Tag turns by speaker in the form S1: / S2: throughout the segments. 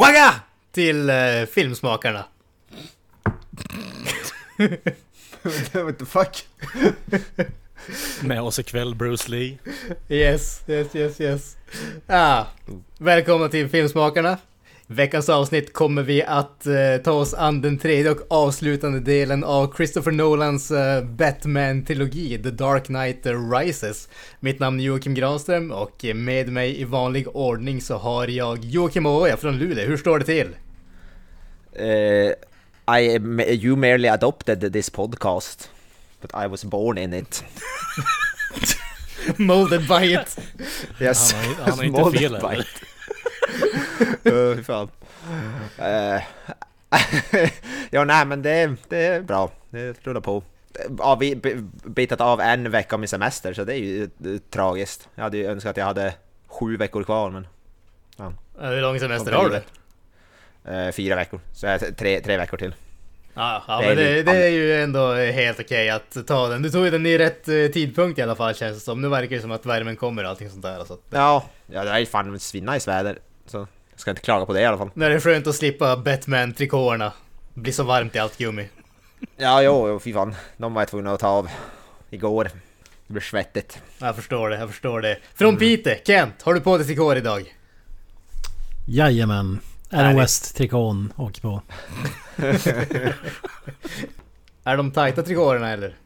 S1: Wagga! Till eh, Filmsmakarna.
S2: What the fuck?
S3: Med oss ikväll Bruce Lee.
S1: Yes, yes, yes, yes. Ah, välkomna till Filmsmakarna. Veckans avsnitt kommer vi att eh, ta oss an den tredje och avslutande delen av Christopher Nolans eh, Batman-trilogi, The Dark Knight Rises. Mitt namn är Joakim Granström och med mig i vanlig ordning så har jag Joakim Oja från Luleå. Hur står det till?
S2: Uh, I you merely adopted this podcast, but I was born in it.
S1: Molded by it.
S2: Yes,
S3: Han har- han har inte fel,
S2: by it. Uh, fan. Eh, ja, nej men det, det är bra. Det rullar på. Ja, vi bitat av en vecka av min semester, så det är ju eh, tragiskt. Jag hade ju önskat att jag hade sju veckor kvar, men
S1: Hur lång semester har du?
S2: eh, fyra veckor. Så jag tre, tre veckor till.
S1: Ja, ja men det, det är ju ändå helt okej att ta den. Du tog ju den i rätt tidpunkt i alla fall känns det som. Nu verkar det som att värmen kommer och allting sånt där. Så
S2: Ja, ja det är fan svinnice väder. Så jag ska inte klaga på det i alla fall.
S1: nu är det skönt att slippa Batman-trikåerna. Blir så varmt i allt gummi.
S2: Ja, jo, jo, fy fan. De var jag tvungen att ta av igår. Det blir svettigt.
S1: Jag förstår det, jag förstår det. Från Piteå, Kent, har du på dig trikåer idag?
S4: Jajamän. Adam. West-trikån åker på.
S1: Är de tajta trikåerna eller?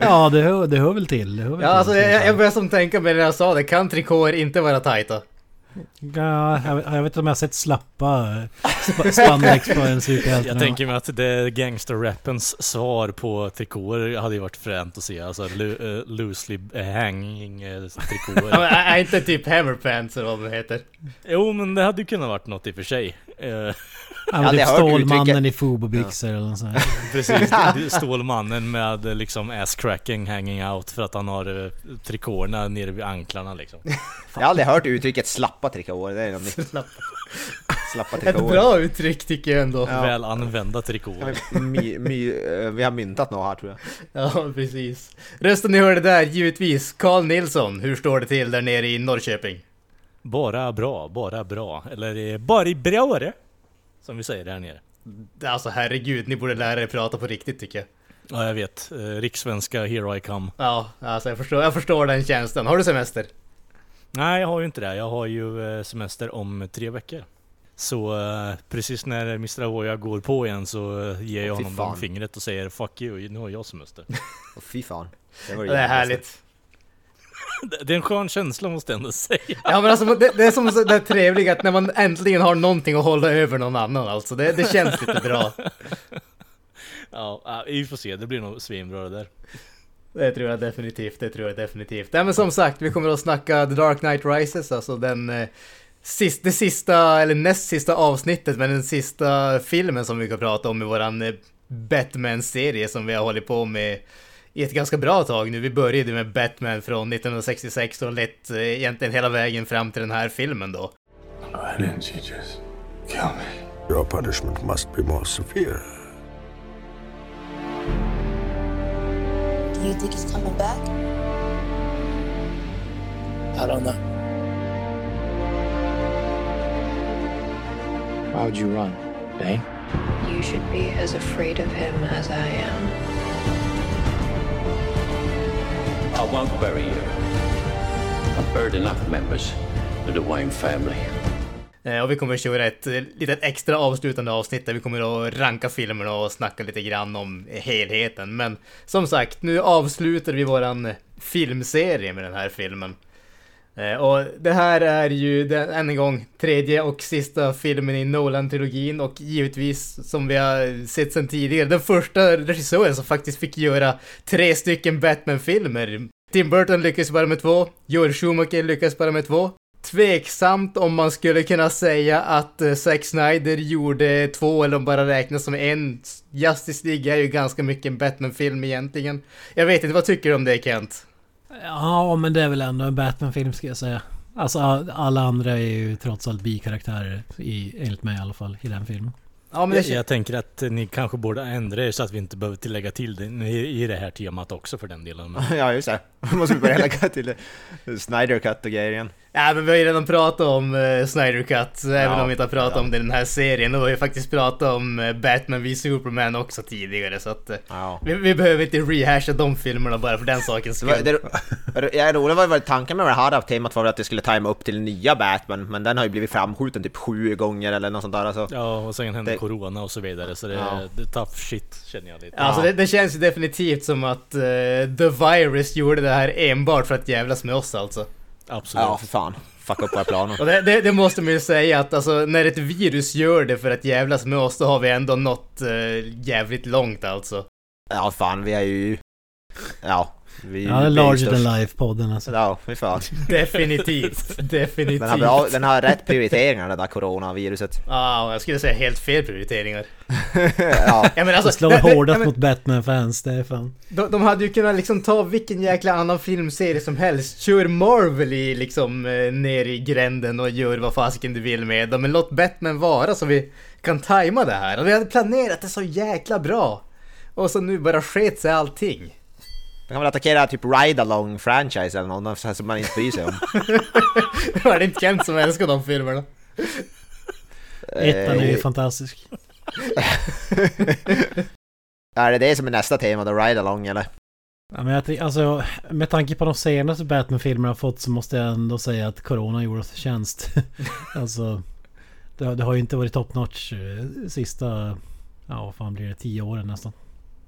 S4: Ja, det hör, det hör väl till. Det hör väl
S1: Ja,
S4: till.
S1: alltså jag, jag började som tänka mig när jag sa det. Kan trikåer inte vara tajta?
S4: Ja, jag, jag vet inte om jag har sett slappa eh, sp- spandex på en superhjälte.
S3: Jag tänker mig att det gangsterrappens svar på trikåer hade ju varit fränt att se. Alltså lo- eh, loosely hanging eh,
S1: Ja,
S3: trikåer.
S1: är inte typ hammerpants eller vad de heter?
S3: jo men det hade ju kunnat varit något i och för sig.
S4: Ja,
S2: Ja,
S4: men
S2: det
S4: typ Stålmannen
S2: uttrycket.
S4: i Fubo-byxor eller något sånt.
S3: precis, Stålmannen med liksom ass-cracking hanging out för att han har eh, trikåerna nere vid anklarna liksom.
S2: Jag har aldrig hört uttrycket slappa trikåer. Det är något nytt.
S1: Slappa.
S2: Slappa
S1: Ett
S2: trikåer.
S1: bra uttryck tycker jag ändå.
S2: Ja.
S3: Väl använda trikåer.
S2: My, my, eh, vi har myntat något här tror jag.
S1: Ja, precis. Rösten ni hörde där, givetvis Carl Nilsson. Hur står det till där nere i Norrköping?
S3: Bara bra, bara bra. Eller eh, bara bra det. Som vi säger där nere.
S1: Alltså herregud, ni borde lära er prata på riktigt tycker jag.
S3: Ja jag vet, eh, rikssvenska here I come.
S1: Ja, alltså jag förstår, jag förstår den känslan. Har du semester?
S3: Nej jag har ju inte det, jag har ju eh, semester om tre veckor. Så eh, precis när Mr. Avoya går på igen så ger jag honom
S2: fan.
S3: fingret och säger 'Fuck you, nu har jag semester'
S2: Åh, fy fan. Det, var
S1: Det är härligt.
S3: Det- är en skön känsla måste jag ändå säga.
S1: Ja men alltså det, det är som så det trevliga att när man äntligen har någonting att hålla över någon annan alltså. Det, det känns lite bra.
S3: Ja, ja, vi får se, det blir nog svinbra det där.
S1: Det tror jag definitivt, det tror jag definitivt. Nej men som sagt, vi kommer att snacka The Dark Knight Rises, alltså den eh, sist, det sista, eller näst sista avsnittet, men den sista filmen som vi kan prata om i våran eh, Batman-serie som vi har hållit på med i ett ganska bra tag nu. Vi började med Batman från 1966 och lett eh, egentligen hela vägen fram till den här filmen då.
S5: Why didn't you just kill me?
S6: Your punishment must be more severe.
S7: Do you think he's coming back?
S5: I don't know. Why would you run, Bane?
S8: You should be as afraid of him as I am.
S9: I won't bury you. I've buried enough members of the Wayne family.
S1: Eh, och vi kommer att köra ett eh, litet extra avslutande avsnitt där vi kommer att ranka filmerna och snacka lite grann om helheten. Men som sagt, nu avslutar vi våran filmserie med den här filmen. Eh, och det här är ju den, än en gång tredje och sista filmen i Nolan-trilogin och givetvis som vi har sett sedan tidigare den första regissören som faktiskt fick göra tre stycken Batman-filmer Tim Burton lyckades bara med två. Joel Schumacher lyckades bara med två. Tveksamt om man skulle kunna säga att eh, Zack Snyder gjorde två eller om bara räknas som en. Justice League är ju ganska mycket en Batman-film egentligen. Jag vet inte, vad tycker du om det Kent?
S4: Ja, men det är väl ändå en Batman-film ska jag säga. Alltså all- alla andra är ju trots allt bikaraktärer, i, enligt mig i alla fall, i den filmen.
S1: Ja, men
S3: Jag, jag tänker att ni kanske borde ändra er så att vi inte behöver tillägga till det i, i det här temat också för den delen.
S2: Ja, just det. Måste vi börja lägga till det. Snyder Cut och grejer igen.
S1: Ja, men vi har ju redan pratat om uh, Snyder Cut, även
S2: Ja,
S1: om vi inte har pratat
S2: ja.
S1: om det i den här serien. Och vi har ju faktiskt pratat om eh, Batman v Superman också tidigare, så att... eh,
S2: Ja.
S1: vi, vi behöver inte rehasha de filmerna bara för den sakens
S2: Det
S1: skull.
S2: det, ja, roligt var väl tanken med det här temat var väl att det skulle tajma upp till nya Batman, men den har ju blivit framskjuten typ sju gånger eller något sånt där alltså.
S3: ja, och sen hände
S2: Det-
S3: corona och så vidare. Så det,
S2: Ja.
S3: det är tough shit känner jag lite.
S1: Alltså
S2: Ja.
S1: det, det känns ju definitivt som att The Virus gjorde det här enbart för att jävlas med oss alltså.
S3: Absolut.
S2: Ja, för fan. Fuck upp våra planer.
S1: Och det, det, det måste man ju säga att alltså, när ett virus gör det för att jävlas med oss, då har vi ändå nått eh, jävligt långt alltså.
S2: Ja, fan, vi är ju... Ja, vi
S4: Ja,
S2: vi
S4: larger than life-podden alltså.
S2: Ja, fy fan.
S1: Definitivt, definitivt.
S2: Den har, bra, den har rätt prioriteringar det där coronaviruset.
S1: Ja, och jag skulle säga helt fel prioriteringar.
S2: ja,
S1: Ja, men alltså,
S4: Det slår
S1: det-
S4: hårdast mot Batman-fans, det är fan.
S1: de, de hade ju kunnat liksom ta vilken jäkla annan filmserie som helst. Kör Marvel i liksom eh, ner i gränden och gör vad fasiken du vill med dem. Men låt Batman vara så vi kan tajma det här. Och vi hade planerat det så jäkla bra. Och så nu bara sket sig allting.
S2: Man kan väl attackera typ Ride Along franchise eller här som man inte bryr sig om.
S1: Var det inte Kent som älskar de filmerna?
S4: Ettan är ju
S2: Eh,
S4: fantastisk.
S2: Är det det som är nästa tema då, Ride Along eller?
S4: Ja, men jag, alltså, med tanke på de senaste Batman-filmerna fått så måste jag ändå säga att Corona gjorde oss tjänst. alltså, det, har- det har ju inte varit top notch eh, sista, ja vad fan blir det, tio åren nästan.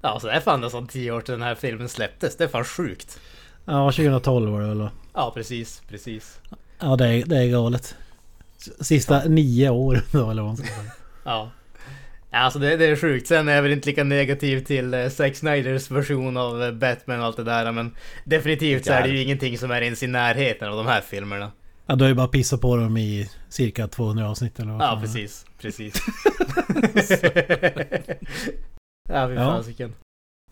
S1: Ja, så det är fan nästan tio år sedan den här filmen släpptes. Det är fan sjukt.
S4: Ja, 2012 var det väl?
S1: Ja, precis, precis.
S4: Ja, det är, det är galet. Sista nio år då, eller vad man ska säga.
S1: Ja. Ja, Alltså det, det är sjukt. Sen är jag väl inte lika negativ till eh, Zack Snyders version av eh, Batman och allt det där. Men definitivt så är det ju ingenting som är ens i närheten av de här filmerna.
S4: Ja, du har ju bara pissat på dem i cirka 200 avsnitt eller vad
S1: Ja, precis. Precis. ja, fy
S4: Ja.
S1: fasiken.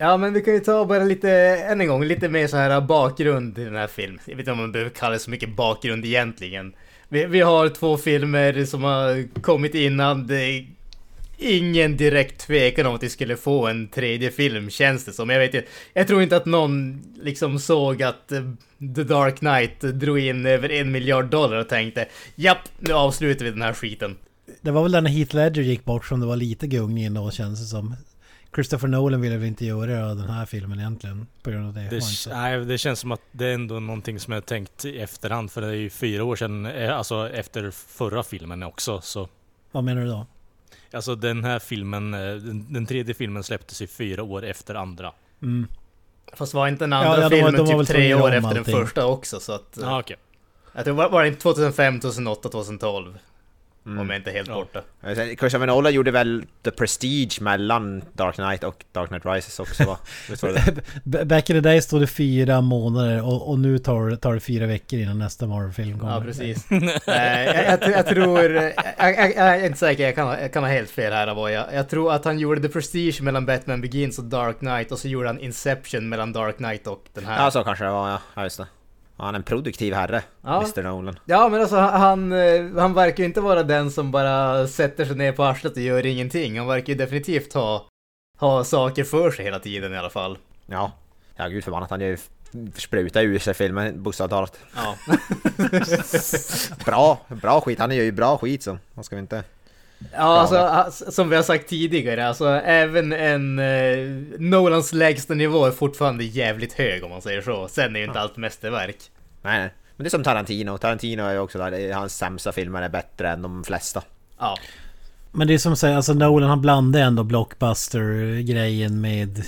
S1: Ja, men vi kan ju ta bara lite, än en gång, lite mer så här bakgrund till den här filmen. Jag vet inte om man behöver kalla det så mycket bakgrund egentligen. Vi, vi har två filmer som har kommit innan. Det är ingen direkt tvekan om att vi skulle få en tredje film, känns det som. Jag vet inte, jag tror inte att någon liksom såg att eh, The Dark Knight drog in över en miljard dollar och tänkte Japp, nu avslutar vi den här skiten.
S4: Det var väl när Heath Ledger gick bort som det var lite gungning då känns det som. Christopher Nolan ville väl inte göra den här filmen egentligen på grund av det.
S3: Det, nej, det känns som att det är ändå någonting som jag tänkt i efterhand för det är ju fyra år sedan, eh, alltså efter förra filmen också så
S4: Vad menar du då?
S3: Alltså den här filmen, eh, den, den tredje filmen släpptes ju fyra år efter andra.
S4: Mm.
S1: Fast var inte den andra
S4: ja, de var-
S1: filmen
S4: de var
S1: typ tre år efter den
S4: allting.
S1: första också så att...
S3: Ja okej.
S1: Jag tror, var, var det inte 2005, 2008, 2012?
S2: Mm.
S1: Om jag inte är helt
S3: Ja.
S1: borta.
S2: Christopher Nolan gjorde väl The Prestige mellan Dark Knight och Dark Knight Rises också va?
S4: Back in the day stod det fyra månader och, och nu tar, tar det fyra veckor innan nästa Marvel-film kommer.
S1: Ja, precis. Nej, jag, jag, jag tror... Jag, jag, jag är inte säker, jag kan, ha- jag kan ha helt fel här Avoya. Jag tror att han gjorde The Prestige mellan Batman Begins och Dark Knight och så gjorde han Inception mellan Dark Knight och den här.
S2: Ja, så kanske det var ja. ja just det. Han är en produktiv herre,
S1: Ja.
S2: Mr Nolan.
S1: Ja men alltså han, eh, han verkar ju inte vara den som bara sätter sig ner på arslet och gör ingenting. Han verkar ju definitivt ha, ha saker för sig hela tiden i alla fall.
S2: Ja. Ja gud förbannat, han gör ju spruta ur sig filmen bokstavligt.
S1: Ja.
S2: Bra, bra skit. Han gör ju bra skit så. Man ska vi inte...
S1: Ja, alltså som vi har sagt tidigare, alltså även en eh, Nolans lägsta nivå är fortfarande jävligt hög om man säger så. Sen är ju inte allt mästerverk.
S2: Nej, nej. Men det är som Tarantino. Tarantino är ju också där, är- hans sämsta filmer är bättre än de flesta.
S1: Ja,
S4: Men det är som säger, alltså Nolan han blandar ändå blockbuster-grejen med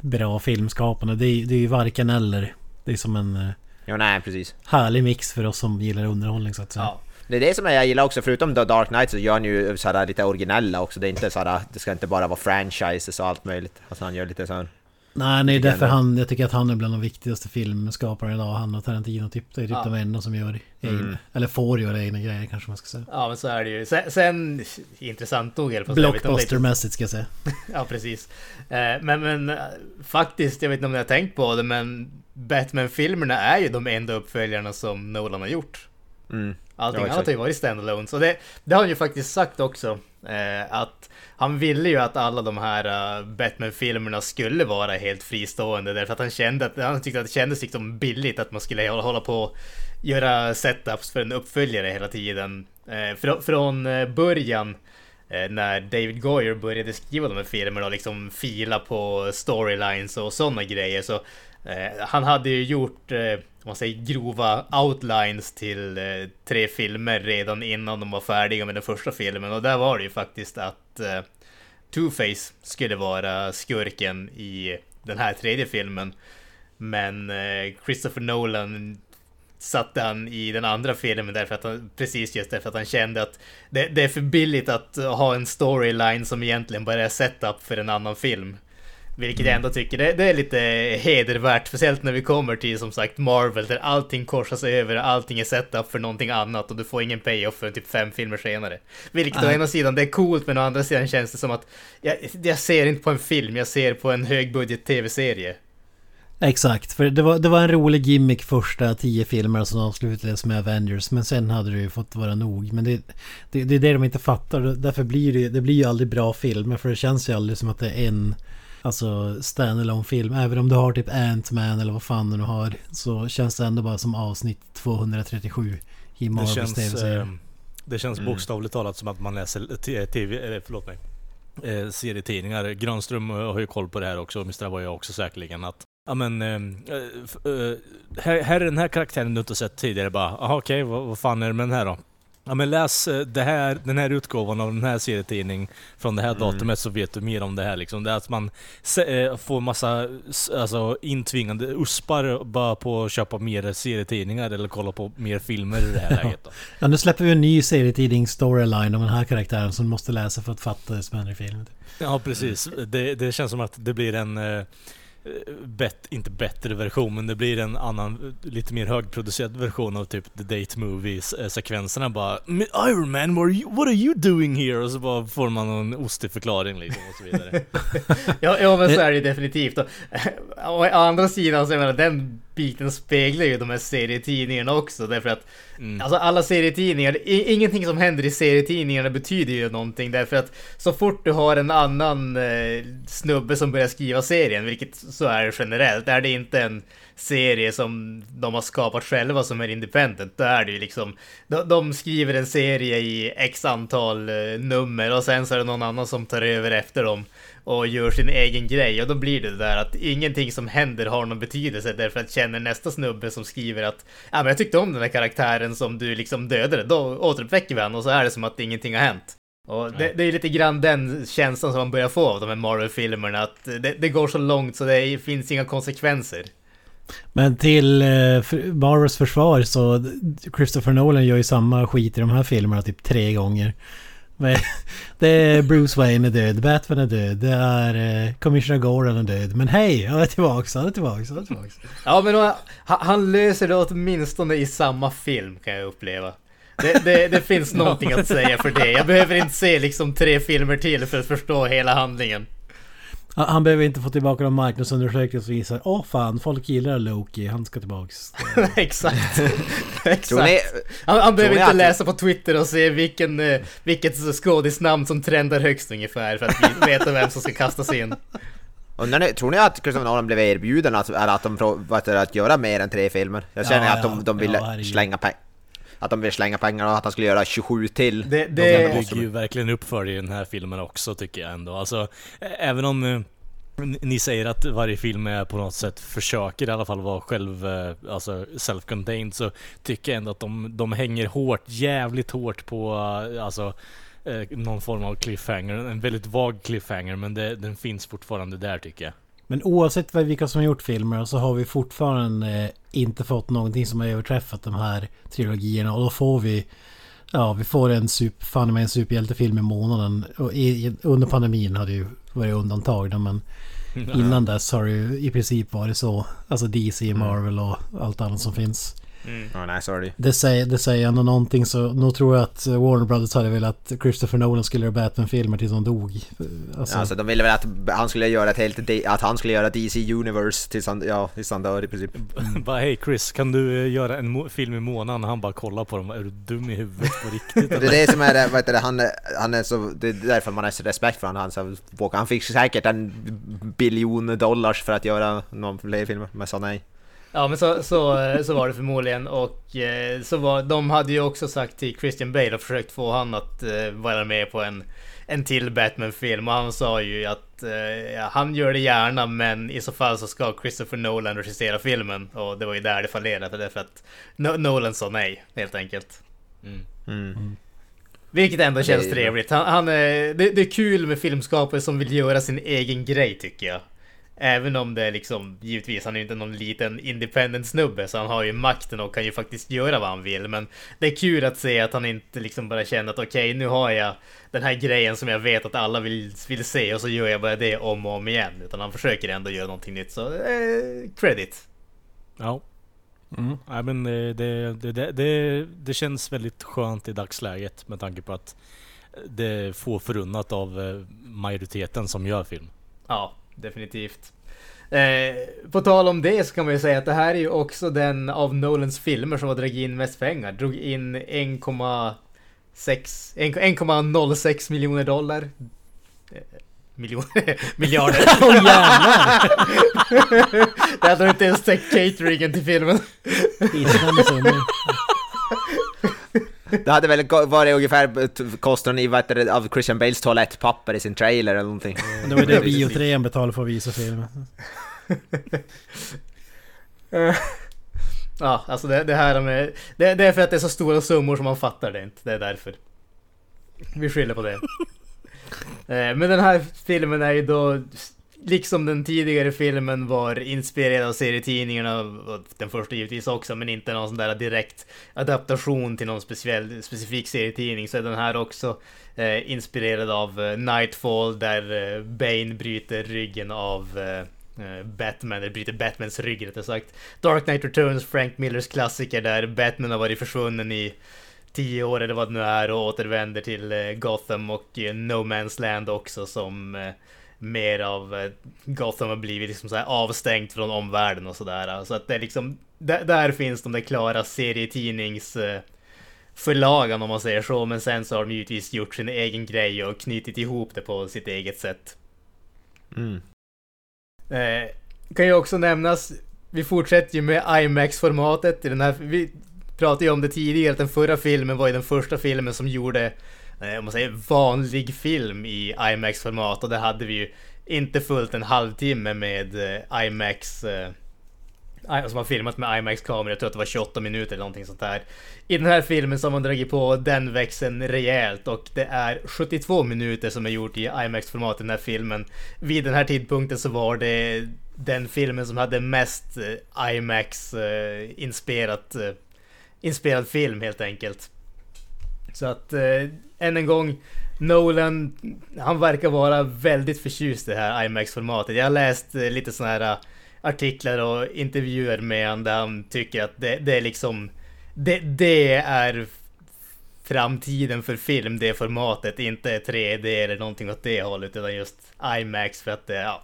S4: bra filmskapande. Det är, det är ju varken eller. Det är som en eh,
S2: Jo, nej precis.
S4: härlig mix för oss som gillar underhållning så att säga.
S1: ja.
S2: Det är det som jag gillar också, förutom The Dark Knight så gör han ju såhär lite originella också. Det är inte såhär, det ska inte bara vara franchises och allt möjligt. Alltså han gör lite såhär...
S4: Nej, nej, därför han, jag tycker att han är bland de viktigaste filmskaparna idag. Han och Tarantino, typ, det är typ
S1: Ja.
S4: de enda som gör egna,
S2: Mm.
S4: eller får göra egna grejer kanske man ska säga.
S1: Ja men så är det ju. Sen, sen intressant nog i alla fall.
S4: Blockbustermässigt ska jag säga.
S1: Ja, precis. Eh, Men, men eh, faktiskt, jag vet inte om ni har tänkt på det, men Batman-filmerna är ju de enda uppföljarna som Nolan har gjort.
S2: Mm.
S1: Allting
S2: Ja,
S1: annat har ju varit standalone. Så det, det har han ju faktiskt sagt också. Eh, att han ville ju att alla de här uh, Batman-filmerna skulle vara helt fristående. Därför att han kände att han tyckte att det kändes liksom billigt att man skulle hålla, hålla på och göra setups för en uppföljare hela tiden. Eh, fr från eh, början eh, när David Goyer började skriva de här filmerna och liksom fila på storylines och sådana grejer så eh, han hade ju gjort man säger grova outlines till eh, tre filmer redan innan de var färdiga med den första filmen och där var det ju faktiskt att eh, Two-Face skulle vara skurken i den här tredje filmen. Men eh, Christopher Nolan satte han i den andra filmen därför att han, precis just därför att han kände att det, det är för billigt att ha en storyline som egentligen bara är setup för en annan film. Vilket jag ändå tycker det, det är lite hedervärt, speciellt när vi kommer till som sagt Marvel där allting korsas över, allting är setup för någonting annat och du får ingen payoff för typ fem filmer senare. Vilket å ena sidan det är coolt men å andra sidan känns det som att jag, jag ser inte på en film, jag ser på en högbudget tv-serie.
S4: Exakt, för det var, det var en rolig gimmick första tio filmer som avslutades med Avengers. Men sen hade det ju fått vara nog. Men det, det, det är det de inte fattar. Därför blir det, det blir ju aldrig bra filmer. För det känns ju aldrig som att det är en alltså standalone film. Även om du har typ Ant-Man eller vad fan du nu har. Så känns det ändå bara som avsnitt 237 i
S3: Det
S4: Marvels
S3: känns,
S4: tv-serie.
S3: eh, det känns
S2: Mm.
S3: bokstavligt talat som att man läser t- tv, eller förlåt mig, eh, serietidningar. Granström eh, har ju koll på det här också, Mr. var jag också säkerligen att Ja men, eh, eh, här, här är den här karaktären du inte sett tidigare bara, aha okej, vad, vad fan är det med den här då? Ja men läs eh, det här, den här utgåvan av den här serietidning från det här
S2: Mm.
S3: datumet så vet du mer om det här liksom. Det är att man eh, får massa alltså, intvingande uspar bara på att köpa mer serietidningar eller kolla på mer filmer i det här läget då.
S4: Ja, nu släpper vi en ny serietidning storyline om den här karaktären som måste läsa för att fatta det som händer i filmen.
S3: Ja precis, det, det känns som att det blir en eh, bet, inte bättre version men det blir en annan, lite mer högproducerad version av typ The Date Movies eh, bara "Men Iron Man, what are, you, what are you doing here? Och så bara får man en ostig förklaring liksom och så vidare.
S1: Ja, ja men så är det definitivt. Och, och å andra sidan så jag menar den biten speglar ju de här serietidningarna också därför att
S3: Mm.
S1: Alltså alla serietidningar, ingenting som händer i serietidningarna betyder ju någonting därför att så fort du har en annan eh, snubbe som börjar skriva serien, vilket så är det generellt, är det inte en serie som de har skapat själva som är independent, då är det ju liksom de, de skriver en serie i x antal eh, nummer och sen så är det någon annan som tar över efter dem och gör sin egen grej och då blir det det där att ingenting som händer har någon betydelse därför att känner nästa snubbe som skriver att ja men jag tyckte om den här karaktären som du liksom dödade, då återuppväcker vi han och så är det som att ingenting har hänt. Och det, det är lite grann den känslan som man börjar få av de här Marvel-filmerna att det, det går så långt så det finns inga konsekvenser.
S4: Men till eh, Marvels försvar så Christopher Nolan gör ju samma skit i de här filmerna typ tre gånger. Det är Bruce Wayne är död, Batman är död, det är eh, Commissioner Gordon är död. Men hej, han är tillbaks, han är tillbaks, han är tillbaks.
S1: Ja men han, han löser det åtminstone i samma film kan jag uppleva. Det, det, det finns någonting att säga för det. Jag behöver inte se liksom tre filmer till för att förstå hela handlingen.
S4: Han, behöver inte få tillbaka de marknadsundersökningar som visar åh fan, folk gillar Loki, han ska tillbaks.
S1: Exakt.
S2: Tror
S1: Exakt.
S2: ni,
S1: Han, han behöver inte läsa på Twitter och se vilken, eh, vilket skådisnamn som trendar högst ungefär för att vi- veta vem som ska kastas in.
S2: undrar ni, tror ni att Christopher Nolan blev erbjuden att, att de att göra mer än tre filmer? Jag känner
S4: Ja,
S2: att de, de ville
S4: ja,
S2: slänga pengar. Att de vill slänga pengar och att han skulle göra 27 till.
S1: Det,
S3: Det
S1: det,
S3: bygger ju verkligen upp för det i den här filmen också tycker jag ändå. Alltså, även om eh, ni säger att varje film är på något sätt försöker i alla fall vara själv, eh, alltså self-contained så tycker jag ändå att de, de hänger hårt, jävligt hårt på eh, alltså någon form av cliffhanger. En väldigt vag cliffhanger men det, den finns fortfarande där tycker jag.
S4: Men oavsett vad- vilka som har gjort filmer så har vi fortfarande eh, inte fått någonting som har överträffat de här trilogierna. Och då får vi... Ja, vi får en, super, fan med en superhjältefilm i månaden. Och i, under pandemin hade ju varit undantag då, men... Innan dess har det ju i princip varit så. Alltså DC, Marvel och allt annat som finns.
S2: Ja, nej, sorry.
S4: Det säger, det säger ändå någonting så nog tror jag att Warner Brothers hade velat att Christopher Nolan skulle göra Batman-filmer tills han dog. Alltså,
S2: Alltså de ville väl att han skulle göra ett helt, att han skulle göra DC Universe tills han, ja, tills han dör i princip.
S3: Bara hej Chris, kan du eh, göra en film i månaden? Han bara kollar på dem, är du dum i huvudet på riktigt
S2: Det är det som är det, vad heter det, han, är- han är så, det är därför man har så respekt för honom. Han, så, han fick säkert en biljon dollars för att göra någon fler filmer, men sa nej.
S1: Ja men så, så, så var det förmodligen och eh, så var, de hade ju också sagt till Christian Bale och försökt få han att eh, vara med på en, en till Batman-film och han sa ju att eh, ja, han gör det gärna men i så fall så ska Christopher Nolan regissera filmen och det var ju där det fallerade därför att no Nolan sa nej helt enkelt.
S2: Mm.
S1: Vilket ändå känns trevligt. Han, han, det, det är kul med filmskapare som vill göra sin egen grej tycker jag. Även om det är liksom, givetvis, han är ju inte någon liten independent snubbe så han har ju makten och kan ju faktiskt göra vad han vill. Men det är kul att se att han inte liksom bara känner att okej, nu har jag den här grejen som jag vet att alla vill, vill se och så gör jag bara det om och om igen. Utan han försöker ändå göra någonting nytt, så eh, credit.
S3: Ja. Nej men eh, det, det, det, det, det känns väldigt skönt i dagsläget med tanke på att det är få förunnat av eh, majoriteten som gör film.
S1: Ja, definitivt. Eh, på tal om det så kan man ju säga att det här är ju också den av Nolans filmer som har dragit in mest pengar. Drog in 1,6 1,06 miljoner dollar. Eh, Miljoner? Miljarder.
S4: Åh jävlar!
S1: det hade de inte ens täckt cateringen till filmen.
S2: Det hade väl varit ungefär kostnaden i, vad av Christian Bales toalettpapper i sin trailer eller någonting.
S4: Det var ju det biotrean betalade för att visa filmen.
S1: Ja, alltså det, det här med... Det, det är för att det är så stora summor som man fattar det inte. Det är därför. Vi skyller på det. Eh, Men den här filmen är ju då, liksom den tidigare filmen var inspirerad av serietidningarna, och den första givetvis också, men inte någon sån där direkt adaptation till någon speciell, specifik serietidning, så är den här också eh, inspirerad av eh, Nightfall, där eh, Bane bryter ryggen av eh, eh Batman, eller bryter Batmans rygg rättare sagt. Dark Knight Returns, Frank Millers klassiker där Batman har varit försvunnen i tio år eller vad det nu är och återvänder till eh, Gotham och eh, No Man's Land också som eh, mer av eh, Gotham har blivit liksom så här avstängt från omvärlden och sådär. Så att det är liksom, där, där finns de där klara serietidnings eh, om man säger så, men sen så har de givetvis gjort sin egen grej och knutit ihop det på sitt eget sätt.
S2: Mm.
S1: Eh, kan ju också nämnas, vi fortsätter ju med IMAX-formatet i den här, vi pratade ju om det tidigare, att den förra filmen var ju den första filmen som gjorde, Eh, om man säger vanlig film i IMAX-format och det hade vi ju inte fullt en halvtimme med eh, IMAX eh, som har filmat med IMAX-kameror, jag tror att det var 28 minuter eller någonting sånt där. I den här filmen så har man dragit på den växeln rejält och det är 72 minuter som är gjort i IMAX-format i den här filmen. Vid den här tidpunkten så var det den filmen som hade mest IMAX-insperat inspelad film helt enkelt. Så att än en gång Nolan, han verkar vara väldigt förtjust i det här IMAX-formatet. Jag har läst eh, lite sådana här eh, artiklar och intervjuer med honom där han tycker att det, det är liksom det, det är framtiden för film, det formatet, inte 3D eller någonting åt det hållet utan just IMAX för att det, ja.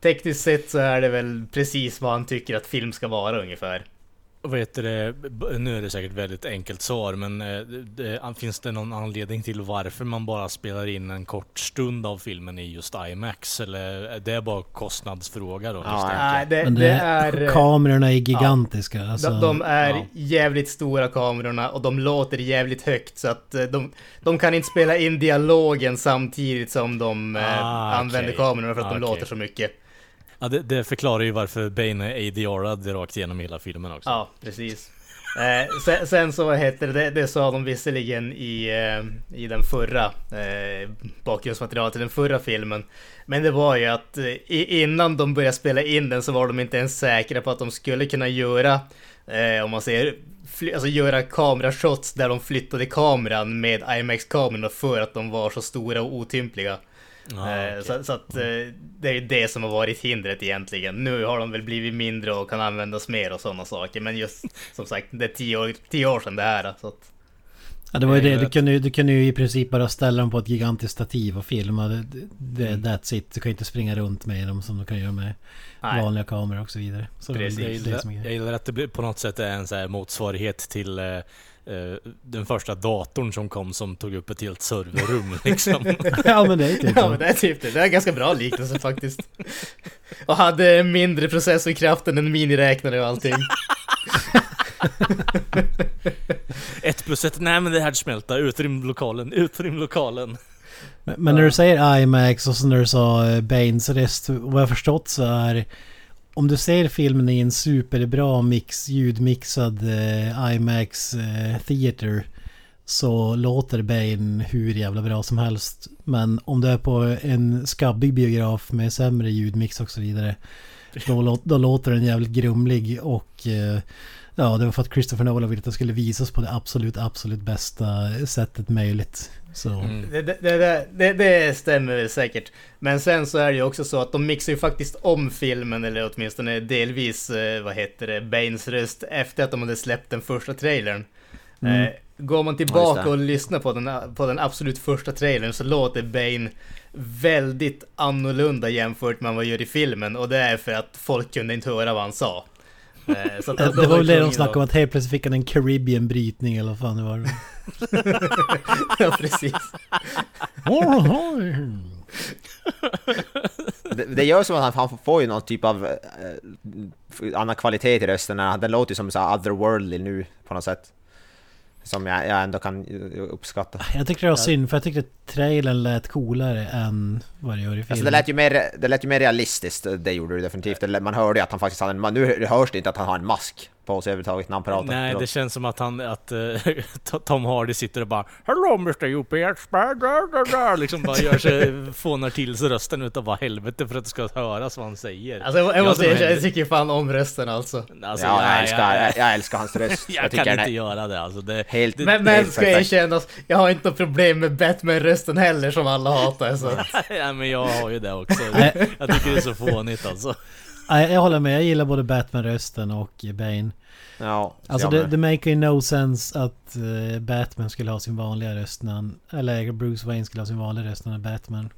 S1: Tekniskt sett så är det väl precis vad han tycker att film ska vara ungefär.
S3: Vad heter det? Nu är det säkert väldigt enkelt svar men eh, det, finns det någon anledning till varför man bara spelar in en kort stund av filmen i just IMAX? Eller är det bara kostnadsfråga då?
S2: Ja,
S1: Nej, det,
S4: Men
S1: det,
S4: det,
S1: är...
S4: kamerorna är gigantiska. Alltså,
S1: De, de är
S3: ja.
S1: jävligt stora kamerorna och de låter jävligt högt så att eh, de, de kan inte spela in dialogen samtidigt som de eh,
S3: Ah,
S1: använder
S3: okej.
S1: kamerorna för att
S3: Ah,
S1: de
S3: okej.
S1: låter så mycket.
S3: Ja, det, det förklarar ju varför Bane är ADRad rakt igenom hela filmen också.
S1: Ja, precis. Eh, sen, sen så vad heter det, det, sa de visserligen i, eh, i den förra eh, bakgrundsmaterialet till den förra filmen. Men det var ju att eh, innan de började spela in den så var de inte ens säkra på att de skulle kunna göra, eh, om man säger, alltså göra kamerashots där de flyttade kameran med IMAX-kamerorna för att de var så stora och otympliga.
S3: Ja,
S1: Eh,
S3: okej.
S1: Så, så att eh, det är ju det som har varit hindret egentligen. Nu har de väl blivit mindre och kan användas mer och sådana saker. Men just som sagt, det är tio år, tio år sedan det här. Så att,
S4: Ja det var ju det. Du kunde, ju- du kunde ju i princip bara ställa dem på ett gigantiskt stativ och filma. Det, det,
S1: Mm.
S4: That's it. Du kan ju inte springa runt med dem som du kan göra med
S1: nej.
S4: vanliga kameror och så vidare. Så det
S1: Precis.
S4: väl
S3: Jag
S4: det
S3: gillar, jag gillar att det på något sätt är en så här motsvarighet till eh, den första datorn som kom som tog upp ett helt serverrum liksom.
S4: Ja men det är typ
S1: Ja
S4: så.
S1: men det är typ det. Det är ganska bra liknelse faktiskt. Och hade mindre processorkraft än en miniräknare och allting.
S3: ett plus ett, nej men det här smälta, utrym lokalen, utrym lokalen.
S4: Men, men när du säger IMAX och så när du sa eh, Banes rest, vad jag har förstått så är om du ser filmen i en superbra mix, ljudmixad eh, IMAX eh, theater så låter Bane hur jävla bra som helst. Men om du är på en skabbig biograf med sämre ljudmix och så vidare då, då låter den jävligt grumlig och eh, ja, det var för att Christopher Nolan ville att det skulle visas på det absolut, absolut bästa sättet möjligt. Så...
S3: Mm.
S1: Det, det, det, det, det stämmer säkert. Men sen så är det ju också så att de mixar ju faktiskt om filmen, eller åtminstone delvis, eh, vad heter det, Banes röst efter att de hade släppt den första trailern.
S4: Mm.
S1: Eh, går man tillbaka och lyssnar på den, på den absolut första trailern så låter Bane väldigt annorlunda jämfört med vad han gör i filmen. Och det är för att folk kunde inte höra vad han sa. Eh, så att
S4: Det, det var väl det de snackade om
S1: att-
S4: helt plötsligt fick han en Caribbean brytning eller vad fan det var.
S1: ja, precis.
S2: Det, det gör som att han, han får ju någon typ av eh, annan kvalitet i rösten. Den låter ju som så otherworldly nu på något sätt. Som jag, jag ändå kan uppskatta.
S4: Jag tycker det var synd för jag tyckte trailern lät coolare än vad det gör i filmen.
S2: Alltså det lät ju mer, det lät ju mer realistiskt, det gjorde det definitivt. Man hörde ju att han faktiskt hade en, nu hörs det inte att han har en mask på sig överhuvudtaget när han pratar.
S3: Nej,
S2: Förlåt.
S3: det känns som att han, att eh, Tom Hardy sitter och bara Hello Mr UPS, da, da, da, da", liksom bara gör sig, fånar till sig rösten utav vad helvete för att det ska höras vad han säger.
S1: Alltså jag, jag måste erkänna, jag tycker fan om rösten alltså.
S3: Alltså,
S2: ja, jag,
S3: jag-
S2: älskar,
S3: jag-
S2: jag, jag älskar hans röst.
S3: Jag,
S2: tycker
S3: kan inte
S2: är
S3: göra det alltså. Det,
S2: Helt,
S1: Men, men
S2: helt
S1: ska
S2: perfekt.
S1: erkännas, jag har inte problem med Batman-rösten heller som alla hatar så.
S3: ja, men jag har ju det också.
S4: Nej.
S3: Jag tycker det är så fånigt alltså.
S4: Jag håller med, jag gillar både Batman-rösten och Bane.
S2: Ja,
S4: Alltså
S2: jag
S4: det, det make ju no sense att eh, Batman skulle ha sin vanliga röst när han, Eller Bruce Wayne skulle ha sin vanliga röst när han är Batman.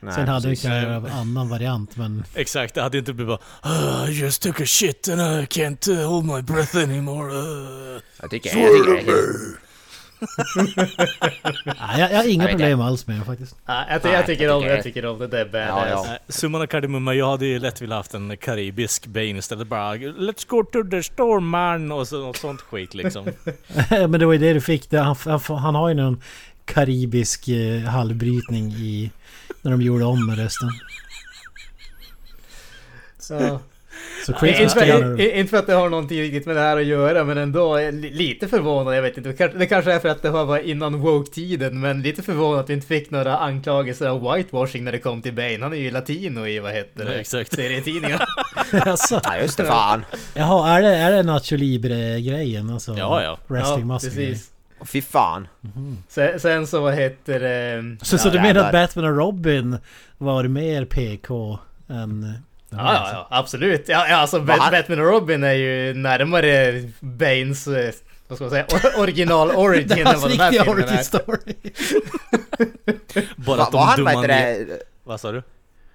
S2: Nej,
S4: Sen hade kunnat göra en annan variant men...
S3: Exakt, det hade inte blivit bara "Ah, I just took a shit and I can't uh, hold my breath anymore. uh."
S2: Jag tycker, jag tycker det är helt...
S4: Nej, jag, jag har inga
S2: Jag
S4: problem alls med det faktiskt.
S1: Ja, jag, ty-
S2: Nej,
S1: jag tycker
S2: jag
S1: om det, jag tycker om det, det är
S2: Ja,
S1: badass.
S2: ja.
S3: Nej, Summan av kardemumma, jag hade ju lätt velat haft en karibisk Bane istället. Bara Let's go to the store man och så, något sånt skit liksom.
S4: men det var ju det du fick. Det, han, han, han har ju någon karibisk eh, halvbrytning i... När de gjorde om med rösten.
S1: Ja.
S4: Så
S1: Ja,
S4: Chris
S1: inte, för, inte för att det har någonting riktigt med det här att göra, men ändå li- lite förvånad. Jag vet inte, det kanske, är för att det var innan woke-tiden, men lite förvånad att vi inte fick några anklagelser av whitewashing när det kom till Bane. Han är ju latino i, vad heter det,
S3: Ja, exakt.
S1: serietidningar.
S4: alltså,
S2: Ja, just det, fan.
S4: jaha, är det, är det Nacho Libre-grejen? Alltså,
S3: Ja, ja.
S4: Wrestling mask
S1: precis.
S2: Fy fan.
S1: Sen, sen så, vad heter det...
S4: Så, så
S2: Ja,
S4: du menar att. Batman och Robin var mer PK än...
S1: Ja, ja, ja, absolut. Ja, ja alltså
S2: han-
S1: Batman och Robin är ju närmare Banes, eh, vad ska man säga, original origin än vad den här filmen
S4: origin
S1: är.
S4: story.
S3: Bara
S2: Va,
S3: att de
S2: var han, vad
S3: dumma
S2: heter
S3: ner... Vad sa du?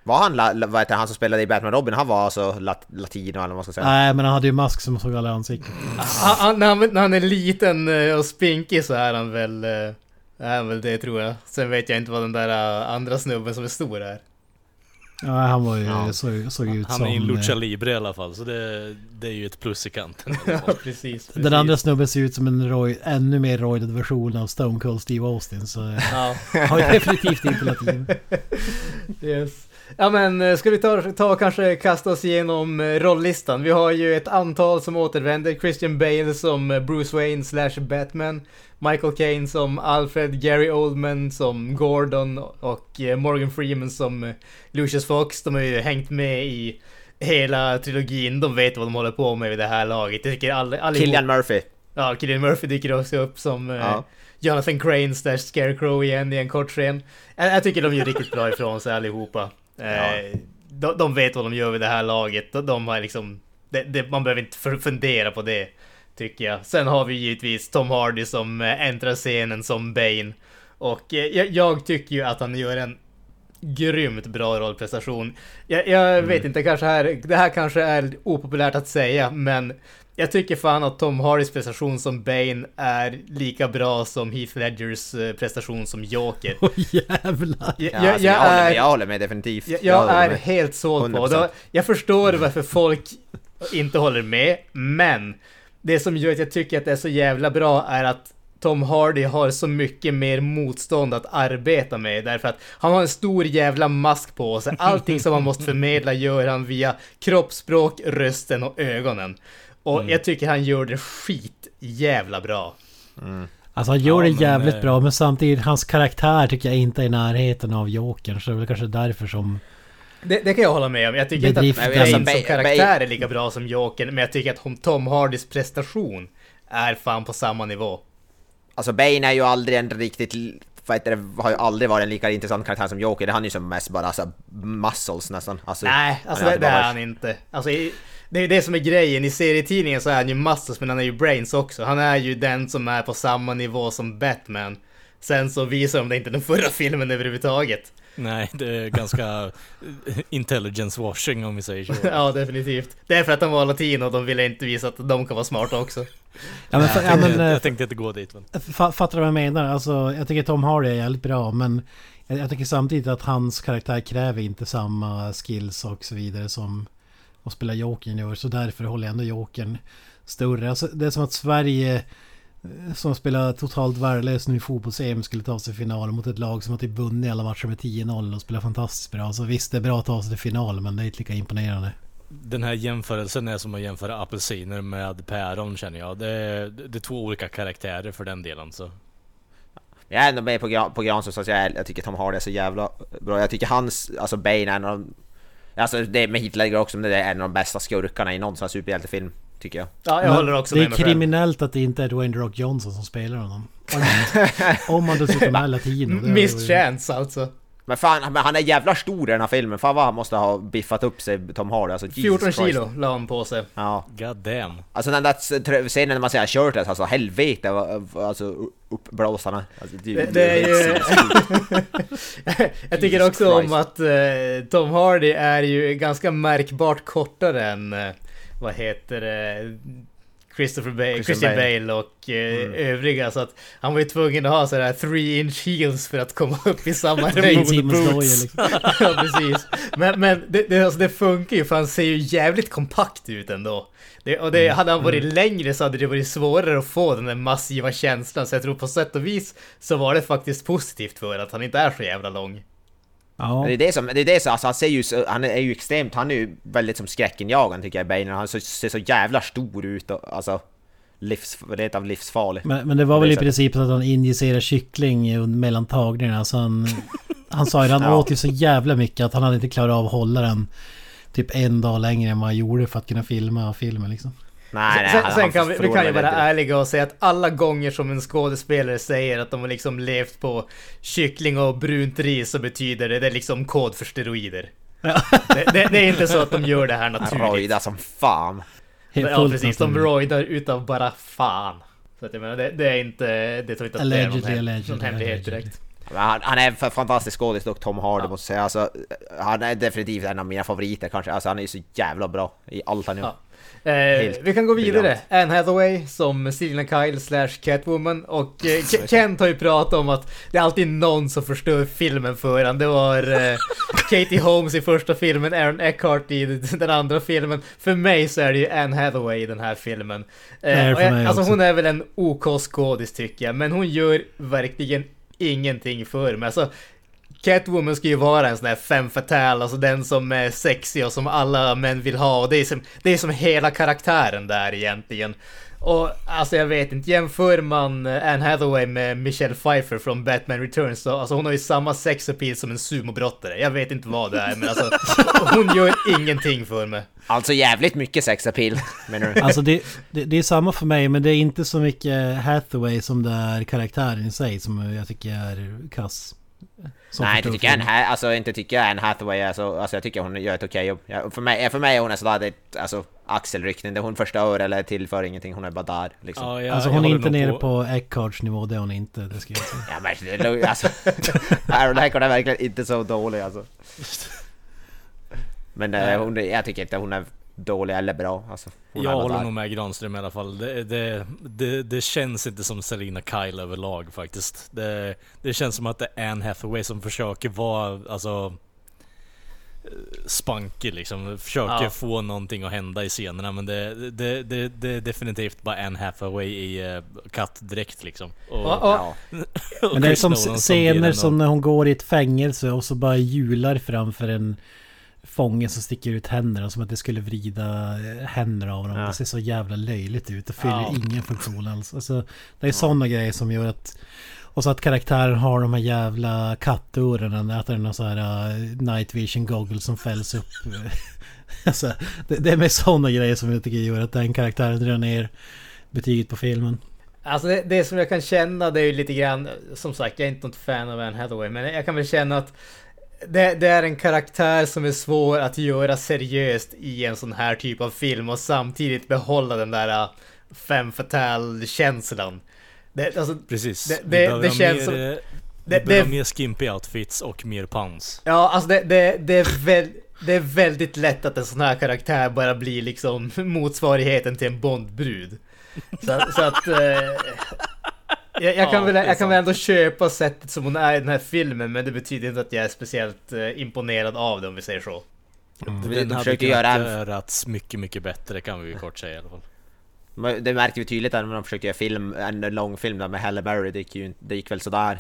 S2: var han, vad heter han som spelade i Batman Robin, han var alltså lat, latino eller vad man ska säga?
S4: Nej, men han hade ju mask som såg alla ansikten.
S1: Han, han, när, han, när han är liten eh, och spinkig så är han väl, eh, är han väl det tror jag. Sen vet jag inte vad den där andra snubben som är stor är.
S4: Ja, han var ju,
S2: Ja.
S4: såg, såg ut
S3: Han
S4: som...
S3: är ju en lucha
S4: eh,
S3: libre i alla fall, så det, det är ju ett plus i kanten.
S1: Ja, precis. precis.
S4: Den andra snubben ser ut som en roid, ännu mer roidad version av Stone Cold Steve Austin så... eh,
S1: Ja,
S4: Har ju definitivt inte latin.
S1: yes. Ja men eh, ska vi ta, ta och kanske kasta oss igenom eh, rolllistan? Vi har ju ett antal som återvänder. Christian Bale som eh, Bruce Wayne slash Batman. Michael Caine som Alfred, Gary Oldman som Gordon och Morgan Freeman som Lucius Fox. De har ju hängt med i hela trilogin. De vet vad de håller på med vid det här laget. Jag tycker all, allihop...
S2: Killian Murphy.
S1: Ja, Cillian Murphy dyker också upp som
S2: Ja.
S1: Jonathan Crane slash Scarecrow igen i en kort scen. Jag, jag tycker de gör riktigt bra ifrån sig allihopa. Eh, de, de vet vad de gör vid det här laget. De, de har liksom... Det, det, man behöver inte fundera på det, tycker jag. Sen har vi givetvis Tom Hardy som eh, äntrar scenen som Bane. Och eh, jag, jag tycker ju att han gör en grymt bra rollprestation. Jag, jag vet inte, kanske här, det här kanske är opopulärt att säga, men jag tycker fan att Tom Hardys prestation som Bane är lika bra som Heath Ledgers eh, prestation som Joker.
S4: Åh jävlar.
S1: Jag,
S2: Ja,
S1: jag,
S2: alltså,
S1: jag
S2: jag, håller
S1: är,
S2: med, jag håller med definitivt.
S1: jag, jag är
S2: med.
S1: helt såld på
S2: 100%.
S1: det. Jag förstår varför folk inte håller med, men det som gör att jag tycker att det är så jävla bra är att Tom Hardy har så mycket mer motstånd att arbeta med därför att han har en stor jävla mask på sig. Allting som han måste förmedla gör han via kroppsspråk, rösten och ögonen. Och jag tycker han gör det skit jävla bra.
S4: Alltså han gör
S3: Ja,
S4: det
S3: men,
S4: jävligt
S3: eh,
S4: bra men samtidigt hans karaktär tycker jag inte är i närheten av Jokern. Så det är väl kanske därför som...
S1: Det, det kan jag hålla med om. Jag tycker inte att
S2: Alltså,
S1: som
S2: Bane-
S1: karaktär är lika bra som Jokern, men jag tycker att Tom- Tom Hardys prestation är fan på samma nivå.
S2: Alltså Bane är ju aldrig en riktigt... Det, har ju aldrig varit en lika intressant karaktär som Joker. Det han är ju som mest bara alltså, muscles nästan. Alltså,
S1: Nej, alltså det,
S2: är
S1: det är han inte. Alltså, i- det är det som är grejen. I serietidningen så är han ju Muscles, men han är ju Brains också. Han är ju den som är på samma nivå som Batman. Sen så visar de det inte den förra filmen överhuvudtaget.
S3: Nej, det är ganska intelligence washing om vi säger så.
S1: ja, definitivt. Det är för att han var latino och de ville inte visa att de kan vara smarta också.
S4: Ja, men, ja, men, eh,
S3: jag tänkte inte gå dit men...
S4: fa- fattar du vad jag menar? Alltså jag tycker Tom Hardy är jävligt bra men... Jag, jag tycker samtidigt att hans karaktär kräver inte samma skills och så vidare som att spela Jokern gör. Så därför håller jag ändå Jokern större. Alltså, det är som att Sverige eh, som spelar totalt värdelöst nu i fotbolls-EM skulle ta sig final mot ett lag som har typ vunnit alla matcher med 10-0 och spelar fantastiskt bra. Så visst, det är bra att ta sig till final men det är inte lika imponerande.
S3: Den här jämförelsen är som att jämföra apelsiner med päron känner jag. Det är, det är två olika karaktärer för den delen så.
S2: Jag är ändå med på, Gran, på Granström så att jag, är- jag tycker Tom Hardy är så jävla bra. Jag tycker hans, alltså Bane är en av de... Alltså det är med Heath Ledger också, men det är en av de bästa skurkarna i någon sån här superhjältefilm. Tycker jag.
S1: Ja, jag
S4: Men
S1: håller också
S4: det är
S1: med mig själv.
S4: kriminellt att det inte är Dwayne The Rock Johnson som spelar honom. Om, man dessutom är latino. det är-
S1: Missed chance alltså.
S2: Men fan, men han är jävla stor i den här filmen. Fan vad han måste ha biffat upp sig, Tom Hardy. Alltså, Jesus
S1: 14
S2: Christ.
S1: kilo la han på sig.
S2: Ja.
S3: God damn.
S2: Alltså den där scenen när man ser shirtless, alltså helvete alltså uppblåsarna. Alltså, det,
S1: Det, det är ju... jag tycker
S2: Jesus
S1: också
S2: Christ.
S1: om att eh, Tom Hardy är ju ganska märkbart kortare än, eh, vad heter det, Christopher Bale,
S2: Christian
S1: Christian
S2: Bale.
S1: Bale och eh, övriga. Så att han var ju tvungen att ha sådär 3 inch heels för att komma upp i samma höjd.
S4: Liksom.
S1: ja, precis. Men, men det, det, alltså, det funkar ju för han ser ju jävligt kompakt ut ändå. Det, och det, hade han varit längre så hade det varit svårare att få den där massiva känslan. Så jag tror på sätt och vis så var det faktiskt positivt för att han inte är så jävla lång.
S4: Ja.
S2: Det är det som, det är det som, alltså han ser ju, han är ju extremt, han är ju väldigt som skräckinjagande tycker jag Bane. Han ser så jävla stor ut och alltså livs, ett av livsfarligt.
S4: Men, men det var väl
S2: det
S4: i princip så att han injicerar kyckling mellan tagningarna. Så han, han sa ju att han
S2: Ja.
S4: åt ju så jävla mycket att han hade inte klarat av att hålla den typ en dag längre än vad han gjorde för att kunna filma filmen liksom.
S2: Nej, nej,
S1: Sen, sen kan vi, vi kan ju vara ärliga och säga att alla gånger som en skådespelare säger att de har liksom levt på kyckling och brunt ris så betyder det, det är liksom kod för steroider.
S4: Ja.
S1: Det, det, det är inte så att de gör det här naturligt.
S2: rojdar som fan.
S4: Helt
S1: Ja precis, de rojdar utav bara fan. Så att jag menar, det, det är inte, det tror jag inte att det är någon,
S4: Allegedly,
S1: hem,
S4: allegedly,
S1: någon hemlighet
S4: allegedly.
S1: direkt.
S2: Men Han, han är en fantastisk skådis dock, Tom Hardy måste jag säga. Alltså, han är definitivt en av mina favoriter kanske. Alltså han är ju så jävla bra i allt han gör.
S1: Ja. Eh, vi kan gå vidare.
S2: briljant.
S1: Anne Hathaway som Selina Kyle slash Catwoman och eh, Ke- Kent har ju pratat om att det är alltid någon som förstör filmen för han. Det var eh, Katie Holmes i första filmen, Aaron Eckhart i den andra filmen. För mig så är det ju Anne Hathaway i den här filmen. Eh, jag, alltså hon är väl en OK skådis tycker jag, men hon gör verkligen ingenting för mig. Alltså, Catwoman ska ju vara en sån här femme fatale, alltså den som är sexig och som alla män vill ha och det är som, det är som hela karaktären där egentligen. Och alltså jag vet inte, jämför man Anne Hathaway med Michelle Pfeiffer från Batman Returns så alltså hon har ju samma sexappeal som en sumobrottare. Jag vet inte vad det är men alltså hon gör ingenting för mig.
S2: Alltså jävligt mycket sexappeal menar du?
S4: Alltså det, det, det är samma för mig men det är inte så mycket Hathaway som det är karaktären i sig som jag tycker är kass. Som
S2: Nej, inte tycker jag. Anne, alltså, inte tycker jag Anne Hathaway är så, alltså jag tycker hon gör ett okej jobb. Ja, för, mig, för mig är hon en sådär, det, alltså axelryckning, det hon förstör eller tillför ingenting, hon är bara där liksom. Ja,
S3: Ja, jag,
S4: Alltså hon är inte nere på Eckharts nivå, det är hon inte. Det ska jag säga.
S2: men det är alltså. Aaron Eckhart är verkligen inte så dålig alltså. Men eh, hon, jag tycker inte hon är dålig eller bra alltså.
S3: Jag håller
S2: där.
S3: nog med Granström i alla fall. Det, det, det, det känns inte som Selina Kyle överlag faktiskt. Det, det känns som att det är Anne Hathaway som försöker vara, alltså eh, spunky liksom. Försöker
S1: Ja.
S3: få någonting att hända i scenerna men det, det, det, det är definitivt bara Anne Hathaway i uh, kattdräkt liksom. Och,
S1: Och, och,
S2: Ja.
S3: och
S4: Men det är som scener som
S3: och-
S4: när hon går i ett fängelse och så bara hjular framför en fånge som sticker ut händerna som att det skulle vrida eh, händer av dem.
S2: Ja.
S4: Det ser så jävla löjligt ut. Det fyller
S1: Ja.
S4: ingen funktion alls. Alltså, det är sådana grejer som gör att... Och så att karaktären har de här jävla kattöronen. Att det är någon sån här uh, night vision goggles som fälls upp. alltså, det, det är med sådana grejer som jag tycker gör att den karaktären drar ner betyget på filmen.
S1: Alltså det, det som jag kan känna det är ju lite grann, som sagt jag är inte något fan av Anne Hathaway, men jag kan väl känna att det, det är en karaktär som är svår att göra seriöst i en sån här typ av film och samtidigt behålla den där femme fatale-känslan. Det, alltså,
S3: Precis.
S1: Det- det- det känns
S3: mer,
S1: som-
S3: eh,
S1: det-
S3: Vi behöver
S1: det-
S3: mer skimpy outfits och mer pounds.
S1: ja, alltså det, det, det, är väl, det är väldigt lätt att en sån här karaktär bara blir liksom motsvarigheten till en Bondbrud. Så, så att... Eh, jag, jag, kan
S3: Ja,
S1: väl, jag kan väl ändå köpa sättet som hon är i den här filmen, men det betyder inte att jag är speciellt eh, imponerad av det om vi säger så.
S2: De,
S3: Den
S2: de
S3: hade
S2: försöker
S3: kunnat
S2: göra
S3: görats mycket, mycket bättre kan vi ju kort säga i alla fall.
S2: Men Det märkte vi tydligt när de försökte göra film, en lång film där med Halle Berry, det gick ju det gick väl sådär.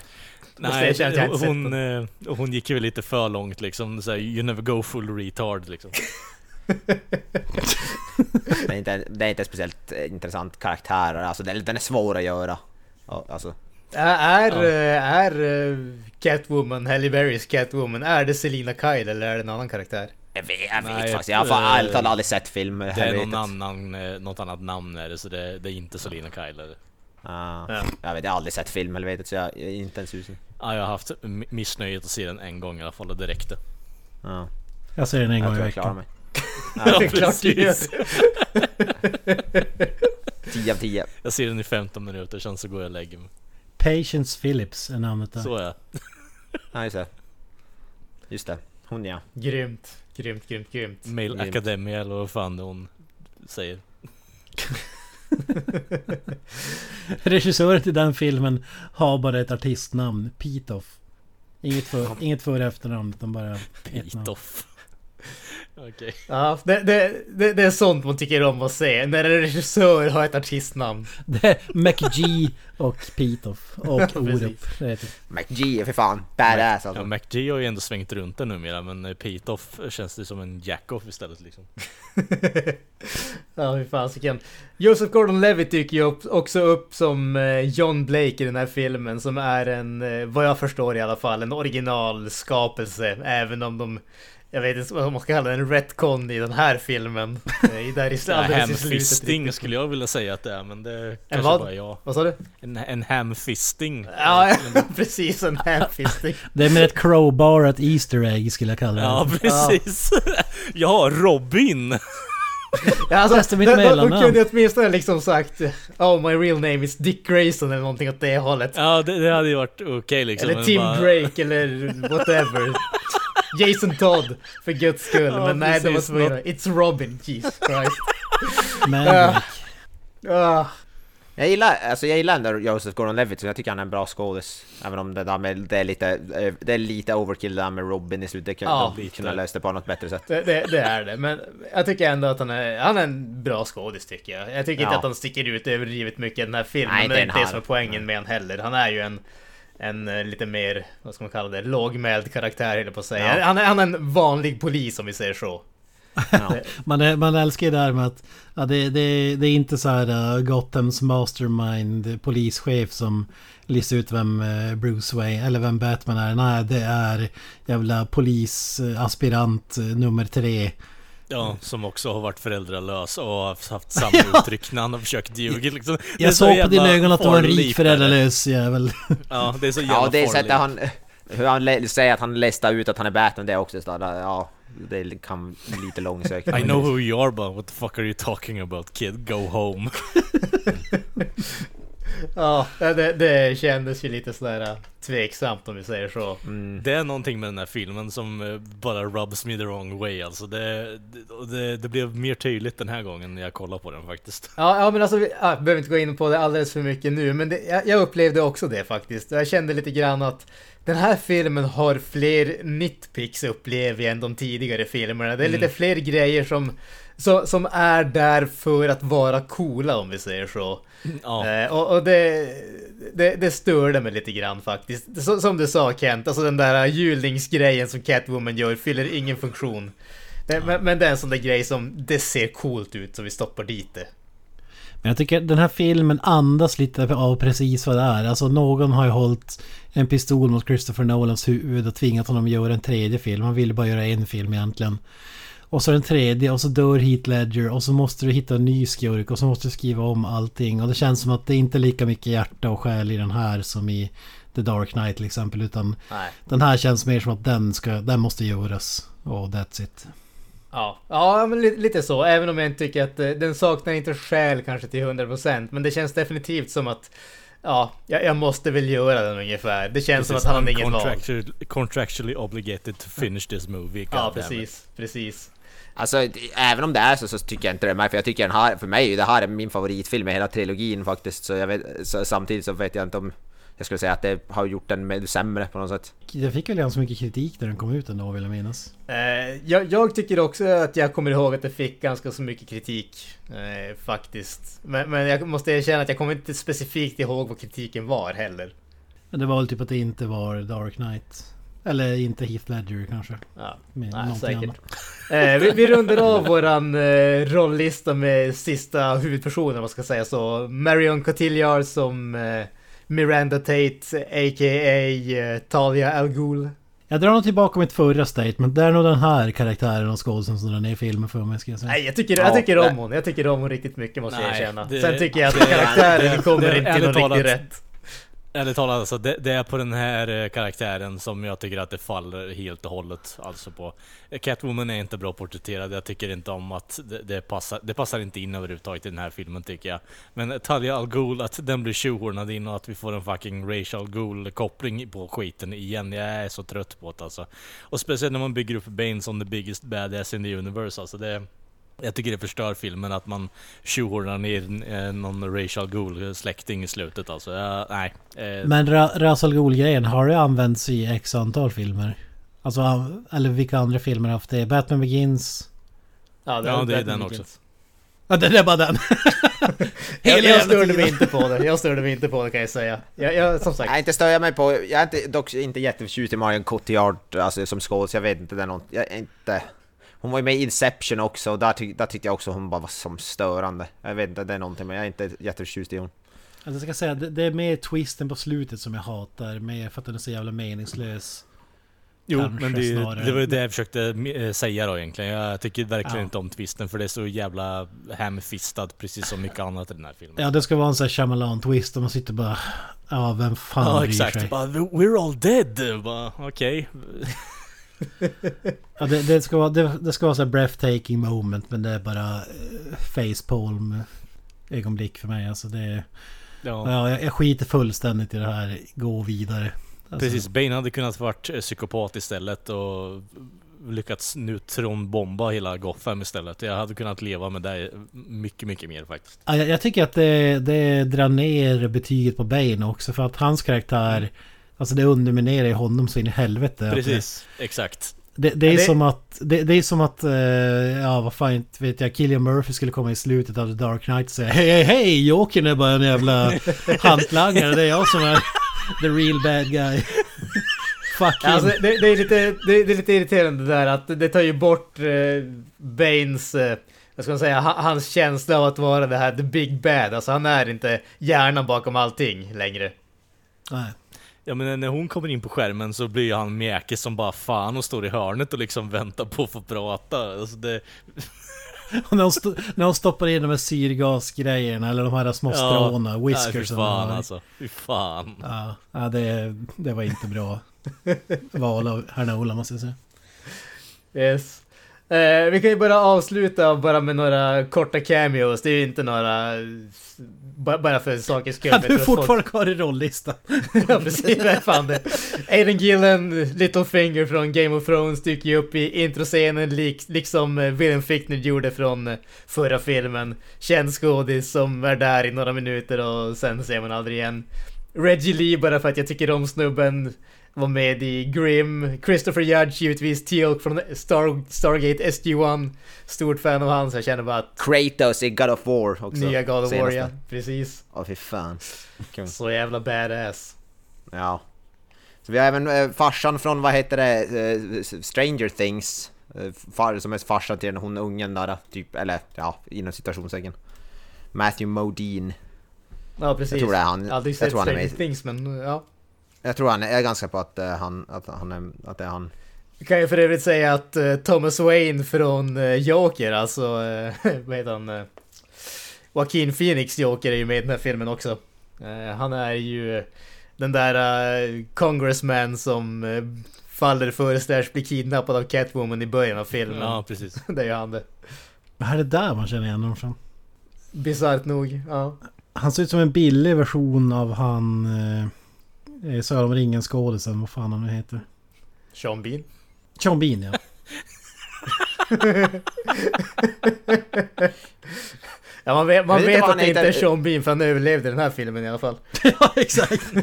S1: Inte sett
S3: hon, eh, hon gick ju lite för långt liksom. Så här, you never go full retard liksom.
S2: Det är inte, det är inte en speciellt eh, intressant karaktär, alltså den, den är svår att göra. Ja, Alltså,
S1: Är, är, eh, är eh, Catwoman, Halle Berrys Catwoman, är det Selina Kyle eller är det en annan karaktär?
S2: jag vet, jag vet
S3: Nej,
S2: faktiskt, jag har
S3: eh,
S2: ärligt talat aldrig sett film med
S3: Det är någon annan, något annat namn är det, så det, det är inte Selina Kyle. eller?
S2: Ah,
S1: Ja.
S2: Jag vet, jag har aldrig sett film helvetet så jag, är inte ens sugen.
S3: Ja, jag har haft missnöjet att se den en gång i alla fall och det räckte.
S2: Ja,
S4: Jag ser den en
S2: jag
S4: gång i
S2: tror jag klarar
S4: veckan.
S2: mig.
S1: det är klart du gör.
S2: 10 av 10.
S3: Jag ser den i 15 minuter, sen så går jag och lägger mig.
S4: Patience Phillips är namnet där.
S3: Så är jag.
S2: Ja, just det. Just det, hon ja.
S1: Grymt, grymt, grymt, grymt.
S3: Mail
S2: Grymt.
S3: Academy eller vad fan hon säger.
S4: Regissören till den filmen har bara ett artistnamn, Pitoff. Inget för, inget för efternamn utan bara.
S3: Pitoff. Okej.
S1: Ja, det, det, det, det är sånt man tycker om att se, när en regissör har ett artistnamn.
S4: Det är McG och Pitoff och. Orup. Heter.
S2: McGee är för fan badass
S3: Ja,
S2: alltså.
S3: McGee har ju ändå svängt runt det numera men eh, Pitoff känns det som en jack-off istället liksom.
S1: Ja, hur fasiken. Joseph Gordon-Levitt dyker ju upp, också upp som eh, John Blake i den här filmen, som är en, eh, vad jag förstår i alla fall, en originalskapelse, även om de jag vet inte vad man ska kalla det, en retcon i den här filmen. Eh, I där i,
S3: Ja,
S1: alldeles i slutet.
S3: Skulle jag vilja säga att det är men det
S1: En
S3: kanske
S1: vad?
S3: bara är jag.
S1: Vad sa du?
S3: En, en hamfisting.
S1: Ja, precis en hamfisting.
S4: Det är med ett crowbar ett Easter egg skulle jag kalla det.
S3: Ja precis! Ja, Robin!
S1: Ja, alltså, de, de, de kunde åtminstone liksom sagt Oh my real name is Dick Grayson eller någonting åt det hållet.
S3: Ja det, det hade ju varit okej liksom.
S1: eller Tim
S3: bara-
S1: Drake eller whatever. Jason Todd för guds skull.
S3: Ja,
S1: men nej, det var tvungna. It's Robin, Jesus Christ.
S4: Maverick.
S1: Ah,
S2: Jag gillar, alltså jag gillar ändå Joseph Gordon-Levitt, så jag tycker han är en bra skådis. Även om det där med, det är lite, eh, det är lite overkill det där med Robin i slutet. Det kan,
S1: Ja,
S2: de kunde ha löst det på något bättre sätt.
S1: det, det, det är det. Men jag tycker ändå att han är, han är en bra skådis tycker jag. Jag tycker inte
S2: Ja.
S1: att han sticker ut överdrivet mycket i den här filmen.
S2: Nej,
S1: men det är
S2: inte
S1: inte det som är poängen med han heller. Han är ju en en eh, lite mer, vad ska man kalla det, lågmäld karaktär höll på att säga.
S2: Ja.
S1: Han, är, han är en vanlig polis om vi säger så.
S2: Ja.
S4: Man, är, man älskar ju det här med att ja, det, det, det är inte så här uh, Gothams mastermind polischef som listar ut vem uh, Bruce Wayne eller vem Batman är. Nej, det är jävla polisaspirant uh, nummer tre.
S3: Ja, som också har varit föräldralös och har haft samma uttryck när han har försökt ljuga liksom. Är
S4: Jag
S3: så
S4: såg på dina ögon att du var en rik föräldralös jävel.
S3: Ja, det är så jävla
S2: Ja, det
S3: farligt.
S2: sättet han... Hur han säger att han listar ut att han är Batman, det är också så där, ja... Det kan bli lite långsökt.
S3: I know who you are but what the fuck are you talking about kid? Go home.
S1: Ja, det, det kändes ju lite sådär äh, tveksamt om vi säger så.
S2: Mm.
S3: Det är någonting med den här filmen som eh, bara rubs me the wrong way alltså. Det, det, det, blev mer tydligt den här gången när jag kollade på den faktiskt.
S1: Ja, ja men alltså, vi ja, behöver inte gå in på det alldeles för mycket nu, men det, jag, jag upplevde också det faktiskt. Jag kände lite grann att den här filmen har fler nitpicks upplever jag än de tidigare filmerna. Det är lite fler grejer som, som, som är där för att vara coola om vi säger så.
S3: Ja,
S1: Eh, och och det, det, det störde mig lite grann faktiskt. Så, som du sa Kent, alltså den där julningsgrejen som Catwoman gör fyller ingen funktion. Det, men, men det är en sån där grej som det ser coolt ut så vi stoppar dit det.
S4: Men jag tycker den här filmen andas lite av precis vad det är. Alltså någon har ju hållit en pistol mot Christopher Nolans huvud och tvingat honom att göra en tredje film. Han ville bara göra en film egentligen. Och så den tredje och så dör Heath Ledger och så måste du hitta en ny skurk och så måste du skriva om allting. Och det känns som att det inte är lika mycket hjärta och själ i den här som i The Dark Knight till exempel. Utan
S1: Nej.
S4: den här känns mer som att den, ska, den måste göras. Och that's it.
S1: Ja, ja men li, lite så. Även om jag inte tycker att eh, den saknar inte själ kanske till 100%. Men det känns definitivt som att Ja, jag, jag måste väl göra den ungefär. Det känns som att han hade inget val.
S3: contractually, obligated to finish this movie.
S1: Ja,
S3: goddammit.
S1: precis. Precis.
S2: Alltså, även om det är så, så tycker jag inte det är för jag tycker den här, för mig, det här är min favoritfilm i hela trilogin faktiskt. Så jag vet, så, samtidigt så vet jag inte om jag skulle säga att det har gjort den med sämre på något sätt.
S4: Den fick väl ganska mycket kritik när den kom ut ändå vill jag minnas.
S1: Eh, jag, jag tycker också att jag kommer ihåg att det fick ganska så mycket kritik. Eh, faktiskt. Men, men jag måste erkänna att jag kommer inte specifikt ihåg vad kritiken var heller.
S4: Men det var väl typ att det inte var Dark Knight. Eller inte Heath Ledger kanske.
S1: Ja,
S4: Med
S1: nej, säkert. Eh, vi, vi rundar av våran eh, rolllista med sista huvudpersonen, vad ska jag säga så. Marion Cotillard som eh, Miranda Tate, a.k.a. Eh, Talia Al Ghul.
S4: Jag drar nog tillbaka mitt förra statement. Det är nog den här karaktären och skådisen som drar ner filmen för mig ska jag säga.
S1: Nej, jag tycker,
S2: Ja,
S1: jag tycker om
S2: nej.
S1: hon. Jag tycker om hon riktigt mycket måste jag
S3: Nej,
S1: erkänna. Sen tycker jag att
S3: det-
S1: karaktären
S3: det-
S1: kommer
S3: det-
S1: inte till någon riktigt
S3: talat-
S1: rätt.
S3: Ärligt talat alltså, det, det är på den här eh, karaktären som jag tycker att det faller helt och hållet. Alltså på Catwoman är inte bra porträtterad, jag tycker inte om att det, det, passar, det passar inte in överhuvudtaget i den här filmen tycker jag. Men Talia Al Ghul, att den blir tjohornad in och att vi får en fucking Rachel Ghul koppling på skiten igen. Jag är så trött på det alltså. Och speciellt när man bygger upp Bane som the biggest badass in the universe alltså. Det, jag tycker det förstör filmen att man tjohornar ner eh, någon Rachel Ghul släkting i slutet alltså. Jag, nej. Eh,
S4: Men Ra- Ra's al Ghul-grejen, har det använts i x antal filmer? Alltså, eller vilka andra filmer har haft det? Batman Begins?
S1: Ja,
S3: Ja, det är den
S1: Begins.
S3: också.
S4: Ja, det är bara den!
S1: Jag, jag störde mig inte på det. Jag störde mig inte på det kan jag säga. Jag, jag, som sagt.
S2: Jag inte stör jag mig på, jag är inte, dock inte jätteförtjust i Marion Cotillard alltså, som skådis, jag vet inte, det är något, jag är inte... Hon var ju med i Inception också och där, tyck, där tyckte jag också hon bara var som störande. Jag vet inte, det är någonting men jag är inte jätteförtjust i hon.
S4: Alltså, jag ska säga, det, det är mer twisten på slutet som jag hatar. Mer för att den är så jävla meningslös.
S3: Jo,
S4: Kanske
S3: men det,
S4: snarare.
S3: det var ju det jag försökte eh, säga då egentligen. Jag tycker verkligen
S4: Ja.
S3: inte om twisten för det är så jävla hamfistad precis som mycket annat i den här filmen.
S4: Ja, det ska vara en sån här Shyamalan-twist och man sitter bara... Ja, vem fan
S3: Ja,
S4: bryr
S3: exakt.
S4: sig?
S3: Bara, We're all dead! Okej.
S4: Ja, det, det, ska vara, det, det ska vara så breathtaking moment men det är bara uh, facepalm ögonblick för mig. Alltså det...
S3: Ja.
S4: Ja, jag, jag skiter fullständigt i det här. Gå vidare. Alltså,
S3: Precis, Bane hade kunnat varit eh, psykopat istället och lyckats neutronbomba hela Gotham istället. Jag hade kunnat leva med det mycket, mycket mer faktiskt.
S4: Ja, jag, jag tycker att det, det drar ner betyget på Bane också för att hans karaktär Alltså det underminerar ju honom så in i helvete.
S3: Precis, exakt.
S4: Det, det är
S1: det-
S4: som att, det, det är som att, eh, ja vad fan vet jag, Killian Murphy skulle komma i slutet av The Dark Knight och säga Hej hej hej, Jokern är bara en jävla hantlangare, det är jag som är the real bad guy. Fuck him.
S1: Alltså, det, det, är lite, det, det är lite irriterande det där att det tar ju bort eh, Banes, eh, vad ska säga, ha- hans känsla av att vara det här the big bad. Alltså han är inte hjärnan bakom allting längre.
S4: Nej.
S3: Ja men när hon kommer in på skärmen så blir han mjäkig som bara fan och står i hörnet och liksom väntar på att få prata. Alltså det,
S4: Och när, hon när hon stoppar in de här syrgasgrejerna eller de här små stråna,
S3: nej,
S4: whiskers.
S3: fy fan alltså. Fy fan.
S4: Ja, ja det, det var inte bra val av herr Ola måste jag säga.
S1: Yes. Eh, vi kan ju bara avsluta bara med några korta cameos. Det är ju inte några... ba- Bara för sakens skull. Jag
S4: du fortfarande kvar i rollistan.
S1: ja precis, vad är fan det? Aiden Gillen, Littlefinger från Game of Thrones dyker ju upp i introscenen lik, liksom eh, Willem Fichtner gjorde från eh, förra filmen. Känd skådis som är där i några minuter och sen ser man aldrig igen. Reggie Lee bara för att jag tycker om snubben var med i Grimm. Christopher Judge givetvis, Teal'c från Star, Stargate SG-1. Stort fan av hans, jag känner bara att
S2: Kratos i God of War också.
S1: nya God of War
S2: senaste.
S1: ja, precis.
S2: Åh fy fan.
S1: Så jävla badass.
S2: Ja. Så vi har även eh, farsan från, vad heter det, eh, Stranger Things. Eh, far, som är farsan till den hon ungen där, typ, eller ja, inom citationstecken. Matthew Modine.
S1: Ja precis.
S2: Jag tror det är han.
S1: Aldrig sett Stranger. Things men ja.
S2: Jag tror han är, jag är ganska på att, eh, han, att, han är, att det är han.
S1: Vi kan ju för övrigt säga att eh, Thomas Wayne från eh, Joker, alltså vad heter han? Joaquin Phoenix Joker är ju med i den här filmen också. Han är ju den där congressman som faller för slash blir kidnappad av Catwoman i början av filmen.
S3: Ja precis.
S1: det är ju han det.
S4: Vad är det där man känner igen honom från?
S1: Bisarrt nog, ja.
S4: Han ser ut som en billig version av han... Eh, Sagan om ringen skådisen, vad fan han nu heter.
S1: Sean Bean.
S4: Sean Bean ja.
S1: Ja man vet, man
S2: vet
S1: att det inte är. Sean Bean för han överlevde den här filmen i alla fall.
S4: ja exakt.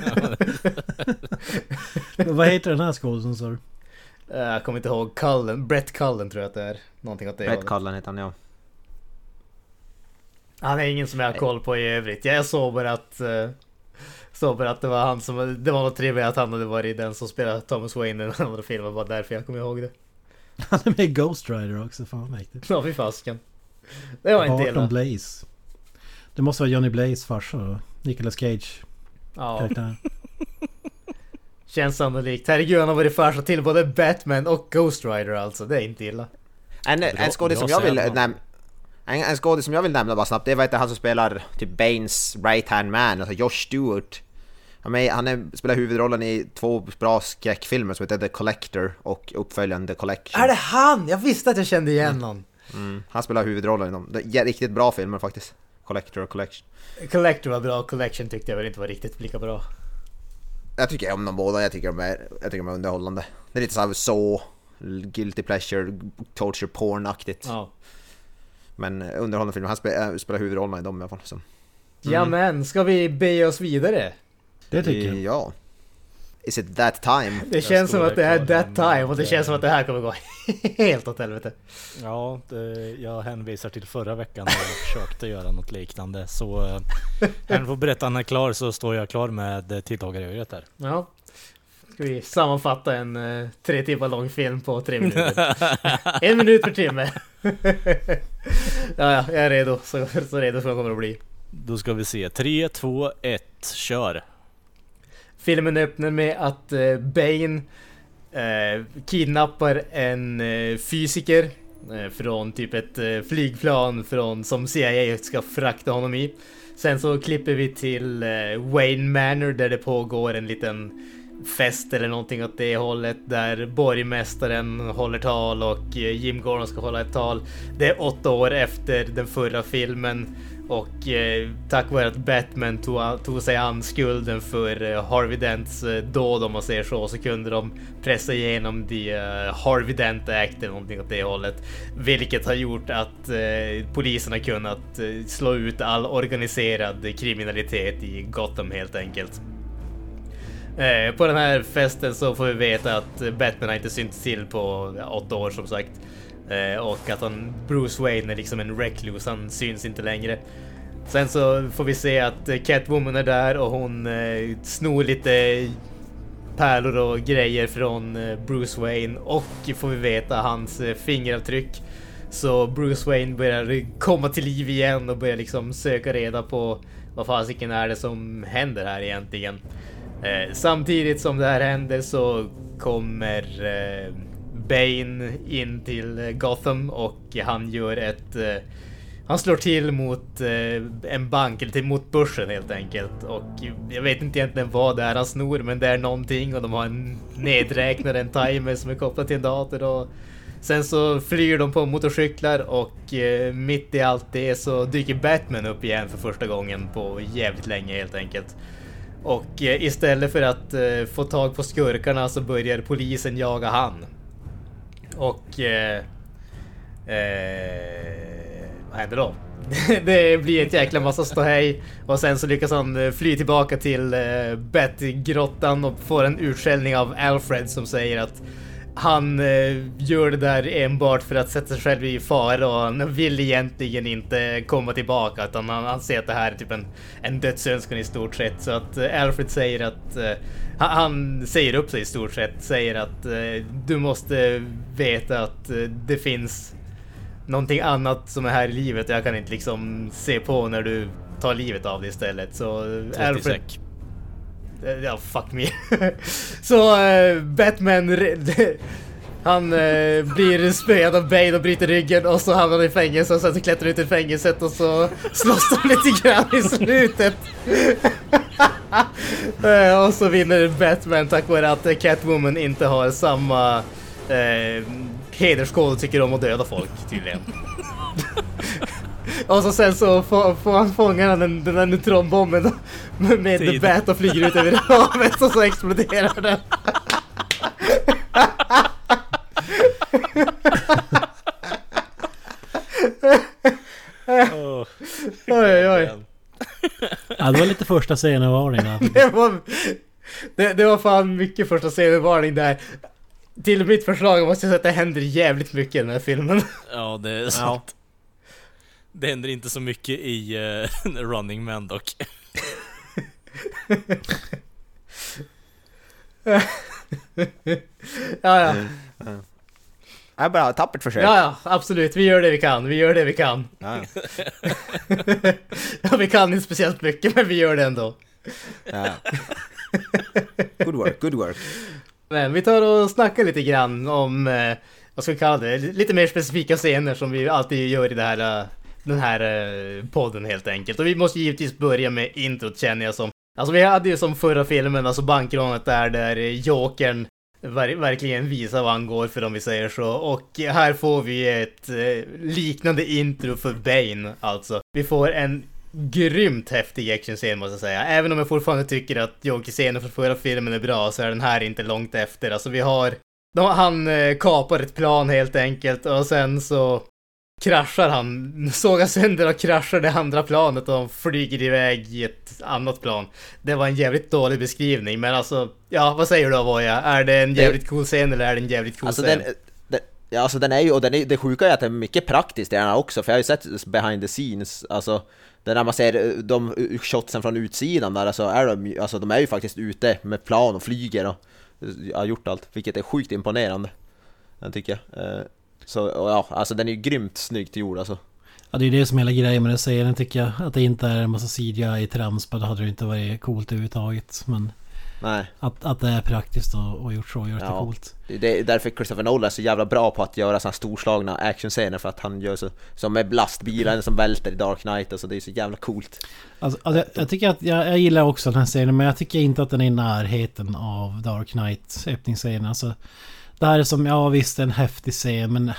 S4: Vad heter den här skådisen sa du?
S1: Eh, jag kommer inte ihåg, Cullen, Brett Cullen tror jag att det är. Någonting åt det
S2: Brett. Cullen heter han ja.
S1: Han är ingen som jag har koll på i övrigt. Jag såg bara att... Såg bara att det var han som... Det var något trevligt att han hade varit den som spelade Thomas Wayne i den andra filmen. Bara därför jag kommer ihåg det.
S4: Han är med i Ghost Rider också, fan vad mäktigt.
S1: Ja, fy fasiken. Det var inte
S4: Barton
S1: illa.
S4: Blaze. Det måste vara Johnny Blaze farsa då. Nicolas Cage
S1: Ja,
S4: karaktär.
S1: känns sannolikt. Herregud, han har varit farsa till både Batman och Ghost Rider alltså. Det är inte illa.
S2: En,
S3: Bra-
S2: en skådis som jag vill nämna... En, en skådis som jag vill nämna bara snabbt, det är han som spelar typ Banes right hand man, alltså Josh Stewart. Han, är, han är, spelar huvudrollen i två bra skräckfilmer som heter The Collector och uppföljaren The Collection.
S1: Är det han? Jag visste att jag kände igen någon.
S2: Mm, han spelar huvudrollen i dem. Det är riktigt bra filmer faktiskt. Collector och Collection.
S1: Collector var bra, Collection tyckte jag väl inte var riktigt lika bra.
S2: Jag tycker om dem båda, jag tycker de är, jag tycker de är underhållande. Det är lite såhär så guilty pleasure, torture porn-aktigt.
S1: Ja.
S2: Men underhållande filmer, han spelar, spelar huvudrollen i dem i alla fall. Så.
S1: Ja men, ska vi bege oss vidare?
S4: Det tycker jag.
S2: Ja. Is it that time?
S1: Det känns som att det är that time och det känns som att det här kommer gå helt åt helvete.
S3: Ja, det, jag hänvisar till förra veckan när jag försökte göra något liknande. Så eh, han får berätta när han är klar så står jag klar med eh, tilltagarögat där.
S1: Ja. Ska vi sammanfatta en eh, tre timmar lång film på tre minuter? en minut per timme. ja, ja, jag är redo. Så, så redo som jag kommer att bli.
S3: Då ska vi se. 3, 2, 1, kör!
S1: Filmen öppnar med att eh, Bane eh, kidnappar en eh, fysiker eh, från typ ett eh, flygplan från, som CIA ska frakta honom i. Sen så klipper vi till eh, Wayne Manor där det pågår en liten fest eller någonting åt det hållet där borgmästaren håller tal och eh, Jim Gordon ska hålla ett tal. Det är åtta år efter den förra filmen och eh, tack vare att Batman tog, tog sig an skulden för eh, Harvey Dents eh, dåd om man säger så, så kunde de pressa igenom the eh, Harvey Dent Act eller någonting åt det hållet. Vilket har gjort att eh, polisen har kunnat eh, slå ut all organiserad kriminalitet i Gotham helt enkelt. Eh, på den här festen så får vi veta att Batman har inte synts till på ja, åtta år som sagt. Eh, och att han, Bruce Wayne är liksom en recluse, han syns inte längre. Sen så får vi se att Catwoman är där och hon eh, snor lite pärlor och grejer från eh, Bruce Wayne och får vi veta hans eh, fingeravtryck. Så Bruce Wayne börjar komma till liv igen och börjar liksom söka reda på vad fasiken är det som händer här egentligen. Eh, samtidigt som det här händer så kommer eh, Bane in till eh, Gotham och han gör ett... Eh, han slår till mot eh, en bank, eller till mot börsen helt enkelt. Och jag vet inte egentligen vad det är han snor, men det är någonting och de har en nedräknare, en timer som är kopplad till en dator. Och sen så flyr de på motorcyklar och eh, mitt i allt det så dyker Batman upp igen för första gången på jävligt länge helt enkelt. Och eh, istället för att eh, få tag på skurkarna så börjar polisen jaga han. Och... Eh, eh, vad händer då? det blir ett jäkla massa ståhej och sen så lyckas han eh, fly tillbaka till eh, Betty-grottan och får en utskällning av Alfred som säger att han eh, gör det där enbart för att sätta sig själv i fara och han vill egentligen inte komma tillbaka utan han, han ser att det här är typ en, en dödsönskan i stort sett. Så att eh, Alfred säger att eh, han, han säger upp sig i stort sett, säger att eh, du måste veta att eh, det finns någonting annat som är här i livet. Jag kan inte liksom se på när du tar livet av dig istället. Så eh, Alfred...
S3: säck.
S1: Eh, Ja, fuck me. så eh, Batman... Han eh, blir spöad av Bane och bryter ryggen och så hamnar han i fängelse och sen så klättrar han ut ur fängelset och så slåss de lite grann i slutet. Eh, och så vinner Batman tack vare att Catwoman inte har samma eh, hederskod och tycker om att döda folk tydligen. Och så sen så får, får han fånga den, den där neutronbomben med, The. Bat och flyger ut över havet och så exploderar den.
S3: Åh,
S1: Oj, oj, oj.
S4: Ja, det var lite första scenvarning där.
S1: Det var, det, det var fan mycket första scenvarning där. Till mitt förslag måste jag säga att det händer jävligt mycket i den här filmen.
S3: Ja, det är sant. Det händer inte så mycket i eh, Running Man dock.
S1: Ja, ja.
S2: Det är bara tappert försök.
S1: Ja, ja, absolut. Vi gör det vi kan. Vi gör det vi kan.
S2: Ja.
S1: Ja, vi kan inte speciellt mycket, men vi gör det ändå.
S2: Ja. Good work, good work.
S1: Men vi tar och snackar lite grann om, eh, vad ska vi kalla det, lite mer specifika scener som vi alltid gör i det här, eh, den här eh, podden helt enkelt. Och vi måste givetvis börja med introt känner jag som. Alltså vi hade ju som förra filmen, alltså bankrånet där, där Jokern ver verkligen visa vad han går för om vi säger så. Och här får vi ett eh, liknande intro för Bane alltså. Vi får en grymt häftig actionscen måste jag säga. Även om jag fortfarande tycker att Joker-scenen från förra filmen är bra så är den här inte långt efter. Alltså vi har... Han eh, kapar ett plan helt enkelt och sen så kraschar han, sågar sönder och kraschar det andra planet och flyger iväg i ett annat plan. Det var en jävligt dålig beskrivning men alltså, ja vad säger du Avoya? Är det en jävligt cool scen eller är det en jävligt cool
S2: Alltså
S1: scen?
S2: den, den, ja, alltså den är ju, och den är, det sjuka är att det är mycket praktiskt i den här också, för jag har ju sett behind the scenes, alltså det när man ser eh, de eh, shotsen från utsidan där, alltså är de, alltså de är ju faktiskt ute med plan och flyger och eh, har gjort allt, vilket är sjukt imponerande. Jag tycker jag. Så ja, alltså den är ju grymt snyggt gjord alltså.
S4: Ja, det är ju det som är hela grejen med den serien tycker jag. Att det inte är en massa CGI-trams. Då hade det inte varit coolt överhuvudtaget. Men
S2: Nej.
S4: att, att det är praktiskt och, och gjort så gör det
S2: Ja.
S4: coolt.
S2: Det är därför Christopher Nolan är så jävla bra på att göra såna storslagna actionscener för att han gör så Som med lastbilen som välter i Dark Knight, alltså det är så jävla coolt
S4: Alltså, alltså, jag, jag tycker att jag, jag gillar också den här serien men jag tycker inte att den är i närheten av Dark Knight öppningsscenen. Alltså, det här är som, ja visst en häftig scen men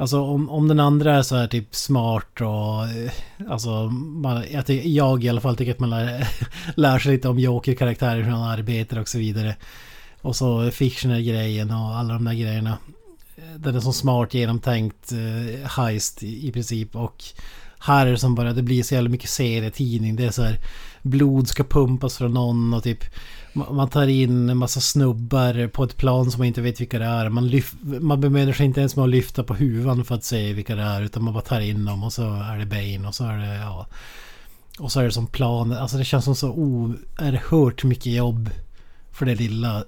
S4: Alltså om, om den andra är så här typ smart och eh, alltså man, jag, jag i alla fall tycker att man lär, lär sig lite om Joker-karaktärer, hur han arbetar och så vidare. Och så fictioner-grejen och alla de där grejerna. Den är så smart genomtänkt eh, heist i, i princip och här är det som bara, det blir så jävla mycket serietidning. Det är så här blod ska pumpas från någon och typ man tar in en massa snubbar på ett plan som man inte vet vilka det är. Man, lyf, man bemödar sig inte ens med att lyfta på huvan för att se vilka det är. Utan man bara tar in dem och så är det Bane och så är det, ja. Och så är det som plan. Alltså det känns som så oerhört mycket jobb för det lilla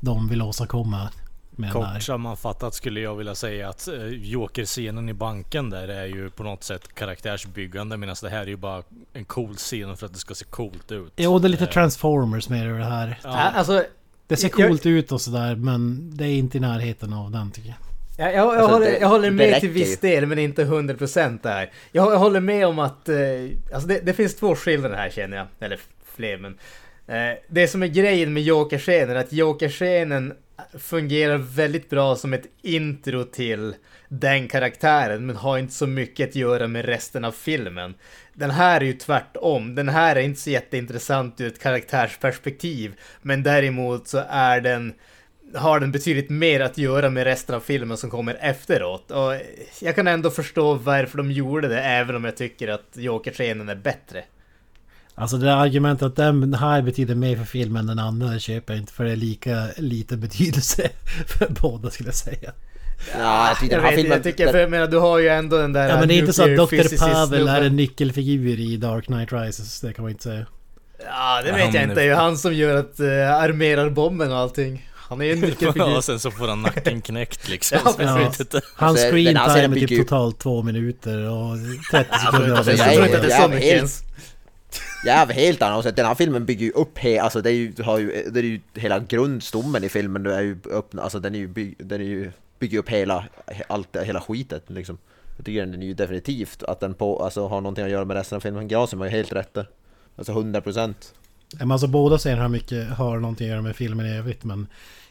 S4: de vill åstadkomma här.
S3: Kort sammanfattat skulle jag vilja säga att eh, Joker-scenen i banken där är ju på något sätt karaktärsbyggande medan det här är ju bara en cool scen för att det ska se coolt ut.
S4: Jo, det är lite
S3: Eh,
S4: Transformers med det här.
S3: Ja.
S1: Alltså,
S4: Det ser
S1: jag-
S4: coolt ut och sådär men det är inte i närheten av den tycker jag.
S1: Jag, jag, jag,
S2: Alltså,
S1: håller,
S2: det-
S1: jag håller med till viss del men inte 100% där. Jag, jag håller med om att eh, alltså det, det finns två skillnader här känner jag. Eller fler men. Eh, det som är grejen med Joker-scenen är att Joker-scenen fungerar väldigt bra som ett intro till den karaktären men har inte så mycket att göra med resten av filmen. Den här är ju tvärtom. Den här är inte så jätteintressant ur ett karaktärsperspektiv. Men däremot så är den har den betydligt mer att göra med resten av filmen som kommer efteråt. Och jag kan ändå förstå varför de gjorde det, även om jag tycker att Joker-scenen är bättre.
S4: Alltså det där argumentet att den här betyder mer för filmen än den andra köper jag inte för det är lika lite betydelse för båda skulle jag säga.
S2: Ja, jag tycker
S1: Jag, vet,
S2: filmen...
S1: jag tycker, för jag menar, du har ju ändå den där...
S4: Ja men det är inte så att Dr. Pavel är en nyckelfigur i Dark Knight Rises. Det kan man inte säga.
S1: Ja, det
S3: Ja,
S1: vet jag
S3: men
S1: inte.
S3: det-
S1: Det är ju han som gör att uh, armerar bomben och allting. Han är ju en
S3: Ja,
S1: nyckelfigur.
S3: och sen så får han nacken knäckt liksom.
S1: Ja,
S3: jag inte.
S4: Hans
S2: Alltså,
S4: screen
S2: den här scenen
S4: time är typ
S2: bygger ju-
S4: totalt två minuter och 30 sekunder
S1: Alltså, jag
S2: jag
S1: tror
S2: är-
S1: inte att det är
S2: jag
S1: så mycket ens.
S2: Jag är helt annan åsikt. Alltså, den här filmen bygger ju upp he, alltså det är ju, har ju, det är ju hela grundstommen i filmen, det är ju upp, alltså den är ju, bygg, den är ju bygger upp hela, allt, hela skitet liksom. Jag tycker den är ju definitivt att den på, alltså har någonting att göra med resten av filmen. Grasen var ju helt rätt där. Alltså 100 procent.
S4: Men alltså båda scenerna har, mycket, har någonting att göra med filmen i övrigt men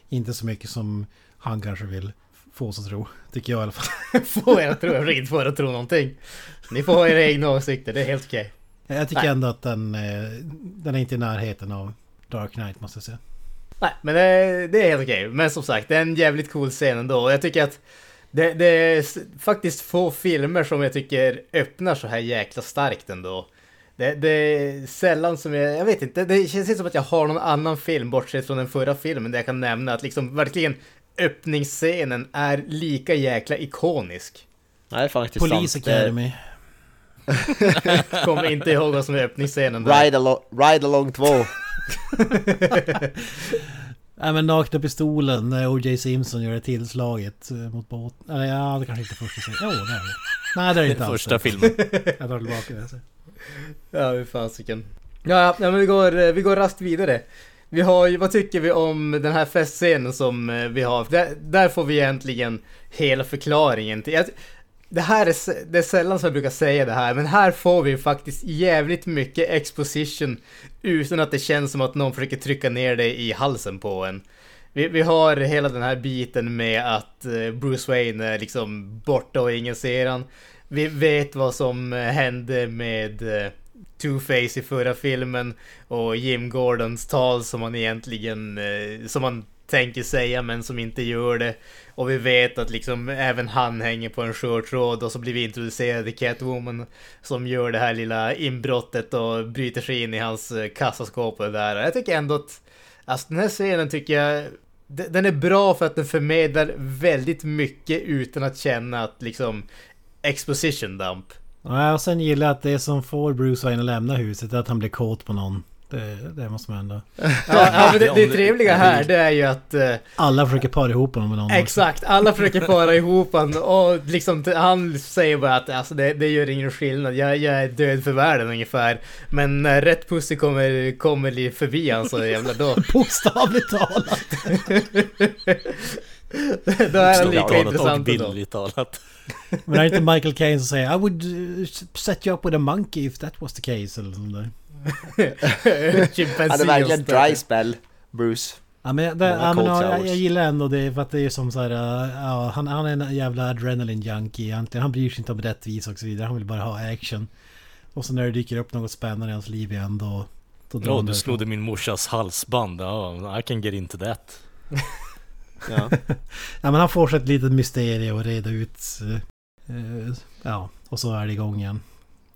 S4: inte så mycket som han kanske vill få oss att tro. Tycker jag i alla fall.
S1: Få er att tro, jag försöker inte få er att tro någonting. Ni får ha era egna åsikter, det är helt okej.
S4: Jag tycker
S1: Nej.
S4: ändå att den, eh, den är inte i närheten av Dark Knight måste jag säga.
S1: Nej, men det, det är helt okej. Men som sagt, det är en jävligt cool scen ändå. Jag tycker att det, det är faktiskt få filmer som jag tycker öppnar så här jäkla starkt ändå. Det, det är sällan som jag, jag vet inte, det känns inte som att jag har någon annan film bortsett från den förra filmen där jag kan nämna att liksom verkligen öppningsscenen är lika jäkla ikonisk.
S2: Nej faktiskt
S4: Police
S2: sant. Det-
S4: Academy.
S1: Kommer inte ihåg vad som är öppningsscenen där.
S2: Ride, alo Ride along 2.
S4: Nej men Nakna Pistolen när O.J. Simpson gör det tillslaget eh, mot båten. Eller ja, det kanske inte är första scenen. Jo, det är det. Nej, det är det inte alls.
S3: Första filmen.
S4: Jag tar tillbaka det. så.
S1: Ja, hur fasiken. Ja, ja, men vi går, eh, vi går raskt vidare. Vi har ju, vad tycker vi om den här festscenen som eh, vi har? Där, där får vi egentligen hela förklaringen till... Jag, det här är, det är sällan som jag brukar säga det här, men här får vi faktiskt jävligt mycket exposition utan att det känns som att någon försöker trycka ner det i halsen på en. Vi, vi har hela den här biten med att eh, Bruce Wayne är liksom borta och ingen ser han. Vi vet vad som hände med eh, Two-Face i förra filmen och Jim Gordons tal som han egentligen, eh, som han tänker säga men som inte gör det. Och vi vet att liksom även han hänger på en skör tråd och så blir vi introducerade till Catwoman som gör det här lilla inbrottet och bryter sig in i hans eh, kassaskåp och det där. Jag tycker ändå att, alltså den här scenen tycker jag, den är bra för att den förmedlar väldigt mycket utan att känna att liksom exposition dump.
S4: Ja, och sen gillar jag att det som får Bruce Wayne att lämna huset är att han blir kåt på någon. Det, det måste man ändå...
S1: Ja, ja men det, det trevliga här det är ju att eh,
S4: Alla försöker para ihop honom med någon. också.
S1: Exakt, alla försöker para ihop han och liksom han säger bara att alltså, det, det gör ingen skillnad, jag, jag är död för världen ungefär. Men när rätt pussy kommer, kommer förbi han så jävla då,
S4: Bokstavligt talat.
S1: då är han lika
S3: Talat och
S1: intressant ändå.
S3: bildligt talat.
S4: Men är det inte Michael Caine som säger I would uh, set you up with a monkey if that was the case eller sånt där.
S2: Han är verkligen
S1: och sådär.
S2: dry spell, Bruce.
S4: Ja men, det, ja, men ja, jag, gillar ändå det för att det är som så här, uh, ja, han, han är en jävla adrenaline junkie egentligen. Han bryr sig inte om rättvisa och så vidare. Han vill bara ha action. Och så när det dyker upp något spännande i hans liv igen då... Då
S3: Ja, du snodde min morsas halsband. Ja, I can get into that.
S2: Ja.
S4: Ja men han får sig ett litet mysterium och reda ut... eh, eh, ja, och så är det igång igen.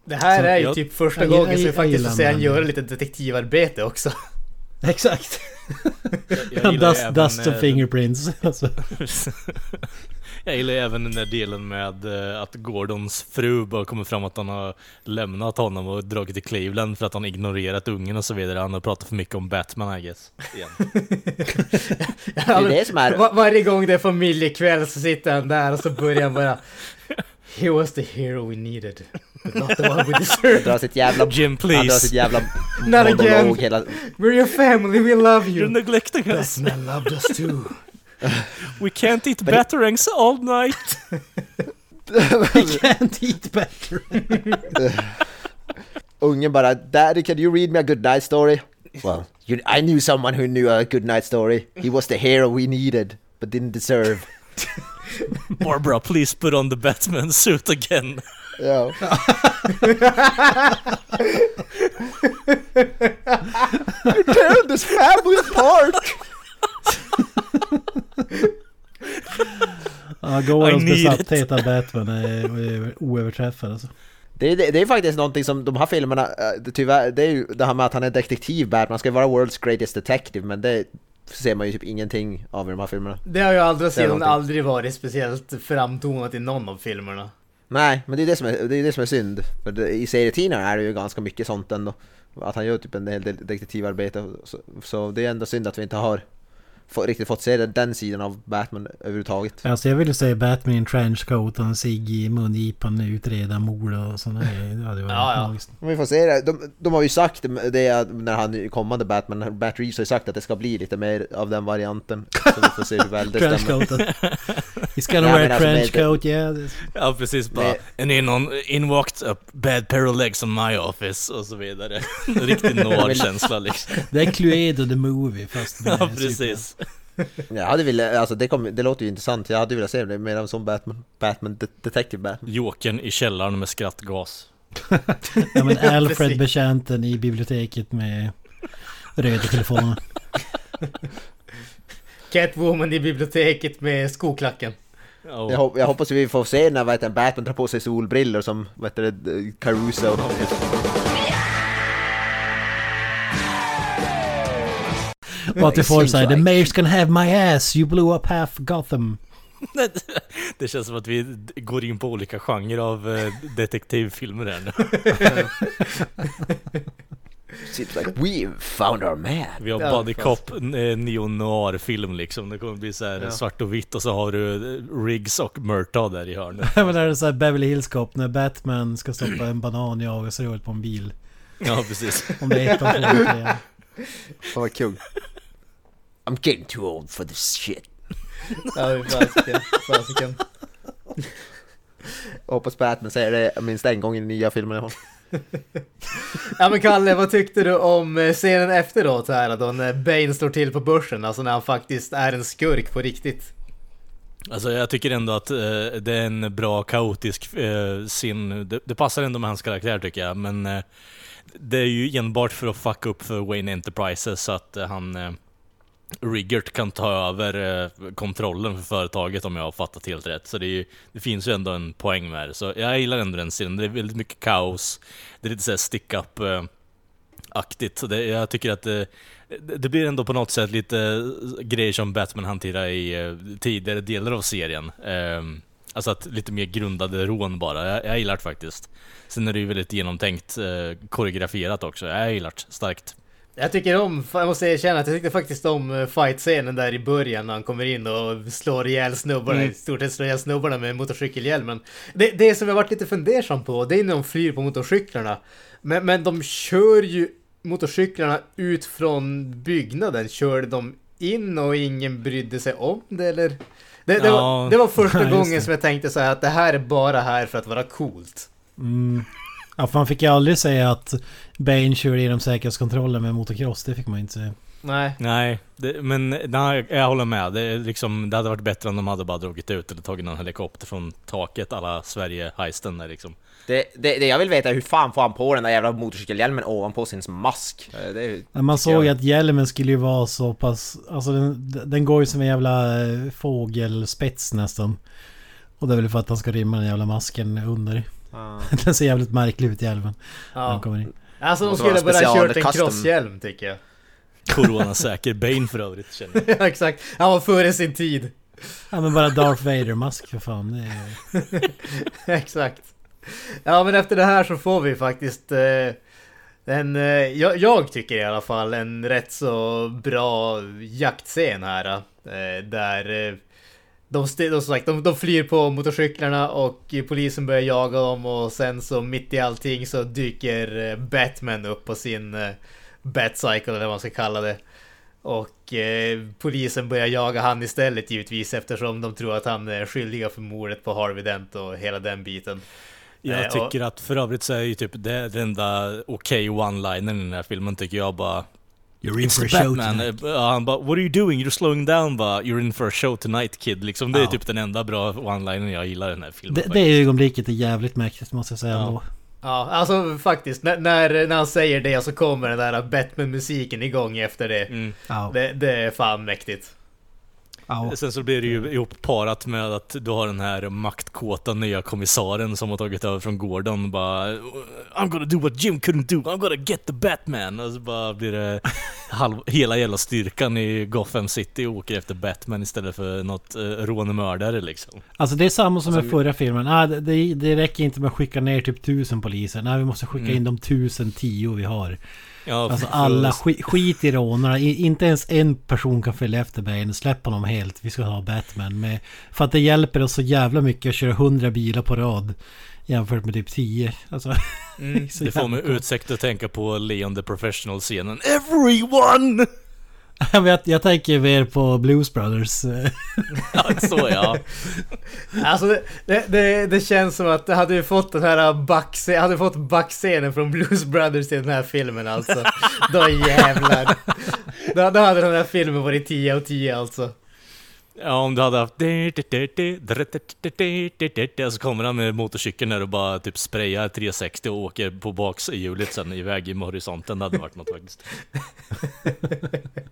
S1: Det här
S3: Så
S1: är ju
S3: jag-
S1: typ första
S4: jag-
S1: gången
S4: jag-
S1: som vi
S4: jag
S1: faktiskt får se han
S4: den.
S1: göra lite detektivarbete också.
S4: Exakt.
S3: Jag gillar
S4: dust, dust of
S3: eh,
S4: fingerprints. Alltså.
S3: Jag gillar även den där delen med eh, att Gordons fru bara kommer fram att han har lämnat honom och dragit till Cleveland för att han ignorerat ungen och så vidare. Han har pratat för mycket om Batman I guess. Igen.
S2: Det är det som är...
S1: Var, varje gång det är familjekväll så sitter han där och så börjar han bara He was the hero we needed, but not the one we deserved.
S2: sitt jävla...
S3: Jim
S2: Han drar
S3: please!
S2: sitt jävla
S1: Not again.
S2: hela...
S1: We're your family, we love
S3: You're
S1: you.
S3: neglecting us!
S1: Batman loved us too.
S3: We can't eat batterings all night!
S4: We can't eat better.
S2: Ungen bara Daddy can you read me a good night story? Well, you, I knew someone who knew a good night story. He was the hero we needed, but didn't deserve.
S3: Barbara, please put on the Batman suit again!
S2: Ja. You're tearing this family apart!
S4: Ja,
S3: need
S4: besatthet av Batman är, är oöverträffad alltså.
S2: Det är, det är faktiskt någonting som de här filmerna, eh, det, tyvärr, det är ju det här med att han är detektiv Batman, han ska vara World's Greatest Detective, men det ser man ju typ ingenting av i de här filmerna.
S1: Det har ju andra sidan
S2: någonting.
S1: aldrig varit speciellt framtonat i någon av filmerna.
S2: Nej, men det är det som är, det är, det som är synd. För det, I serietidningarna är det ju ganska mycket sånt ändå. Att han gör typ en hel del detektivarbete. Så, så det är ändå synd att vi inte har riktigt fått se den, den sidan av Batman överhuvudtaget.
S4: Alltså jag ville säga Batman i en trenchcoat och en cigg i mungipan utreda mord och sådana grejer. Det hade varit
S1: Ja, ja.
S4: magiskt.
S2: Men vi får se det. De, de har ju sagt det när han kommande Batman, Bat Reeves har ju sagt att det ska bli lite mer av den varianten. Så vi får se hur väl det stämmer.
S4: Trenchcoaten. He's gonna
S2: Ja,
S4: wear a
S2: alltså,
S4: trenchcoat, yeah.
S3: Ja precis bara
S2: Nej.
S3: And in, on, in walked a bad pair of legs on my office och så vidare. En riktig noir-känsla liksom.
S4: Det är Cluedo the Movie fast
S3: Ja
S4: super-
S3: precis.
S2: Jag hade velat, alltså det, kom, det låter ju intressant. Jag hade velat se det mer som Batman. Batman, de, Detective Batman.
S3: Jokern i källaren med skrattgas.
S4: Ja men Alfred betjänten i biblioteket med röda telefoner.
S1: Catwoman i biblioteket med skoklacken.
S3: Ja,
S2: Jag, hop- jag hoppas vi får se när det, Batman tar på sig solbrillor som det, Caruso.
S4: Och att det får såhär The
S2: like-
S4: Mayors can have my ass, you blew up half Gotham.
S3: Det känns som att vi går in på olika genrer av eh, detektivfilmer här nu.
S2: Seems like we found our man.
S3: Vi har Buddy Cop, eh, neo-noir-film liksom. Det kommer bli så här
S1: Ja.
S3: svart och vitt och så har du eh, Riggs och Murtaugh där i hörnet.
S4: Ja men det är såhär Beverly Hills Cop när Batman ska stoppa en banan i avgasröret på en bil.
S3: Ja precis.
S4: Om det är ett, två, tre.
S2: Fan vad kul. I'm getting too old for this shit.
S1: Ja, fasiken.
S2: hoppas Batman säger det minst en gång i den nya filmen i alla.
S1: Ja men Kalle, vad tyckte du om eh, scenen efteråt här då när Bane står till på börsen? Alltså när han faktiskt är en skurk på riktigt.
S3: Alltså jag tycker ändå att eh, det är en bra kaotisk eh, scen. Det, det passar ändå med hans karaktär tycker jag, men eh, det är ju enbart för att fucka upp för Wayne Enterprises så att eh, han eh, Riggert kan ta över eh, kontrollen för företaget om jag har fattat helt rätt. Så det, är ju, det finns ju ändå en poäng med det. Så jag gillar ändå den scenen. Det är väldigt mycket kaos. Det är lite såhär stick-up eh, aktigt. Så det, jag tycker att eh, det, det blir ändå på något sätt lite eh, grejer som Batman hanterar i eh, tidigare delar av serien. Ehm, alltså att lite mer grundade rån bara. Jag, jag gillar det faktiskt. Sen är det ju väldigt genomtänkt eh, koreograferat också. Jag gillar det starkt.
S1: Jag tycker om, jag måste erkänna att jag tyckte faktiskt om eh, fight-scenen där i början när han kommer in och slår ihjäl snubbarna,
S4: Mm.
S1: i stort sett slår ihjäl snubbarna med motorcykelhjälmen. Det, det som jag varit lite fundersam på, det är när de flyr på motorcyklarna. Men, men de kör ju motorcyklarna ut från byggnaden, körde de in och ingen brydde sig om det eller? Det, det,
S3: Ja.
S1: var, det var första
S4: Ja,
S1: gången som jag tänkte så här att det här är bara här för att vara coolt.
S4: Mm. Ja för man fick ju aldrig säga att Bane kör igenom säkerhetskontrollen med motocross. Det fick man ju inte säga.
S1: Nej.
S3: Nej, det, men nej, jag håller med. Det, är liksom, det hade varit bättre om de hade bara dragit ut eller tagit någon helikopter från taket alla Sverige-heisten där liksom.
S2: Det, det, det jag vill veta är hur fan får han på den där jävla motorcykelhjälmen ovanpå sin mask? Eh, Det
S4: man såg ju
S2: jag-
S4: att hjälmen skulle ju vara så pass... Alltså den, den går ju som en jävla eh, fågelspets nästan. Och det är väl för att han ska rymma den jävla masken under.
S2: Ah.
S4: Den ser jävligt märklig ut. När han
S1: Ja.
S4: kommer in.
S1: Alltså de skulle bara kört en
S2: custom.
S1: crosshjälm tycker jag.
S3: Coronasäker Bane för övrigt känner jag.
S1: Ja, exakt. Han var före sin tid.
S4: Ja men bara Darth Vader-mask för fan. Det är...
S1: Exakt. Ja men efter det här så får vi faktiskt eh, en, eh, jag, jag tycker i alla fall en rätt så bra jaktscen här. Eh, där eh, de, de, sagt, de, de flyr på motorcyklarna och polisen börjar jaga dem och sen så mitt i allting så dyker eh, Batman upp på sin eh, Batcycle eller vad man ska kalla det. Och eh, polisen börjar jaga han istället givetvis eftersom de tror att han är skyldiga för mordet på Harvey Dent och hela den biten.
S3: Jag
S1: Eh, och-
S3: tycker att för övrigt så är ju typ det den enda okej one-linern i den här filmen tycker jag bara
S4: You're in
S3: It's
S4: for a show
S3: Batman.
S4: tonight.
S3: Ja, han bara What are you doing? You're slowing down bara You're in for a show tonight kid liksom. Det är
S4: Ja.
S3: typ den enda bra one-linern jag gillar i den här filmen
S4: Det, det ögonblicket är jävligt mäktigt måste jag säga
S3: Ja.
S1: Ja, alltså faktiskt. När, när, när han säger det så kommer den där Batman-musiken igång efter det.
S3: Mm.
S4: Ja.
S1: Det, det är fan mäktigt.
S4: Ja.
S3: Sen så blir det ju ihop parat med att du har den här maktkåta nya kommissaren som har tagit över från Gordon bara I'm gonna do what Jim couldn't do, I'm gonna get the Batman! Och så bara blir det halv, hela jävla styrkan i Gotham City och åker efter Batman istället för något eh, rånemördare liksom.
S4: Alltså det är samma som
S2: Alltså,
S4: i förra filmen. Ah, det, det, det räcker inte med att skicka ner typ tusen poliser. Nej, vi måste skicka
S3: Mm.
S4: in de tusen tio vi har.
S3: Ja,
S4: Alltså alla, skit, skit i rånarna. Inte ens en person kan följa efter Bane. Släpp honom helt. Vi ska ha Batman. Med, för att det hjälper oss så jävla mycket att köra hundra bilar på rad. Jämfört med typ 10. Alltså,
S1: Mm.
S3: Det får mig utsikt att tänka på Leon the Professional-scenen Everyone!
S4: jag, jag tänker mer på Blues Brothers.
S3: Ja, så ja.
S1: Alltså det, det, det, det känns som att hade vi fått den här backscenen, hade vi fått backscenen från Blues Brothers i den här filmen alltså. Då jävlar. Då, då hade den här filmen varit 10 av 10 alltså.
S3: Ja, om du hade haft... Så kommer han med motorcykeln där och bara typ sprayar 360 och åker på bakhjulet sen iväg i horisonten. Det hade varit något faktiskt.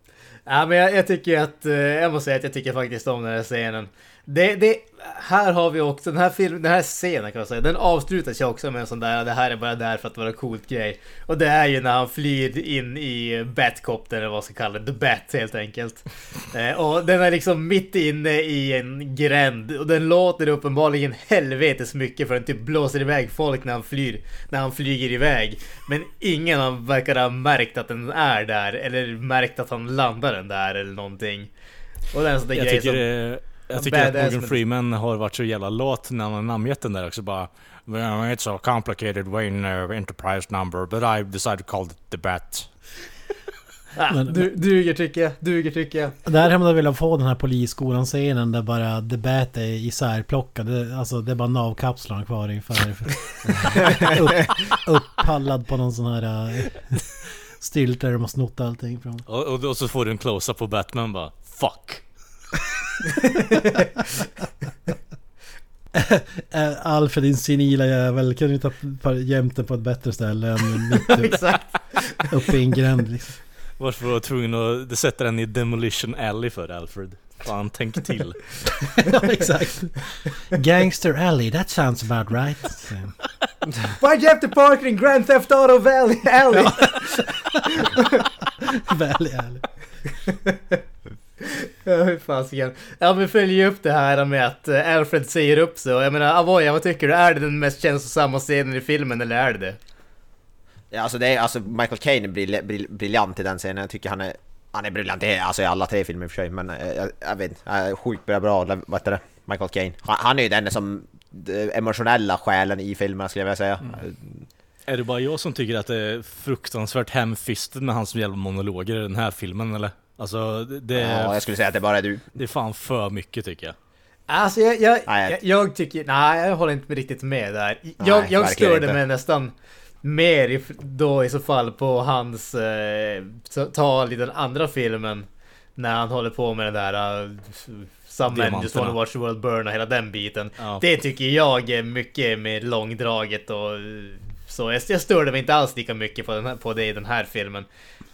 S1: Ja men jag, jag tycker att, eh, jag måste säga att jag tycker faktiskt om den här scenen. Det, det, här har vi också, den här filmen, den här scenen kan man säga, den avslutas ju också med en sån där, det här är bara där för att vara coolt grej. Och det är ju när han flyr in i Batcopter eller vad man ska kalla det, The Bat helt enkelt. Eh, och den är liksom mitt inne i en gränd och den låter uppenbarligen helvetes mycket för den typ blåser iväg folk när han flyr, när han flyger iväg. Men ingen verkar ha märkt att den är där eller märkt att han landar den där eller någonting. Och det är en sån där
S3: Jag
S1: grej som...
S3: det, jag tycker att Morgan
S1: men-
S3: Freeman har varit så jävla lat när han har namngett den där också bara well, It's a complicated Wayne uh, Enterprise number but I decided to call it the Bat.
S1: Ah,
S4: Men-
S1: du, duger tycker jag, duger tycker jag.
S4: Där hade man velat få den här polisskolan-scenen där bara The Bat är isärplockad. Alltså det är bara navkapslarna kvar ungefär. Upp, upppallad på någon sån här uh, stylt där de har snott allting från.
S3: Och, och, och så får du en close-up på Batman bara Fuck.
S4: Alfred din senila jävel, kan du inte ha gömt den på ett bättre ställe än mitt upp,
S1: Exakt.
S4: uppe i en gränd liksom.
S3: Varför var jag tvungen att det sätter den i Demolition Alley för Alfred? Fan, tänk till.
S4: ja exakt. Gangster Alley, that sounds about right.
S1: Why'd you have to park in Grand Theft Auto Valley Alley?
S4: Väl ärlig.
S1: Ja, hur fasiken. Ja, men följer upp det här med att eh, Alfred säger upp sig. Jag menar, Avoya, vad tycker du? Är det den mest känslosamma scenen i filmen eller är det det?
S2: Ja, alltså, det är, alltså Michael Caine är brill, brill, briljant i den scenen. Jag tycker han är... Han är briljant i, alltså, i alla tre filmer i och för sig, men eh, jag, jag vet inte. Sjukt bra, bra vad heter det? Michael Caine. Han, han är ju den som... den emotionella själen i filmerna skulle jag vilja säga.
S3: Är det bara jag som tycker att det är fruktansvärt hemfistet med hans jävla monologer i den här filmen eller? Alltså det,
S2: Ja, jag skulle säga att det bara är du.
S3: det är fan för mycket tycker jag.
S1: Alltså jag, jag,
S2: Nej,
S1: jag, jag tycker, nej jag håller inte riktigt med där. Jag, jag störde mig nästan mer i, då i så fall på hans eh, ta- tal i den andra filmen. När han håller på med den där uh, Some men just wanna watch the world burn och hela den biten.
S3: Ja.
S1: Det tycker jag är mycket mer långdraget och eh, så. Jag, jag störde mig inte alls lika mycket på, den här, på det i den här filmen.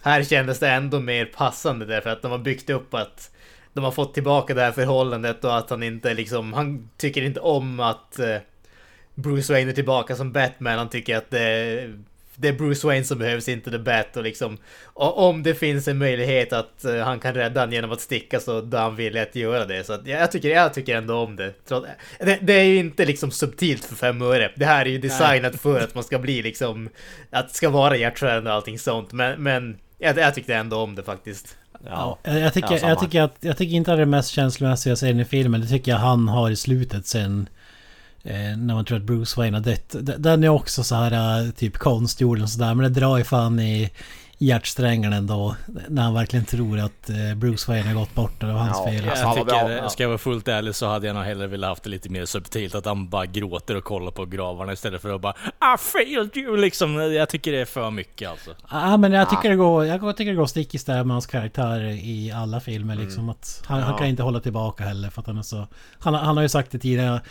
S1: Här kändes det ändå mer passande därför att de har byggt upp att de har fått tillbaka det här förhållandet och att han inte liksom, han tycker inte om att eh, Bruce Wayne är tillbaka som Batman. Han tycker att det, det är Bruce Wayne som behövs, inte The Bat och liksom och om det finns en möjlighet att eh, han kan rädda han genom att sticka så då är han villig att göra det. Så att, jag, jag, tycker, jag tycker ändå om det. Trots, det. Det är ju inte liksom subtilt för fem öre. Det här är ju designat för att man ska bli liksom, att det ska vara hjärtskärande och allting sånt. Men, men jag, jag tyckte ändå om det faktiskt.
S4: Ja, jag, jag, tycker,
S2: Ja,
S4: jag, tycker att, jag tycker inte att det är det mest känslomässiga scenen i filmen. Det tycker jag han har i slutet sen. Eh, när man tror att Bruce Wayne har dött. Den är också så här eh, typ konstgjord och sådär. Men det drar ju fan i hjärtsträngarna ändå. När han verkligen tror att eh, Bruce Wayne har gått bort och det var hans
S2: Ja,
S4: fel.
S2: ja.
S3: Jag tycker, ska jag vara fullt ärlig så hade jag nog hellre velat haft det lite mer subtilt. Att han bara gråter och kollar på gravarna istället för att bara I failed you liksom. Jag tycker det är för mycket alltså.
S4: Ja men jag tycker det går, jag tycker det går stick i stäv med hans karaktär i alla filmer liksom. Att han, han
S2: Ja.
S4: kan inte hålla tillbaka heller för att han är så... Han, han har ju sagt det tidigare.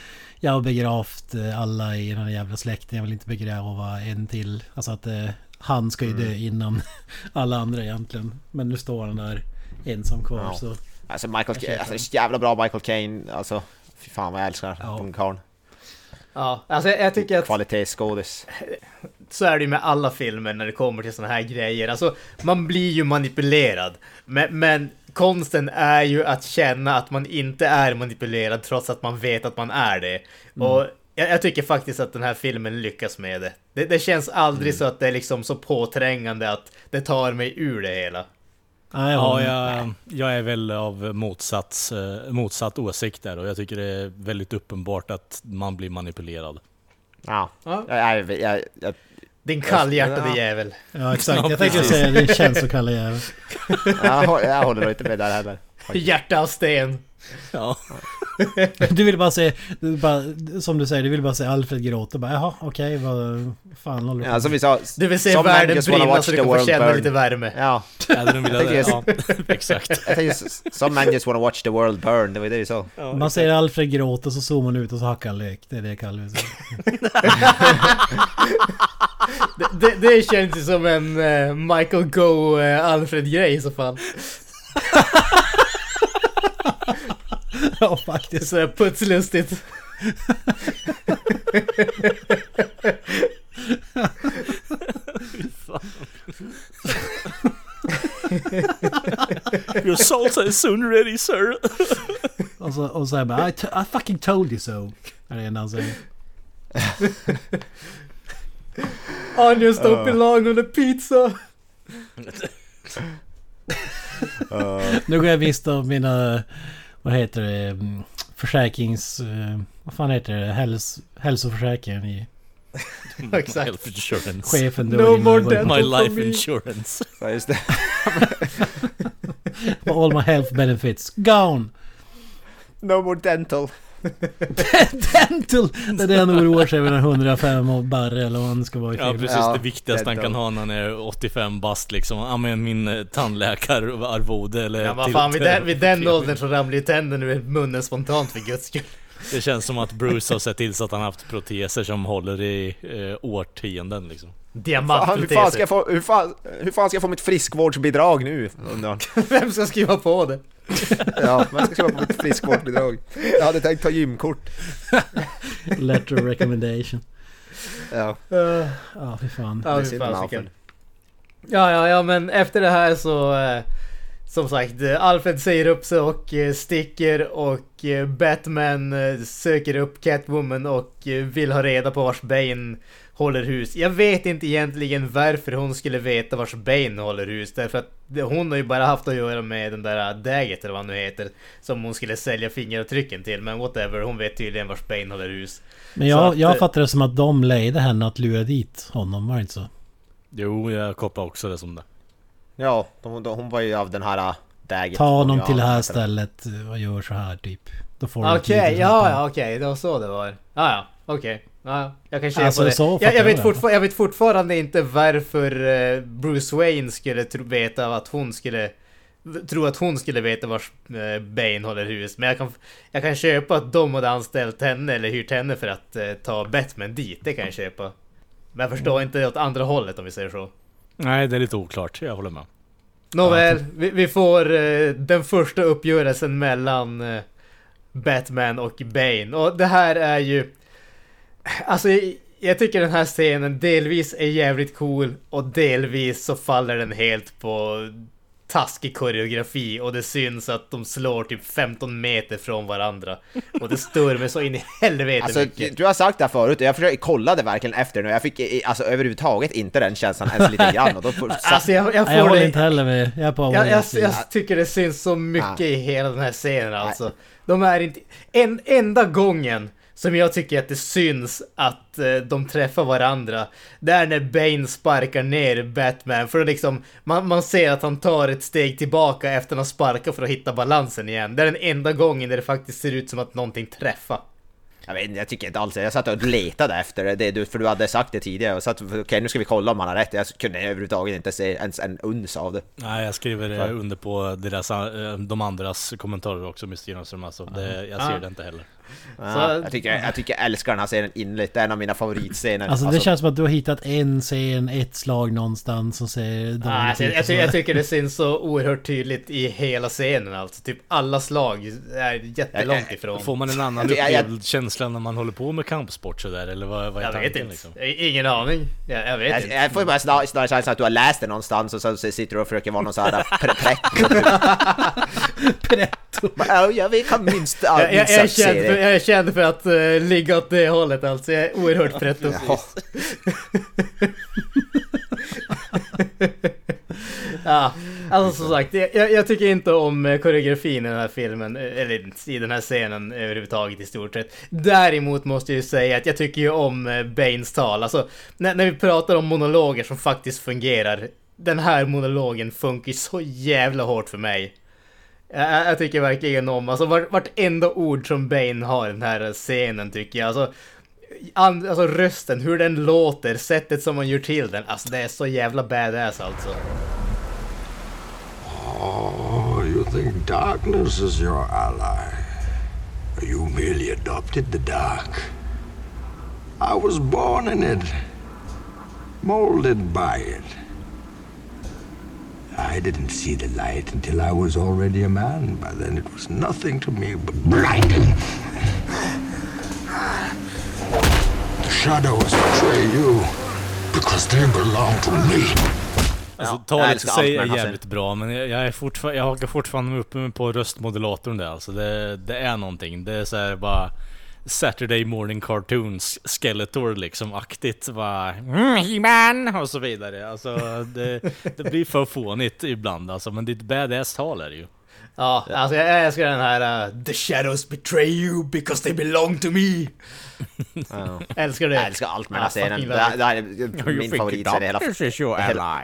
S4: Jag har begravt eh, alla i den här jävla släkten. Jag vill inte begrava en till. Alltså att eh, han ska ju dö innan alla andra egentligen. Men nu står han där ensam kvar
S2: Ja.
S4: så...
S2: Alltså Michael,
S4: Jag köper
S2: alltså det är så jävla bra Michael Caine, alltså fy fan vad jag älskar
S4: Ja.
S2: den karln.
S1: Ja, alltså jag, jag tycker att
S2: Kvalitetsskådis.
S1: så är det ju med alla filmer när det kommer till såna här grejer. Alltså, man blir ju manipulerad. Men, men konsten är ju att känna att man inte är manipulerad trots att man vet att man är det. Och jag, jag tycker faktiskt att den här filmen lyckas med det. Det, det känns aldrig så att det är liksom så påträngande att det tar mig ur det hela.
S4: Ja, jag
S3: Ja,
S4: har-
S3: jag, jag är väl av motsats, eh, motsatt åsikt där och jag tycker det är väldigt uppenbart att man blir manipulerad.
S2: Ja,
S1: Ja.
S2: jag, jag, jag, jag,
S1: Din kallhjärtade
S2: Ja.
S1: jävel.
S4: Ja exakt,
S3: Ja,
S4: jag tänkte säga det känns så kalla jävel.
S2: jag, hå- jag håller nog inte med där heller.
S1: Hjärta av sten.
S3: Ja.
S4: Du vill bara se, du bara, som du säger, du vill bara se Alfred gråta. Bara, Jaha, okej, vad fan håller du på
S2: Ja,
S4: med?"
S2: som vi sa,
S1: Du vill se världen brinna så du kan få känna
S2: burn.
S1: lite värme.
S2: Ja,
S3: Ja, de vill
S2: Jag
S3: ja, exakt.
S2: some men just wanna watch the world burn, det var det vi sa.
S4: Man ser Alfred gråta så zoomar man ut och så hackar han lök. Det är det Kalle säga.
S1: Det, det, det känns ju som en eh, Michael Go eh, Alfred-grej i så fall.
S4: Ja faktiskt.
S1: Så putslustigt.
S3: Your salsa is soon ready sir.
S4: Och så, och så här bara I, t- I fucking told you so. Är det enda han säger.
S1: Onion stop in long on a pizza.
S4: Nu går jag miste om mina, vad heter det, mm, försäkrings... eh, Vad fan heter det? Häls, hälsoförsäkringen i
S1: Exakt.
S3: Health insurance.
S4: chefen.
S1: No
S4: då innan
S1: more dental.
S3: My
S1: for
S3: life
S1: me.
S3: insurance.
S2: Ja, just det.
S4: All my health benefits gone!
S2: No more dental.
S4: Dental! Det är det han oroar sig över den 105 och Barre eller vad han ska vara i
S3: Ja
S4: filmen.
S3: precis,
S2: Ja,
S3: det viktigaste han
S2: dental.
S3: kan ha när han är 85 bast liksom. Ja men min eh, tandläkararvode eller
S1: Ja, vad fan, vid den, vid den åldern så ramlar ju tänderna ur munnen spontant för guds skull.
S3: Det känns som att Bruce har sett till så att han haft proteser som håller i eh, årtionden liksom.
S2: Fan, hur, fan ska
S1: Diamantproteser.
S2: jag få, hur, fan, hur fan ska jag få mitt friskvårdsbidrag nu?
S1: Vem ska skriva på det?
S2: Ja, vem ska skriva på mitt friskvårdsbidrag? Jag hade tänkt ta gymkort.
S4: Letter of recommendation.
S2: Ja,
S1: Uh,
S4: Ja, fy fan.
S1: ja, fy.
S2: Alfred.
S1: Ja, ja, ja, men efter det här så... Eh, som sagt, eh, Alfred säger upp sig och eh, sticker och eh, Batman söker upp Catwoman och vill ha reda på vars Bane håller hus. Jag vet inte egentligen varför hon skulle veta vars Bane håller hus. Därför att hon har ju bara haft att göra med den där Daggett eller vad han nu heter. Som hon skulle sälja fingeravtrycken till. Men whatever, hon vet tydligen vars Bane håller hus.
S4: Men jag,
S1: att,
S4: jag fattar det som att de lejde henne att lura dit honom, var det inte så?
S3: Jo, jag kopplar också det som det.
S2: Ja, de, de, hon var ju av den här äh, daget.
S4: Ta honom till det här stället och gör så här typ. Då får du
S1: Okej,
S4: ett litet
S1: ja, ja, okej, det var så det var. Ja, ja, okej. Ja, ja, jag kan
S4: Alltså,
S1: det.
S4: så
S1: Jag, jag, vet
S4: det.
S1: fortfar- jag vet fortfarande inte varför eh, Bruce Wayne skulle tro, veta att hon skulle tro att hon skulle veta vars eh, Bane håller hus. Men jag kan, jag kan köpa att de hade anställt henne eller hyrt henne för att eh, ta Batman dit. Det kan jag köpa. Men jag förstår inte åt andra hållet om vi säger så.
S3: Nej, det är lite oklart. Jag håller med.
S1: Nåväl, vi, vi får eh, den första uppgörelsen mellan eh, Batman och Bane. Och det här är ju... Alltså, jag tycker den här scenen delvis är jävligt cool och delvis så faller den helt på taskig koreografi och det syns att de slår typ 15 meter från varandra. Och det stör mig så in i helvete
S2: Alltså,
S1: mycket.
S2: du har sagt det här förut och jag försökte, kollade verkligen efter nu. Jag fick alltså överhuvudtaget inte den känslan ens lite grann. Och då får,
S1: Alltså jag, jag får
S4: jag håller
S1: det...
S4: inte heller med. Jag på
S1: Jag, jag, jag tycker det syns så mycket
S2: Nej.
S1: i hela den här scenen alltså. De är inte... En enda gången som jag tycker att det syns att eh, de träffar varandra. Det är när Bane sparkar ner Batman. För att liksom, man, man ser att han tar ett steg tillbaka efter att han sparkat för att hitta balansen igen. Det är den enda gången där det faktiskt ser ut som att någonting träffar.
S2: Jag vet jag tycker inte alls Jag satt och letade efter det, du, för du hade sagt det tidigare. Och satt, okej nu ska vi kolla om han har rätt. Jag kunde överhuvudtaget inte se ens en uns av det.
S3: Nej, jag skriver eh, under på deras, eh, de andras kommentarer också med Stenström alltså. Det, jag ser
S1: Ja.
S3: det inte heller.
S2: Ja, jag, tycker, jag tycker jag älskar den här scenen innerligt. Det är en av mina favoritscener.
S4: Alltså det känns som att du har hittat en scen, ett slag någonstans som ser dåligt
S1: Ah, alltså, jag, jag, jag tycker det syns så oerhört tydligt i hela scenen alltså. Typ alla slag är jättelångt ifrån.
S3: Får man en annan
S2: Jag- jag-
S3: upplevd känsla när man håller på med kampsport sådär eller vad, vad är
S1: Jag vet
S3: tanken
S1: inte.
S3: liksom?
S1: Ingen aning. Jag, jag vet
S2: Jag,
S1: inte.
S2: jag får ju bara snarare, känslan att du har läst det någonstans och så sitter du och försöker vara någon sån här pre pretto. Ja, jag vet, kan minst
S1: Jag, jag, jag, är känd för, jag är känd för att uh, ligga åt det hållet alltså. Jag är oerhört pretto.
S2: Jaha.
S1: Ja, alltså som sagt, jag, jag tycker inte om eh, koreografin i den här filmen, eh, eller i den här scenen överhuvudtaget i stort sett. Däremot måste jag ju säga att jag tycker ju om Banes tal, alltså när, när vi pratar om monologer som faktiskt fungerar. Den här monologen funkar ju så jävla hårt för mig. Jag, jag tycker verkligen om, alltså vart, vartenda ord som Bane har i den här scenen tycker jag, alltså an, alltså rösten, hur den låter, sättet som man gör till den, alltså det är så jävla badass alltså.
S6: Oh, you think darkness is your ally? You merely adopted the dark. I was born in it, molded by it. I didn't see the light until I was already a man. By then, it was nothing to me but blinding. The shadows betray you because they belong to me.
S3: Alltså talet i sig är jävligt bra men jag, jag är fortfarande, jag hakar fortfarande upp mig på röstmodulatorn där alltså. Det, det är någonting. Det är så här bara Saturday morning cartoons Skeletor liksom aktigt bara mm, He-Man och så vidare. Alltså det, det blir för fånigt ibland alltså men det är ett badass tal är det ju.
S1: Ja, alltså jag jag älskar den här uh, The shadows betray you because they belong to me.
S2: Ja.
S1: Älskar det.
S2: Jag älskar allt med den här
S1: Ah,
S2: scenen.
S1: fucking
S2: Det, här är min favoritscen i hela,
S3: is your
S2: hela,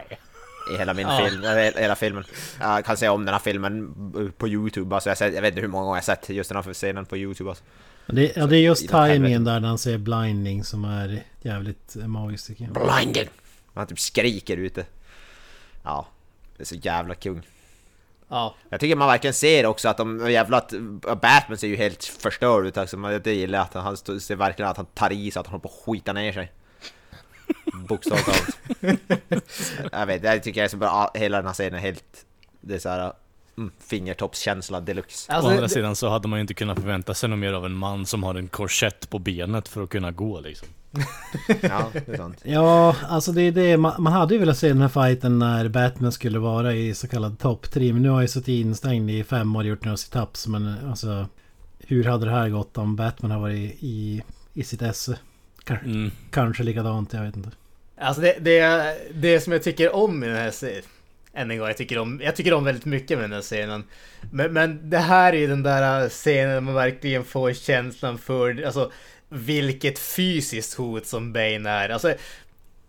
S2: i hela min film, hela, hela filmen. Jag kan se om den här filmen på Youtube, alltså jag, sett, jag vet inte hur många gånger jag har sett just den här scenen på Youtube alltså.
S4: Det, ja, det är just tajmingen där när han säger blinding som är jävligt eh, magiskt tycker jag.
S2: Blinded! Han typ skriker ute. Ja, det är så jävla kung.
S1: Ja,
S2: Jag tycker man verkligen ser också att de jävla att Batman ser ju helt förstörd ut alltså. Man- Det gillar jag att han ser verkligen att han tar i så att han håller på att skita ner sig. Bokstavligt talat. jag vet, jag tycker det är så bra, hela den här scenen är helt... Det är såhär... Mm, fingertoppskänsla deluxe.
S1: alltså,
S3: Å andra
S1: det-
S3: sidan så hade man ju inte kunnat förvänta sig något mer av en man som har en korsett på benet för att kunna gå liksom.
S2: Ja, det är sant.
S4: Ja, alltså det är det. Man, man hade ju velat se den här fighten när Batman skulle vara i så kallad top 3. Men nu har jag suttit instängd i fem år och gjort några situps. Men alltså... Hur hade det här gått om Batman har varit i, i sitt esse? Kanske,
S3: Mm.
S4: kanske likadant, jag vet inte.
S1: Alltså det, det, det som jag tycker om i den här än en gång, jag tycker om, jag tycker om väldigt mycket med den här scenen. Men, men det här är ju den där äh, scenen där man verkligen får känslan för, alltså vilket fysiskt hot som Bane är. Alltså,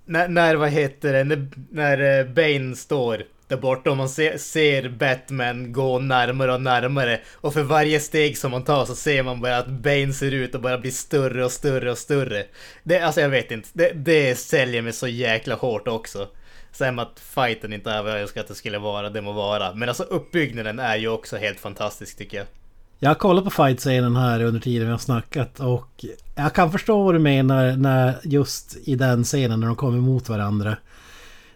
S1: när, när vad heter det, när, när äh, Bane står där borta och man ser, ser Batman gå närmare och närmare och för varje steg som man tar så ser man bara att Bane ser ut att bara bli större och större och större. Det, alltså jag vet inte, det, det säljer mig så jäkla hårt också. Sen att fighten inte är vad jag önskar att det skulle vara, det må vara. Men alltså uppbyggnaden är ju också helt fantastisk tycker jag.
S4: Jag har kollat på fight-scenen här under tiden vi har snackat och jag kan förstå vad du menar när just i den scenen när de kommer mot varandra.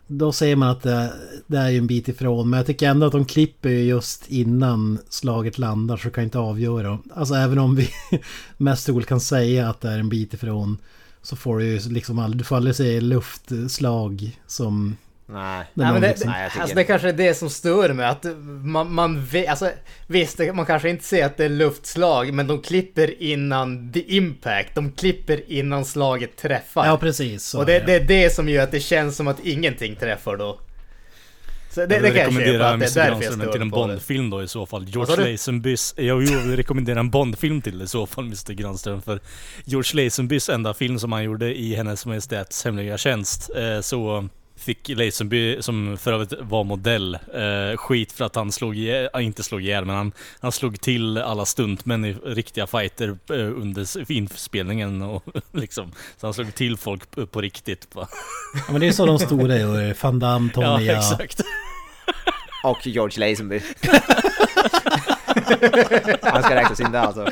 S4: Då ser man att det, det är ju en bit ifrån men jag tycker ändå att de klipper ju just innan slaget landar så kan jag inte avgöra. Alltså även om vi mest troligt kan säga att det är en bit ifrån Så får du ju liksom aldrig, du får aldrig se luftslag som...
S2: Nej.
S1: Nej, men det,
S4: liksom-
S2: Nej,
S1: alltså det kanske är det som stör mig, att man, man vet, alltså visst, man kanske inte ser att det är luftslag, men de klipper innan the impact, de klipper innan slaget träffar.
S4: Ja precis. Så
S1: och det,
S4: är
S1: det är det som gör att det känns som att ingenting träffar då. Så det,
S3: Jag vill rekommendera
S1: att det är
S3: Mr
S1: därför jag
S3: Granström till en. Bondfilm då i så fall. George? Lazenbys... Jag vill rekommendera en Bondfilm till i så fall, Mr Granström. För George Lazenbys enda film som han gjorde i Hennes Majestäts Hemliga Tjänst, eh, så fick Lazenby, som för övrigt var modell, eh, skit för att han slog ihjäl, äh, inte slog ihjäl, men han, han slog till alla stuntmän i riktiga fighter eh, under inspelningen och liksom. Så han slog till folk på, på riktigt.
S4: Ja men det är så de stora är. Van Damme, Tony
S3: Ja,
S4: ja,
S3: exakt.
S2: Och George Lazenby. Han ska räknas in där alltså.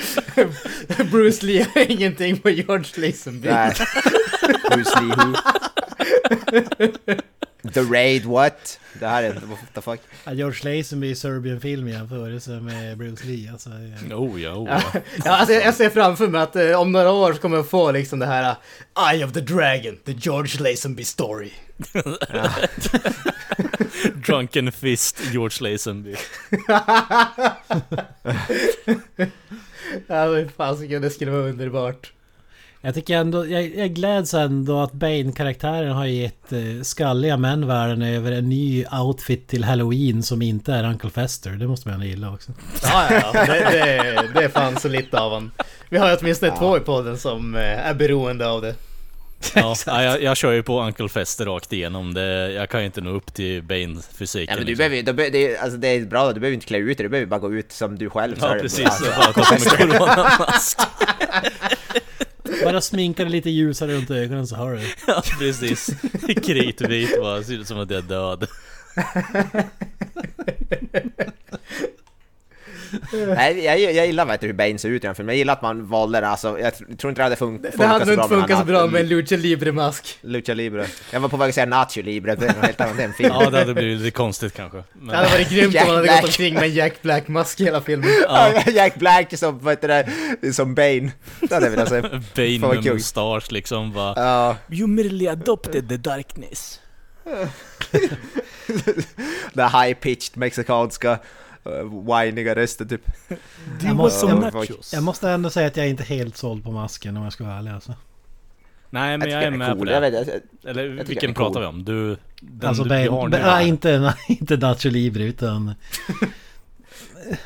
S1: Bruce Lee har ingenting på George Lazenby.
S2: Nej. Bruce Lee who? The Raid what? Det här är... What the fuck?
S4: Ja, George Lazenby i Serbian-film i jämförelse med Bruce Lee. Alltså, eh,
S3: Oh ja, oh
S1: Ja,
S3: ja.
S1: alltså jag, jag ser framför mig att eh, om några år så kommer jag få liksom det här uh, Eye of the Dragon, the George Lazenby story.
S3: Drunken Fist, George Lazenby.
S1: Ja, men fasiken, det skulle vara underbart.
S4: Jag tycker ändå, jag, jag gläds ändå att Bane-karaktären har gett eh, skalliga män världen över en ny outfit till Halloween som inte är Uncle Fester. Det måste man ändå gilla också.
S1: Ja, ja, ja. Det, det, det är fan så lite av han. Vi har åtminstone två i podden som eh, är beroende av det.
S3: Ja, ja, jag, jag kör ju på Uncle Fester rakt igenom. Det, jag kan ju inte nå upp till Bane-fysiken.
S2: Ja, men du
S3: liksom.
S2: behöver, då be, det, är- alltså, det är bra, du behöver inte klä ut dig, du behöver bara gå ut som du själv.
S3: Ja precis,
S2: alltså,
S3: jag bara ta på mig coronamask.
S4: Bara sminka dig lite ljusare runt ögonen så har du.
S3: Ja precis. Kritvit bara, ser ut som att jag är död.
S2: Nej, jag, jag gillar vet du, hur Bane ser ut i den filmen. Jag gillar att man valde det, alltså, jag tr- tror inte det hade fun- funkat
S1: Det hade inte funkat så bra med en Lucha Libre-mask.
S2: Lucha Libre. Jag var på väg att säga Nacho Libre, det är helt en film.
S3: Ja det hade blivit lite konstigt kanske. Men,
S1: Det hade varit grymt om man hade
S2: Black.
S1: gått omkring med en Jack Black-mask hela filmen.
S3: ja,
S2: Jack Black som, vad heter det, som Bane. Det hade jag velat se.
S3: Bane med mustasch liksom bara
S2: Ja,
S3: You merely adopted the darkness.
S2: den high-pitched mexikanska whiniga rösten typ.
S4: Jag måste, jag, jag måste ändå säga att jag är inte helt såld på masken om jag ska vara ärlig alltså.
S3: Nej men jag,
S2: tycker
S3: är med på
S2: cool.
S3: det.
S2: Jag vet, jag,
S3: Eller vilken
S2: är
S3: pratar
S2: cool.
S3: vi om? Du, den
S4: alltså
S3: du, vi har nu?
S4: Ba- nej, inte, nej, inte Nacho Libre utan...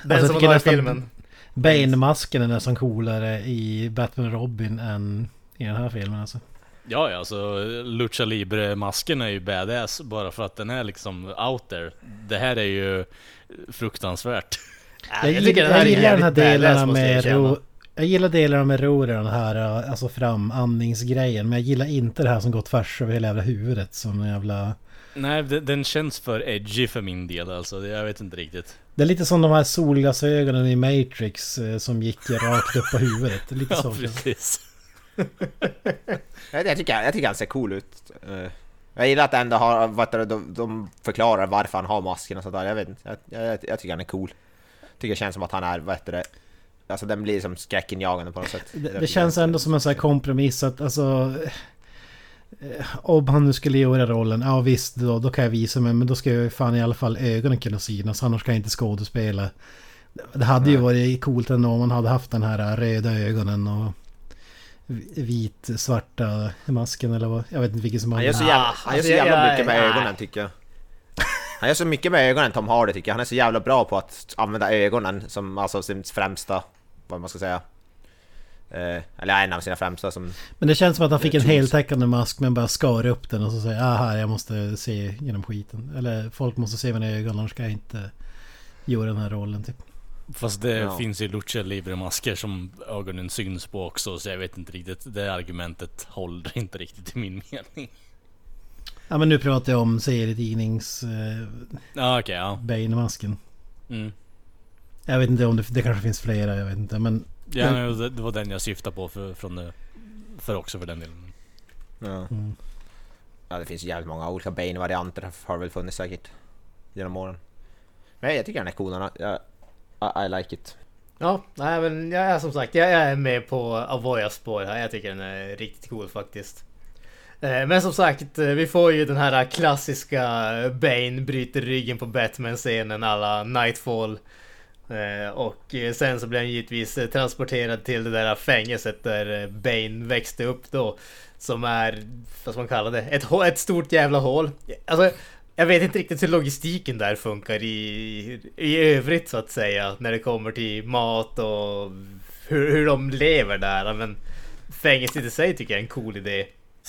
S1: Den
S4: Alltså,
S1: som
S4: jag
S1: var i filmen.
S4: Bane-masken är nästan coolare i Batman Robin än i den här filmen alltså.
S3: Ja, ja, alltså Lucha Libre-masken är ju badass bara för att den är liksom out there. Det här är ju fruktansvärt.
S1: Ja,
S4: Jag,
S1: tycker
S4: gillar,
S1: den här
S4: jag gillar den här delarna
S1: jag
S4: med ro, Jag gillar delarna med ro i den här alltså framandningsgrejen. Men jag gillar inte det här som går tvärs över hela jävla huvudet som en jävla...
S3: Nej, den, känns för edgy för min del alltså. Jag vet inte riktigt.
S4: Det är lite som de här solglasögonen i Matrix eh, som gick rakt upp på huvudet. Lite
S3: Ja,
S4: så.
S3: precis.
S2: jag, jag, tycker, jag tycker han ser cool ut. Eh, Jag gillar att ändå har, vad det, de, de förklarar varför han har masken och sånt där. Jag vet inte, jag, jag, jag tycker han är cool. Tycker det känns som att han är, vad heter det, alltså den blir som skräckinjagande på något sätt.
S4: Det, det känns ändå som en sån här kompromiss att alltså... eh, Om han nu skulle göra rollen, ja visst då, då kan jag visa mig men då ska ju fan i alla fall ögonen kunna synas annars kan jag inte skådespela. Det hade ju varit coolt ändå om man hade haft den här röda ögonen och vit svarta masken eller vad. Jag vet inte vilken som
S2: Han gör så
S1: Ah,
S2: jävla, han gör så
S1: alltså, jag-
S2: jävla mycket med ögonen tycker jag. Han gör så mycket med ögonen Tom Hardy tycker jag. Han är så jävla bra på att använda ögonen som alltså sin främsta, vad man ska säga. Eh, eller en av sina främsta som...
S4: Men det känns som att han fick en heltäckande mask men bara skar upp den och så säger ah här jag måste se genom skiten. Eller folk måste se mina ögon annars ska jag inte göra den här rollen typ.
S3: Fast det
S2: Ja.
S3: finns ju Lucha Libre-masker som ögonen syns på också, så jag vet inte riktigt. Det argumentet håller inte riktigt i min mening.
S4: Ja men nu pratar jag om serietidnings eh,
S3: Ja, okej, ja.
S4: Bane-masken.
S3: Mm.
S4: Jag vet inte om det, det kanske finns flera, jag vet inte men...
S3: Ja,
S4: Men-
S3: det, det var den jag syftade på för, från det, för också för den delen.
S2: Ja.
S4: Mm.
S2: ja, det finns jävligt många olika Bane-varianter har väl funnits säkert. Genom åren. Men jag tycker han är cool, jag, i, I like it.
S1: Ja, nej men jag är som sagt, jag är med på Avoyas spår här. Jag tycker den är riktigt cool faktiskt. Eh, men som sagt, eh, vi får ju den här klassiska Bane bryter ryggen på Batman-scenen alla Nightfall. Eh, och sen så blir han givetvis transporterad till det där fängelset där Bane växte upp då. Som är, vad ska man kalla det, ett, ett stort jävla hål. Alltså, jag vet inte riktigt hur logistiken där funkar i, i övrigt så att säga. När det kommer till mat och hur, hur de lever där. Men fängelset i sig tycker jag är en cool idé.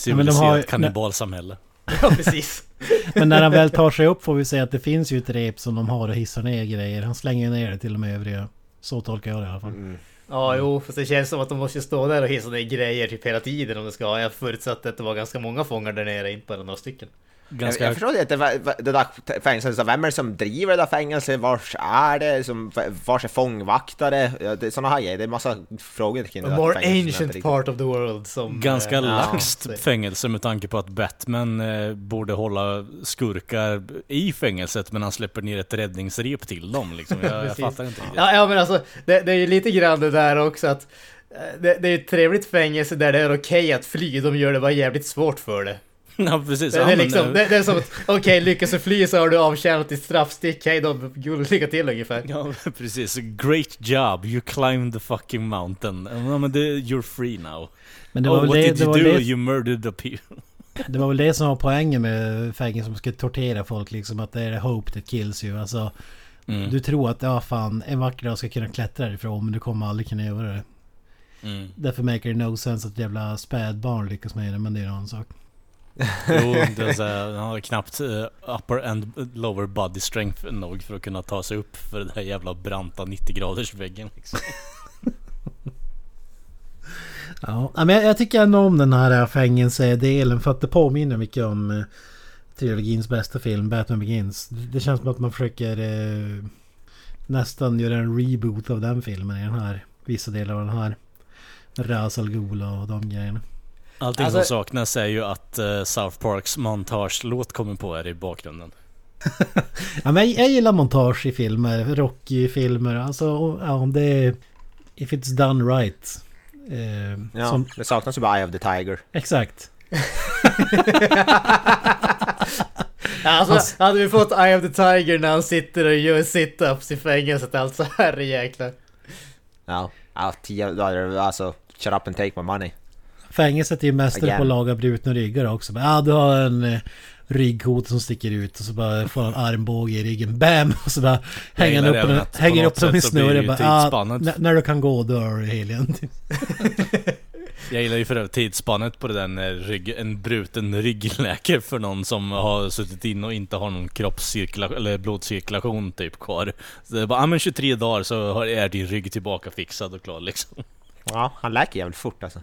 S4: Ja, men de har-
S3: Civiliserat kannibalsamhälle.
S1: Ja, precis.
S4: Men när han väl tar sig upp får vi säga att det finns ju ett rep som de har och hissar ner grejer. Han slänger ner det till de övriga. Så tolkar jag det i alla fall.
S1: Ja, jo, för det känns som att de måste stå där och hissa ner grejer typ hela tiden om det ska. Jag förutsatte att det var ganska många fångar där nere, inte bara några stycken.
S2: Jag,
S3: Ganska...
S2: jag förstår inte, vad- det där fängelset, så vem är det som driver det där fängelset? Vars är det? Som, vars är fångvaktare? Ja, det såna här grejer, det är massa frågor kring det
S1: A
S2: där
S1: more
S2: jag
S1: ancient part of the world som...
S3: Ganska
S1: eh,
S3: laxt
S1: ja,
S3: fängelse med tanke på att Batman eh, borde hålla skurkar i fängelset men han släpper ner ett räddningsrep till dem liksom. Jag, jag fattar inte.
S1: Ja, ja men alltså det, det är ju lite grann det där också att eh, det, det är ett trevligt fängelse där det är okej att fly, de gör det bara jävligt svårt för det.
S3: Ja precis.
S1: Det, är, liksom,
S3: eh,
S1: det, det är som att, okej lyckas du fly så har du avtjänat ditt straffstick, hej då, lycka till ungefär.
S3: Ja precis, great job, you climbed the fucking mountain. Ja men det, you're free now.
S4: Men det var
S3: oh,
S4: väl
S3: what
S4: det,
S3: did
S4: det,
S3: you
S4: var
S3: do?
S4: det,
S3: You murdered the people.
S4: det var väl det som var poängen med fängelse som skulle tortera folk liksom. Att det är hope that kills you. Alltså,
S3: Mm.
S4: du tror att ja fan en vacker dag ska jag kunna klättra härifrån men du kommer aldrig kunna göra det.
S3: Mm.
S4: Därför maker det no sense att jävla spädbarn lyckas med det men det är en annan sak.
S3: Jo, det är så här, han har knappt eh, upper and lower body strength nog för att kunna ta sig upp för den här jävla branta 90 graders väggen liksom.
S4: Ja, men jag, jag tycker ändå om den här eh, fängelsedelen för att det påminner mycket om eh, trilogins bästa film, Batman Begins. Det känns som att man försöker eh, nästan göra en reboot av den filmen i den här. Vissa delar av den här. Ra's al och de grejerna.
S3: Allting
S1: Alltså-
S3: som saknas är ju att eh, South Parks montage-låt kommer på här i bakgrunden.
S4: Ja, men jag, jag gillar montage i filmer, Rocky-filmer. Alltså, ja, det är... If it's done right. Eh,
S2: Ja,
S4: som,
S2: det saknas ju bara Eye of the Tiger.
S4: exakt.
S1: Ja, Alltså, hade vi fått Eye of the Tiger när han sitter och gör sit-ups i fängelset alltså, herrejäklar.
S2: Ja, ja alltså shut up and take my money.
S4: Fängelset är ju mästare
S2: Again.
S4: på att laga brutna ryggar också. Ja, ah, du har en eh, rygghot som sticker ut och så bara får han armbåge i ryggen. Bam! Och så bara hänger han upp
S3: på
S4: hänger upp som en snurre. Bara, ah, när du kan gå dör du helgen.
S3: Jag gillar ju för övrigt tidsspannet på det där när rygg, en bruten rygg läker för någon som har suttit in och inte har någon kroppscirkulation eller blodcirkulation typ kvar. Så det är bara, ja men 23 dagar så är din rygg tillbaka fixad och klar liksom.
S2: Ja, han läker jävligt fort alltså.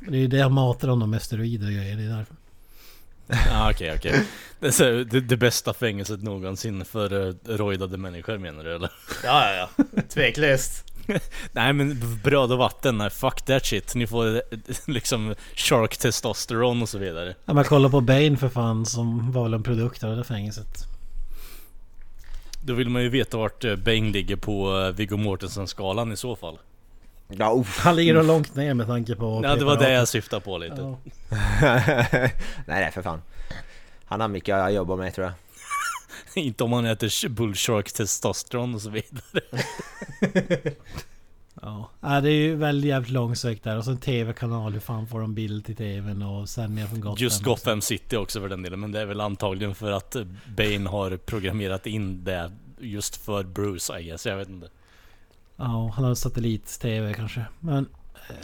S4: Det är ju det jag matar honom med steroider och grejer. Det är därför.
S3: Ja okej okej. Det, är det, det bästa fängelset någonsin för uh, rojdade människor menar du eller?
S1: Ja, ja, ja. Tveklöst.
S3: Nej men bröd och vatten, nej fuck that shit. Ni får eh, liksom shark testosteron och så vidare.
S4: Ja, men kolla på Bane för fan som var väl en produkt av det där fängelset.
S3: Då vill man ju veta vart eh, Bane ligger på Viggo Mortensen-skalan i så fall.
S2: Ja, uff.
S4: Han ligger då långt ner med tanke på
S3: Ja det var det jag syftade på lite.
S4: Ja.
S2: nej, nej för fan. Han har mycket att jobba med tror jag.
S3: Inte om man äter sh- bullshark testosteron och så vidare.
S4: Ja. ja, det är ju väldigt jävligt långsökt där. Och så en TV-kanal. Hur fan får de bild till TVn och sändningar från Gotham?
S3: Just Gotham City också för den delen. Men det är väl antagligen för att Bane har programmerat in det just för Bruce I guess. Jag vet inte.
S4: Ja, han har satellit-TV kanske. Men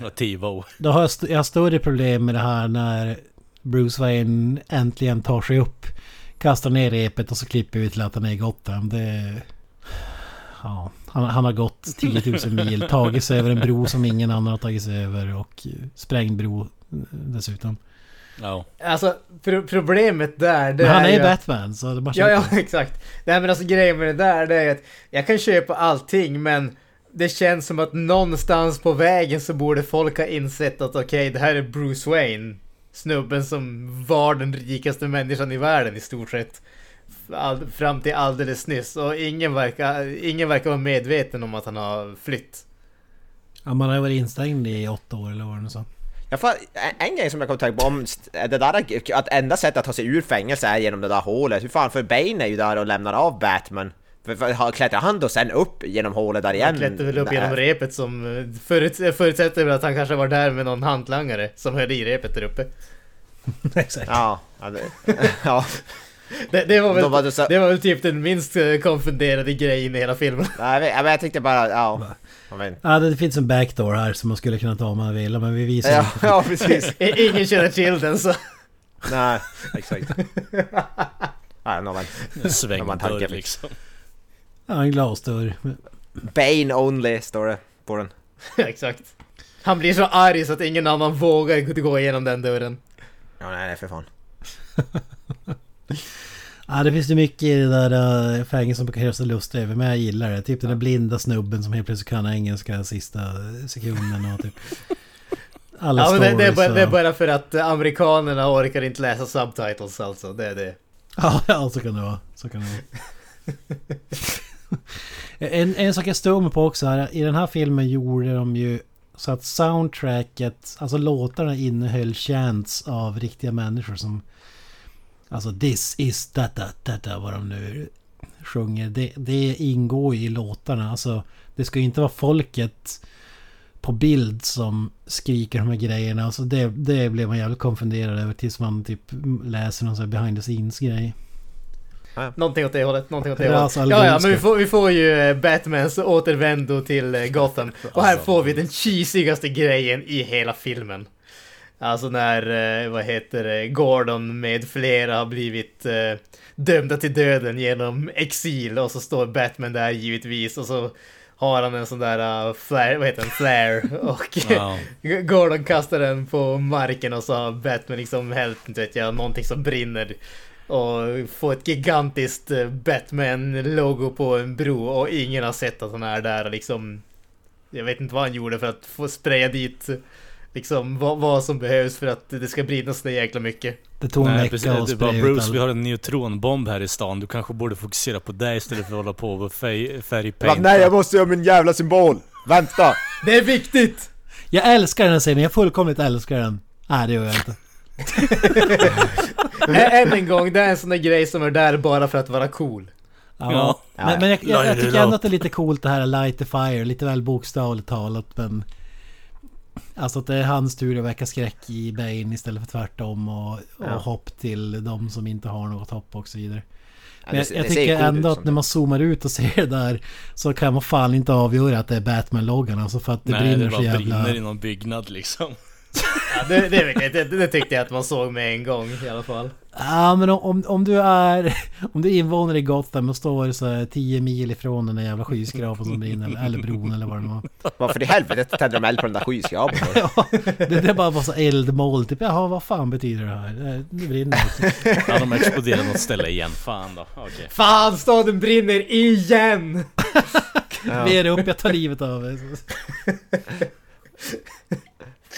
S3: Ja, TiVo.
S4: då har jag, st- jag har större problem med det här när Bruce Wayne äntligen tar sig upp. Kastar ner repet och så klipper vi till att han är i Gotham. Det... Ja, han, han har gått 10 000 mil, tagit sig över en bro som ingen annan har tagit sig över och sprängd bro eh, dessutom.
S3: Ja.
S1: Alltså, pro problemet där, det
S4: Men han är
S1: ju
S4: ju Batman så det bara
S1: Ja, ja, exakt. Nej men alltså grejen med det där, det är att jag kan köpa allting, men det känns som att någonstans på vägen så borde folk ha insett att okej, det här är Bruce Wayne. Snubben som var den rikaste människan i världen i stort sett. all, fram till alldeles nyss. Och ingen verkar, ingen verkar vara medveten om att han har flytt.
S4: Ja, man har varit instängd i åtta år eller vad det nu sa.
S2: Ja, fan, en- en grej som jag kom att tänka på om det där att enda sättet att ta sig ur fängelse är genom det där hålet. Hur fan, för Bane är ju där och lämnar av Batman. Klättrar han då sen upp genom hålet där igen?
S1: Han klättrar väl upp
S2: Nej.
S1: genom repet som eh, förut, förutsätter väl att han kanske var där med någon hantlangare som höll i repet där uppe.
S4: Exakt.
S2: Ja, ja, det, ja.
S1: Det, det, var väl,
S2: De var så-
S1: det var väl typ den minst eh, konfunderade grejen i hela filmen.
S2: Nej, jag, vet, jag, tyckte bara, ja.
S4: Ja, det finns en backdoor här som man skulle kunna ta om man vill, men vi visar
S2: Ja,
S4: inte.
S2: ja, precis.
S1: Ingen känner till den så...
S2: Nej, exakt. Nej, någon, man
S3: Svängdörr
S2: tanke.
S3: liksom.
S4: Ja, en glasdörr.
S2: Bane only står det på den.
S1: Exakt. Han blir så arg så att ingen annan vågar gå igenom den dörren.
S2: Ja, nej, nej för fan.
S4: Ja, det finns ju mycket i det där uh, fängelset som göra sig lustig över, men jag gillar det. Typ den där blinda snubben som helt plötsligt kan engelska sista sekunden och typ... Alla
S1: Ja, men det, det, är bara, det är bara för att eh, amerikanerna orkar inte läsa subtitles alltså. Det är det.
S4: Ja, ja, så kan det vara. Så kan det vara en, en sak jag stod mig på också här. I den här filmen gjorde de ju så att soundtracket, alltså låtarna innehöll chants av riktiga människor som... Alltså this is data, data, vad de nu sjunger. Det, det ingår ju i låtarna. Alltså det ska ju inte vara folket på bild som skriker de här grejerna. Alltså det, det blev man jävligt konfunderad över tills man typ läser någon sån här behind the scenes grej.
S1: Någonting åt det hållet, någonting åt det hållet. Ja, ja,
S4: Algonska.
S1: men vi får, vi får ju eh, Batmans återvändo till eh, Gotham. Och här får vi den cheesigaste grejen i hela filmen. Alltså när, eh, vad heter det, Gordon med flera har blivit dömda till döden genom exil och så står Batman där givetvis och så har han en sån där uh, flare, vad heter den, flare och
S3: Ja.
S1: Gordon kastar den på marken och så har Batman liksom hällt, inte vet jag, någonting som brinner. Och får ett gigantiskt eh, Batman-logo på en bro och ingen har sett att han är där och liksom... Jag vet inte vad han gjorde för att få spraya dit liksom vad, vad som behövs för att det ska brinna så jäkla mycket.
S4: Det tog en
S3: Nej precis, det
S4: ut
S3: Bruce,
S4: all-
S3: vi har en neutronbomb här i stan. Du kanske borde fokusera på det istället för att hålla på med färg, färgpaint.
S2: nej, jag måste göra min jävla symbol! Vänta!
S1: Det är viktigt!
S4: Jag älskar den här scenen, jag fullkomligt älskar den. Nej, det gör jag inte.
S1: Än en gång, det är en sån där grej som är där bara för att vara cool.
S4: Ja.
S3: Ja.
S4: Men, men jag, jag, jag tycker ändå att det är lite coolt det här light the fire, lite väl bokstavligt talat men... Alltså att det är hans tur att väcka skräck i Bane istället för tvärtom och, och
S2: Ja.
S4: hopp till de som inte har något hopp och så vidare.
S2: Ja,
S4: Men jag,
S2: det-
S4: jag
S2: det ser
S4: tycker ändå
S2: ut
S4: att när man zoomar ut och ser det där så kan man fan inte avgöra att det är Batman-loggan alltså för att det
S3: Nej,
S4: brinner
S3: det
S4: så
S3: bara
S4: jävla...
S3: brinner i någon byggnad liksom.
S1: Ja, det, det, det, det tyckte jag att man såg med en gång i alla fall.
S4: Ja men om- om, du är... Om du är invånare i Gotham och står så här 10 mil ifrån den där jävla skyskrapan som brinner eller, bron eller vad det nu var.
S2: Varför i helvete tänder de eld på den där skyskrapan?
S4: Ja, det, det är bara massa eldmål. Typ, jaha, vad fan betyder det här? Det- Det brinner.
S3: Ja, de exploderar något ställe igen. Fan då. Okej.
S1: Fan, staden brinner igen!
S4: Är upp, jag tar livet av er.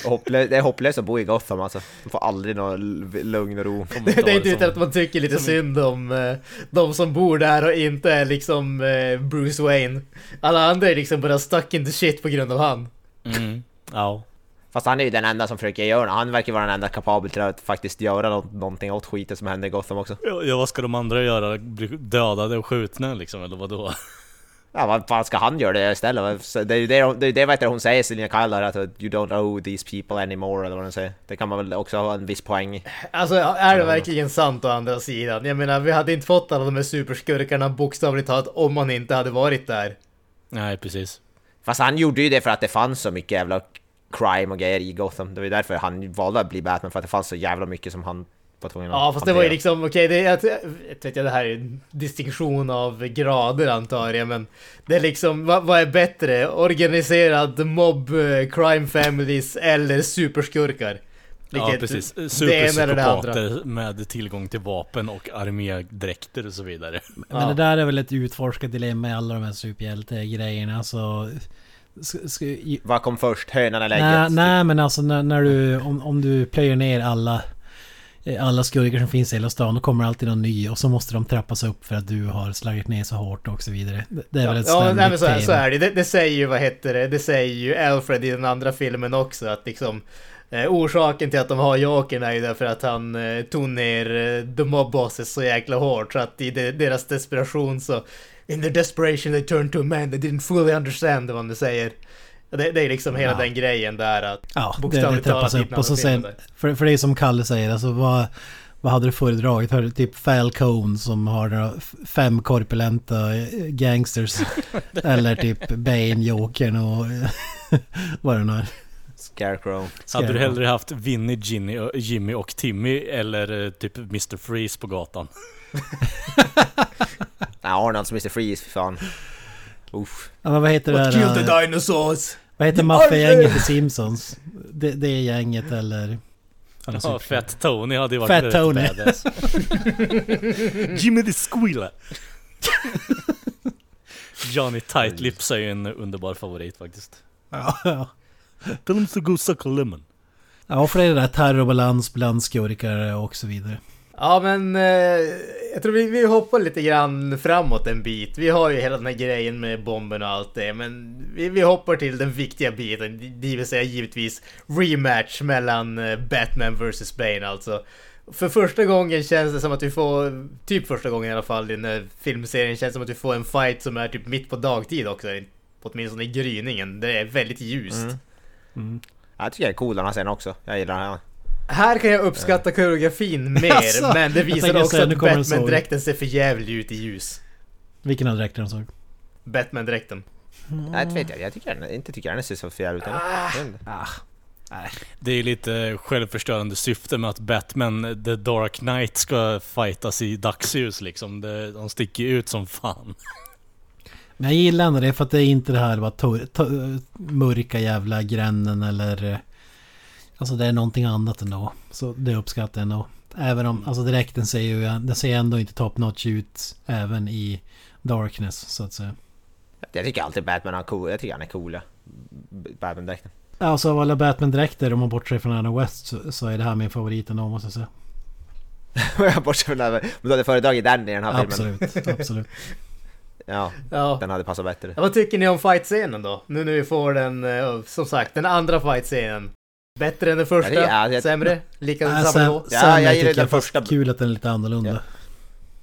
S2: Hopplö- det är hopplöst att bo i Gotham alltså. Man får aldrig någon lugn och ro.
S1: Det, det är inte
S3: som-
S1: utan att man tycker lite synd om eh, de som bor där och inte är liksom eh, Bruce Wayne. Alla andra är liksom bara stuck in the shit på grund av han.
S3: Mm. Ja.
S2: Fast han är ju den enda som försöker göra det. Han verkar vara den enda kapabel till att faktiskt göra nå- någonting åt skiten som händer i Gotham också.
S3: Ja, ja, vad ska de andra göra? Bli dödade och skjutna liksom, eller vadå?
S2: Ja, vad fan ska han göra det istället? Det är ju det, det, det vet jag, hon säger, Selina Kyle, att you don't owe these people anymore, eller vad hon säger. Det kan man väl också ha en viss poäng i.
S1: Alltså är det verkligen sant å andra sidan? Jag menar, vi hade inte fått alla de här superskurkarna bokstavligt talat om man inte hade varit där.
S3: Nej, precis.
S2: Fast han gjorde ju det för att det fanns så mycket jävla crime och grejer i Gotham. Det var ju därför han valde att bli Batman, för att det fanns så jävla mycket som han
S1: Ja, fast det var ju liksom, okej, det är, jag, jag vet jag, det här är en distinktion av grader antar jag, men det är liksom, vad, vad är bättre? Organiserad mob, eh, crime families eller superskurkar?
S3: Ja,
S1: Vilket-
S3: precis.
S1: Det andra.
S3: Superpsykopater med tillgång till vapen och armégdräkter och så vidare.
S4: Men det där är väl ett utforskat dilemma i alla de här superhjälte-grejerna. I,
S2: Vad kom först? Hönan eller ägget?
S4: nej, nej men alltså när, när du... Om, om du plöjer ner alla alla skurkar som finns i hela stan, då kommer alltid någon ny och så måste de trappas upp för att du har slagit ner så hårt och så vidare. Det- är väl ett
S1: Ja, nej, men så, så är det. det. Det säger ju, vad heter det, det säger ju Alfred i den andra filmen också att liksom eh, orsaken till att de har Jokern är ju därför att han eh, tog ner eh, The Mob Bosses så jäkla hårt så att i de, deras desperation så In their desperation they turned to a man they didn't fully understand vad man säger. Det, det är liksom hela
S4: Ja.
S1: den grejen där att
S4: Ja, det, det
S1: bokstavligt talat
S4: upp och så sen... För, för det är som Kalle säger, alltså vad, vad hade du föredragit? Har du typ Falcone som har fem korpulenta eh, gangsters? Eller typ Bane, Jokern och vad det nu är.
S2: Scarecrow.
S3: Hade du hellre haft Vinny, Ginny, och- Jimmy och Timmy eller eh, typ Mr. Freeze på gatan?
S2: Nej, Arnolds Mr. Freeze, för fan. Uff.
S4: Ja, men vad heter det
S1: What killed the
S4: där?
S1: dinosaurs?
S4: Vad heter maffiagänget i Simpsons? Det, det är gänget eller...
S3: Ja. Fett Tony hade ju varit rätt
S4: Tony.
S3: Jimmy the Squealer. Johnny Tight Lips är ju en underbar favorit faktiskt.
S4: Ja, ja.
S3: Tell him to go suck a lemon.
S4: Ja, för det är det där terrorbalans bland skurkar och så vidare.
S1: Ja men eh, jag tror vi, vi hoppar lite grann framåt en bit. Vi har ju hela den här grejen med bomben och allt det. Men vi, vi hoppar till den viktiga biten. Det vill säga givetvis rematch mellan eh, Batman vs Bane alltså. För första gången känns det som att vi får, typ första gången i alla fall i den här filmserien, känns det som att vi får en fight som är typ mitt på dagtid också. Åtminstone i gryningen. Det är väldigt ljust.
S2: Mm. Mm. Jag tycker det är cool den här scenen också. Jag gillar den här.
S1: Här kan jag uppskatta koreografin mer,
S4: Alltså,
S1: men det visar också att. Batman-dräkten ser för jävlig ut i ljus.
S4: Vilken av dräkterna såg?
S1: Batman-dräkten.
S2: Nej, det vet jag. Jag tycker inte tycker den ser så fel ut. heller. Jag vet inte.
S3: Det är lite självförstörande syfte med att Batman The Dark Knight ska fightas i dagsljus liksom. De sticker ju ut som fan.
S4: Men jag gillar ändå det för att det är inte det här bara mörka jävla gränden eller... Alltså det är någonting annat ändå. Så det uppskattar jag ändå. Även om, alltså dräkten ser ju, den ser ändå inte top notch ut även i Darkness så att säga.
S2: Jag tycker alltid Batman är cool. Jag tycker han är cool, ja. Batman-dräkten.
S4: Alltså av alla Batman-dräkter om man bortser från Adam West så, så är det här min favorit ändå måste jag säga.
S2: Jag bortser från det här. Men du hade föredragit den i den här filmen.
S4: Absolut, absolut.
S2: Ja,
S1: Ja.
S2: den hade passat bättre.
S1: Ja, Vad tycker ni om fight-scenen då? Nu när vi får den, eh, som sagt, den andra fight-scenen. Bättre än den första?
S2: Ja, det är- jag-
S1: Sämre? Lika
S4: Äh,
S1: samma nivå?
S2: Ja, jag
S4: jag
S2: gillar
S4: tycker
S2: den första.
S4: kul att den är lite annorlunda.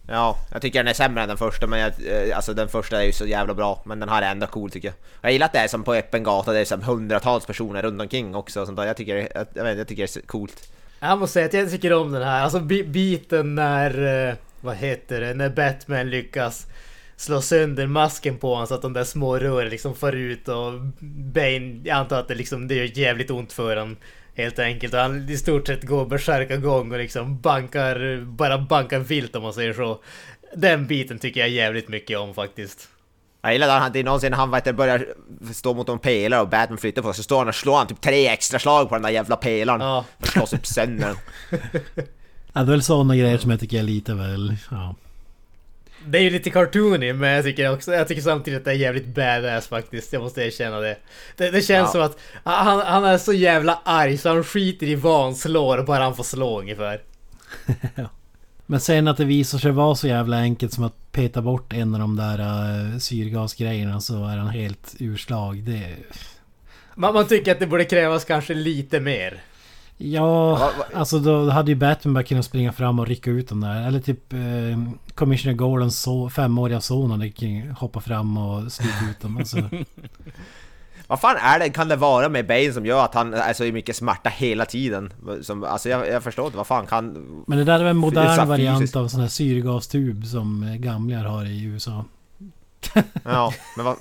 S2: Ja, jag tycker den är sämre än den första men jag, eh, alltså den första är ju så jävla bra men den här är ändå cool tycker jag. Jag gillar att det är som på öppen gata, det är som hundratals personer runt omkring också och sånt där. Jag tycker, jag, jag, vet, jag tycker det är coolt.
S1: Jag måste säga att jag tycker om den här. Alltså bi- biten när, eh, vad heter det, när Batman lyckas slå sönder masken på honom så att de där små rören liksom far ut och Bane, jag antar att det liksom, det gör jävligt ont för honom. Helt enkelt. Och han i stort sett går bärsärka gång och liksom bankar, bara bankar vilt om man säger så. Den biten tycker jag jävligt mycket om faktiskt.
S2: Jag gillar att han, är någonsin han vet, börjar stå mot en pelare och Batman flyttar på sig så står han och slår han typ tre extra slag på den där jävla pelaren.
S1: Ja.
S2: För att slås upp sönder den.
S4: Ja, det är väl sådana grejer som jag tycker är lite väl... Ja.
S1: Det är ju lite cartoony men jag tycker också, jag tycker samtidigt att det är jävligt badass faktiskt. Jag måste erkänna det. Det, det känns
S2: Ja.
S1: som att han, han är så jävla arg så han skiter i vad han slår bara han får slå ungefär.
S4: Men sen att det visar sig vara så jävla enkelt som att peta bort en av de där uh, syrgasgrejerna så är han helt urslag. Det...
S1: Man, man tycker att det borde krävas kanske lite mer.
S4: Ja, alltså då hade ju Batman bara kunnat springa fram och rycka ut dem där. Eller typ eh, Commissioner Gordons so femåriga son kunnat hoppa fram och slita ut dem. Alltså,
S2: Vad fan är det, kan det vara med Bane som gör att han är så mycket smärta hela tiden? Som, alltså jag, jag förstår inte, vad fan kan...
S4: men det där är väl en modern variant av en sån här syrgastub som gamlingar har i USA.
S2: Ja, men vad,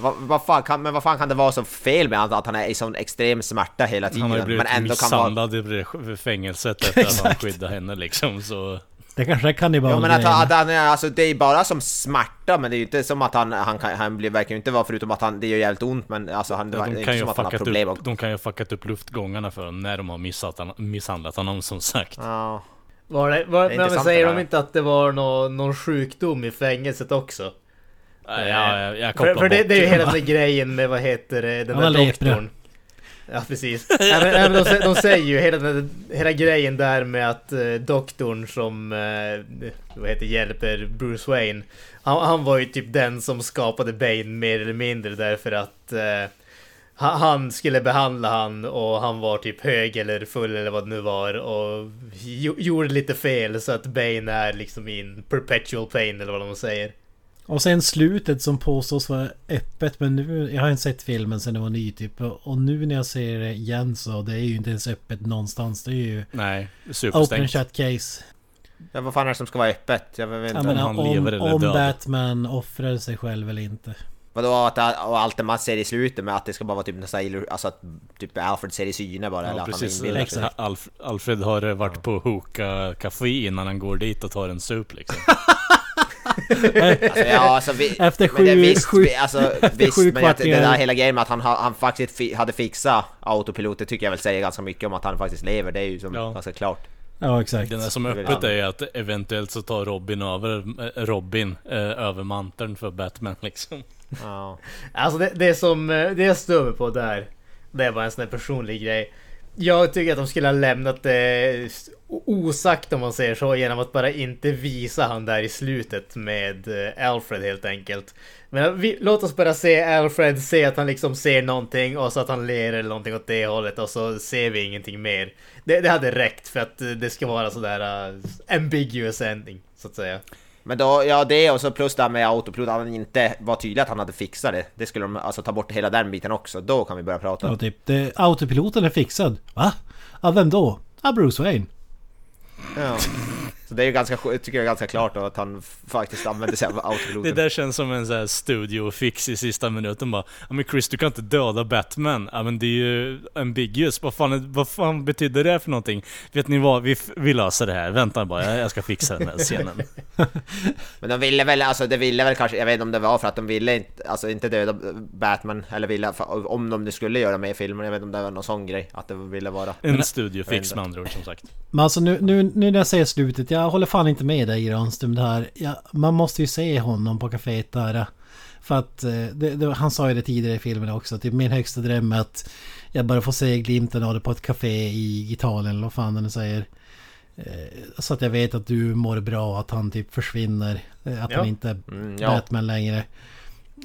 S2: vad, vad, fan kan, men vad fan kan det vara så fel med att, att han är i sån extrem smärta hela tiden?
S3: Han har ju blivit
S2: men ändå kan vara...
S3: misshandlad i fängelset efter att han skyddade henne liksom så...
S4: Det kanske är kannibal
S2: Ja men att, att han är, alltså det är bara som smärta men det är ju inte som att han, han, kan, han blir, verkar ju inte vara förutom att han, det gör jävligt ont men alltså han, det är
S3: De
S2: inte
S3: kan, ju
S2: som att han har problem
S3: upp, de kan ju ha fuckat upp luftgångarna för honom när de har missat, misshandlat honom som sagt.
S2: Ja,
S1: Var det, var,
S2: Det är
S1: men säger
S2: det
S1: de inte att det var nå, någon sjukdom i fängelset också?
S3: Ja, jag, jag
S1: För,
S3: kopplar
S1: för det,
S3: bort
S1: det är ju hela den grejen med vad heter det, den
S4: Han
S1: där doktorn. Ja, precis. Men de, de säger ju hela, den, hela grejen där med att eh, doktorn som eh, vad heter, hjälper Bruce Wayne. Han, han var ju typ den som skapade Bane mer eller mindre därför att eh, han, skulle behandla han och han var typ hög eller full eller vad det nu var och jo, gjorde lite fel så att Bane är liksom in perpetual pain eller vad de säger.
S4: Och sen slutet som påstås vara öppet men nu, jag har inte sett filmen sen det var ny typ och nu när jag ser det igen så det är ju inte ens öppet någonstans. Det är ju
S3: Nej,
S4: open
S3: superstängt.
S4: shut case.
S2: Ja, vad fan är det som ska vara öppet? Jag vet
S4: Jag
S2: inte.
S4: menar
S3: han
S4: om,
S3: lever eller
S4: om
S3: död.
S4: Batman offrar sig själv eller inte.
S2: Vadå att och allt det man ser i slutet med att det ska bara vara typ nästan alltså att typ Alfred ser i syne bara eller
S3: Ja,
S2: att
S3: precis.
S2: han inbillar sig.
S4: Exakt.
S3: Alf, Alfred har varit på Hoka Café innan han går dit och tar en sup liksom.
S2: Alltså, ja, alltså, vi,
S4: Efter
S2: men det,
S4: sju-
S2: visst,
S4: sju-
S2: vi, alltså, visst
S4: sju
S2: men att det där hela grejen med att han, ha- han faktiskt fi, hade fixat autopilot, det tycker jag väl säger ganska mycket om att han faktiskt lever, det är ju som
S3: Ja.
S2: ganska klart.
S4: Ja exakt.
S3: Det som är öppet är ju att eventuellt så tar Robin över, eh, Robin eh, över manteln för Batman liksom.
S2: Ja.
S1: Alltså det, det som eh, det jag stör på där, det är bara en sån här personlig grej. Jag tycker att de skulle ha lämnat det osagt om man säger så genom att bara inte visa han där i slutet med eh, Alfred helt enkelt. Men eh, vi, låt oss bara se Alfred, se att han liksom ser någonting och så att han ler eller någonting åt det hållet och så ser vi ingenting mer. Det, det hade räckt för att eh, det ska vara sådär uh, ambiguous ending så att säga.
S2: Men då, ja det och så plus det här med autopilot, att han inte var tydlig att han hade fixat det. Det skulle de alltså ta bort hela den biten också, då kan vi börja prata.
S4: Ja, typ, det, autopiloten är fixad. Va? Av vem då? Av Bruce Wayne.
S2: Ja. Så det är ju ganska, tycker jag är ganska klart då att han faktiskt använder sig av
S3: Det
S2: autopiloten.
S3: där känns som en sån här studiofix i sista minuten bara Ja men Chris du kan inte döda Batman. Ja men det är ju ambiguous. Vad fan, vad fan betyder det för någonting? Vet ni vad? Vi, vi löser det här. Vänta bara, jag, jag ska fixa den här scenen.
S2: Men de ville väl, alltså det ville väl kanske, jag vet inte om det var för att de ville inte, alltså inte döda Batman, eller ville, om de nu skulle göra med filmen, jag vet inte om det var någon sån grej, att det ville vara.
S3: En studiofix med andra ord som sagt.
S4: Men alltså nu, nu, nu när jag säger slutet, jag håller fan inte med dig Granström det här. Ja, man måste ju se honom på kaféet där. För att, eh, det, det, han sa ju det tidigare i filmen också, är min högsta dröm är att jag bara får se glimten av det på ett café i Italien eller vad fan nu säger. Eh, Så att jag vet att du mår bra, att han typ försvinner. eh, Att
S1: Ja.
S4: han inte är
S2: Mm, ja.
S4: Batman längre.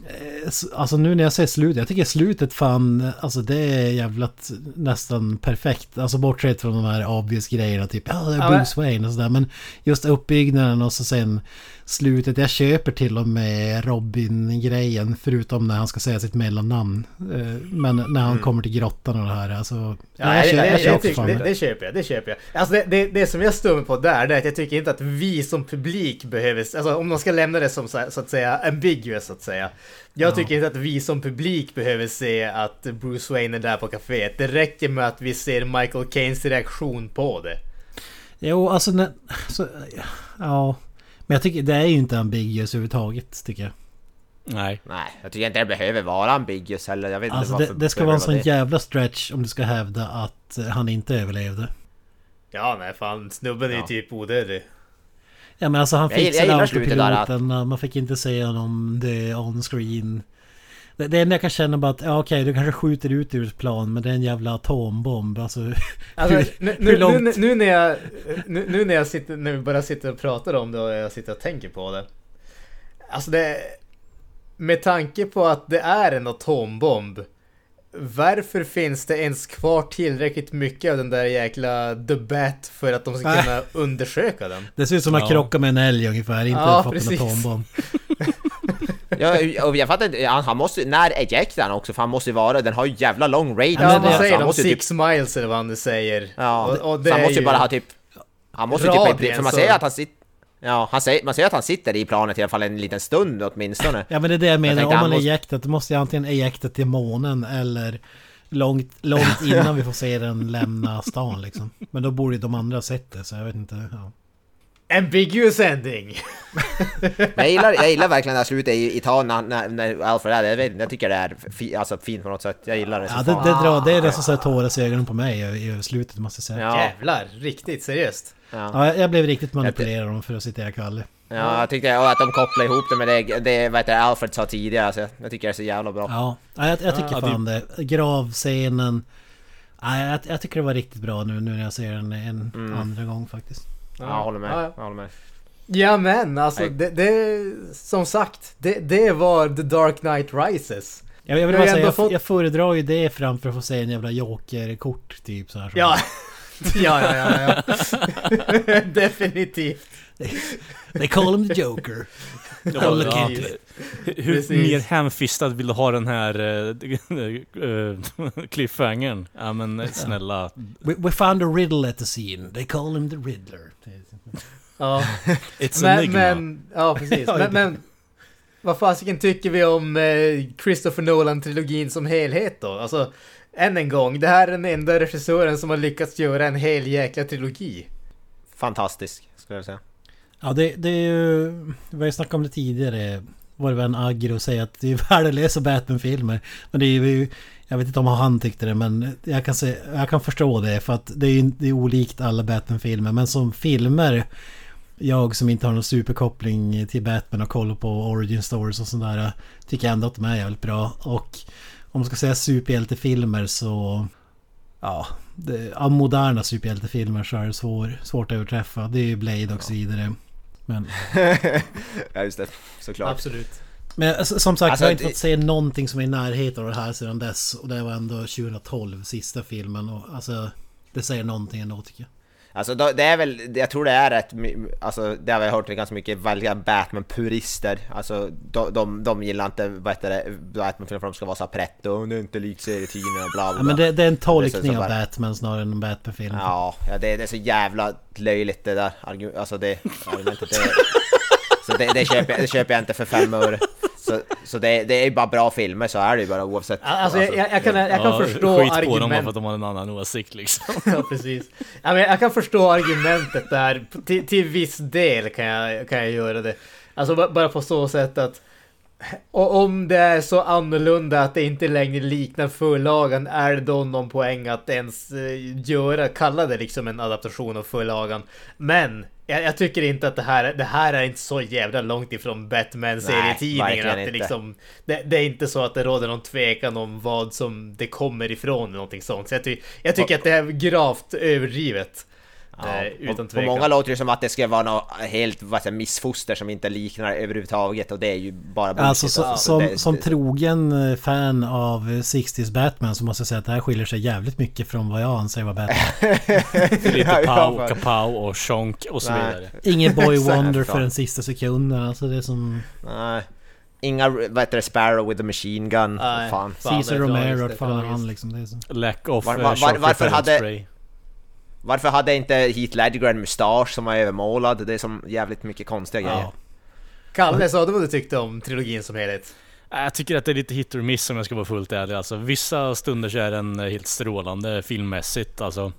S4: Eh, Alltså nu när jag ser slutet, jag tycker slutet fan, alltså det är jävlat nästan perfekt. Alltså bortsett från de här obvious grejerna, typ ja det
S1: Ja,
S4: är Bruce Wayne och sådär. Men just uppbyggnaden och så sen slutet. Jag köper till och med Robin-grejen, förutom när han ska säga sitt mellannamn. Eh, Men när han kommer till grottan och det här, alltså.
S1: Ja,
S4: jag
S1: det,
S4: köper-
S1: det,
S4: jag
S1: det,
S4: köper
S1: det, det, köper jag, det köper jag. Alltså det, det, det som jag mig på där, det är att jag tycker inte att vi som publik behöver, alltså om de ska lämna det som så, att säga ambiguous så att säga. Jag tycker inte att vi som publik behöver se att Bruce Wayne är där på kaféet. Det räcker med att vi ser Michael Caines reaktion på det.
S4: Jo, alltså så, ja. Men jag tycker det är ju inte ambiguous överhuvudtaget, tycker jag.
S3: Nej.
S2: Nej, jag tycker inte det behöver vara ambiguous heller, jag vet inte
S4: Alltså
S2: varför
S4: det, det ska vara en sån
S2: det.
S4: jävla stretch om du ska hävda att eh, han inte överlevde.
S1: Ja, nej fan, snubben är ju
S2: Ja.
S1: typ odödlig.
S4: Ja men alltså han
S2: Jag
S4: fixade
S2: jag slutet där
S4: autopiloten, man fick inte se honom det on screen. Det, det enda jag kan känna bara att, ja okej du kanske skjuter ut ur ett plan men det är en jävla atombomb. Alltså,
S1: Alltså,
S4: hur,
S1: nu,
S4: hur
S1: nu,
S4: långt?
S1: nu, nu när jag, nu, nu när jag sitter, vi bara sitter och pratar om det och jag sitter och tänker på det. Alltså det, med tanke på att det är en atombomb. Varför finns det ens kvar tillräckligt mycket av den där jäkla The Bat för att de ska kunna undersöka den?
S4: Det ser ut som att
S3: Ja.
S4: krocka med en älg ungefär, inte
S1: Ja,
S4: en atombomb.
S2: Ja, och jag fattar inte, han, han måste när ejectar han också? För han måste ju vara, den har ju jävla lång range.
S1: Ja, man
S4: det-
S1: säger
S2: han
S1: de
S2: måste ju typ,
S1: six miles eller vad han nu säger.
S2: ja,
S1: och, och
S2: så han måste ju bara ha typ... Han måste ju typ,
S1: Radien,
S2: för man
S1: så-
S2: säger att han sitter... Ja, han säger, man säger att han sitter i planet i alla fall en liten stund åtminstone.
S4: Ja men det är det jag menar,
S2: tänkte
S4: om man
S2: måste-
S4: ejectat, då måste jag antingen ejecta till månen eller långt, långt innan vi får se den lämna stan liksom. Men då borde ju de andra ha sett det, så jag vet inte. Ja.
S1: Ambiguous ending!
S2: Men jag gillar, jag gillar verkligen det här slutet i Italien när, när Alfred är där. Jag, tycker det är fi, alltså, fint på något sätt. Jag gillar det så
S4: Ja, det, det, drar, det är det som sätter tårar i ögonen på mig i, i slutet måste jag säga. Ja.
S2: Ja,
S1: Jävlar, riktigt seriöst.
S2: ja.
S4: jag, jag blev riktigt manipulerad dem för att citera Kalle.
S2: ja, jag tyckte och att de kopplar ihop det med det, det vad heter det, Alfred sa tidigare. Alltså, jag tycker det är så jävla bra.
S4: Ja, ja, jag, jag tycker
S3: Ja,
S4: fan det. Gravscenen, Nej, jag, jag tycker det var riktigt bra nu, nu när jag ser den en
S2: Mm.
S4: andra gång faktiskt.
S2: Ja, jag håller med.
S1: Ja, ja.
S2: Jag håller med.
S1: Ja men alltså
S2: Nej.
S1: det, det som sagt, det, det var The Dark Knight Rises.
S4: Jag, jag vill
S1: Jag har
S4: bara säga,
S1: ändå
S4: jag,
S1: fått-
S4: jag föredrar ju det framför att få se en jävla jokerkort typ så här. som-
S1: Ja, ja, ja, ja, ja. Definitivt.
S4: They call him the Joker.
S3: Ja,
S4: it.
S3: Hur
S1: Precis.
S3: mer hemfistad vill du ha den här uh, cliffhangern? Ja men snälla.
S4: We, we found a riddle at the scene. They call him the Riddler.
S1: Ja.
S3: It's
S1: Men,
S3: enigma.
S1: men, ja precis. Men, men vad fasiken tycker vi om eh, Christopher Nolan-trilogin som helhet då? Alltså, än en gång, det här är den enda regissören som har lyckats göra en hel jäkla trilogi.
S2: Fantastisk, skulle jag säga.
S4: Ja, det, det är ju... Vi har ju snackat om det tidigare. Vår vän Agro säger att det är värdelösa Batman-filmer. Men det är ju... Jag vet inte om han tyckte det, men jag kan, se, jag kan förstå det. För att det är det är olikt alla Batman-filmer. Men som filmer... Jag som inte har någon superkoppling till Batman och kollar på origin stories och sådär. Tycker ändå att de är jävligt bra. Och om man ska säga superhjältefilmer så... Ja, det, av moderna superhjältefilmer så är det svår, svårt att överträffa. Det är ju Blade och så vidare. Men,
S2: ja, just det. Såklart.
S1: Absolut.
S4: men alltså, som sagt,
S2: Alltså,
S4: jag har inte fått se någonting som är i närheten av det här sedan dess. Och det var ändå 2012, sista filmen. Och, alltså, det säger någonting ändå tycker jag.
S2: Alltså det är väl, jag tror det är rätt, alltså det har vi hört ganska mycket, välja Batman-purister. Alltså de, de, de gillar inte, vad heter det, Batman-filmer för de ska vara så pretto, och det är inte likt serietidningarna och bla bla
S4: Ja, men det, det är en
S2: är
S4: tolkning av
S2: bara-
S4: Batman snarare än en Batman-film.
S2: Ja, ja det, det är så jävla löjligt det där argu- alltså det argumentet. Det, så det, det, köper jag, det köper jag inte för fem öre. Så, så det, det är ju bara bra filmer, så är det ju bara oavsett.
S1: Alltså, jag, jag, jag kan, jag kan
S3: Ja,
S1: förstå
S3: skit på dem bara
S1: argument.
S3: för att de har en annan åsikt liksom.
S1: Ja, precis. Ja, men jag kan förstå argumentet där. Till, till viss del kan jag, kan jag göra det. Alltså ba- bara på så sätt att och om det är så annorlunda att det inte längre liknar förlagan, är det då någon poäng att ens eh, göra, kalla det liksom en adaptation av förlagan? Men jag, jag tycker inte att det här, det här är inte så jävla långt ifrån Batman-serietidningen. Att det, liksom, det, det är inte så att det råder någon tvekan om vad som det kommer ifrån någonting sånt. Så jag, ty, jag tycker att det är gravt överdrivet.
S2: Ja,
S1: eh, utan
S2: på, på
S1: tvekan.
S2: många låter det som att det ska vara något helt vad säger, missfoster som inte liknar överhuvudtaget och det är ju bara bullshit.
S4: Alltså så,
S2: alltså.
S4: som,
S2: det,
S4: som trogen eh, fan av eh, 60s Batman så måste jag säga att det här skiljer sig jävligt mycket från vad jag anser vara Batman.
S3: Lite pow, kapow och shonk och så
S2: Nej.
S3: vidare.
S4: Ingen boy
S2: Så
S4: wonder för den sista sekunden. Alltså det är som
S2: Nej. Inga, vad heter det, Sparrow with a machine gun.
S1: Nej.
S2: Fan.
S1: Fan,
S4: Caesar Romero, fan han liksom? Det är som...
S3: Lack of
S2: Var-
S3: var-
S2: var,
S3: var-
S2: varför hade-
S3: spray.
S2: Varför hade inte Heath Ledger en mustasch som var övermålad? Det är som jävligt mycket konstiga grejer.
S4: Ja.
S1: Kalle, sa du vad du tyckte om trilogin som helhet?
S3: Äh, Jag tycker att det är lite hit or miss om jag ska vara fullt ärlig. Alltså, vissa stunder så är den eh, helt strålande filmmässigt. Alltså,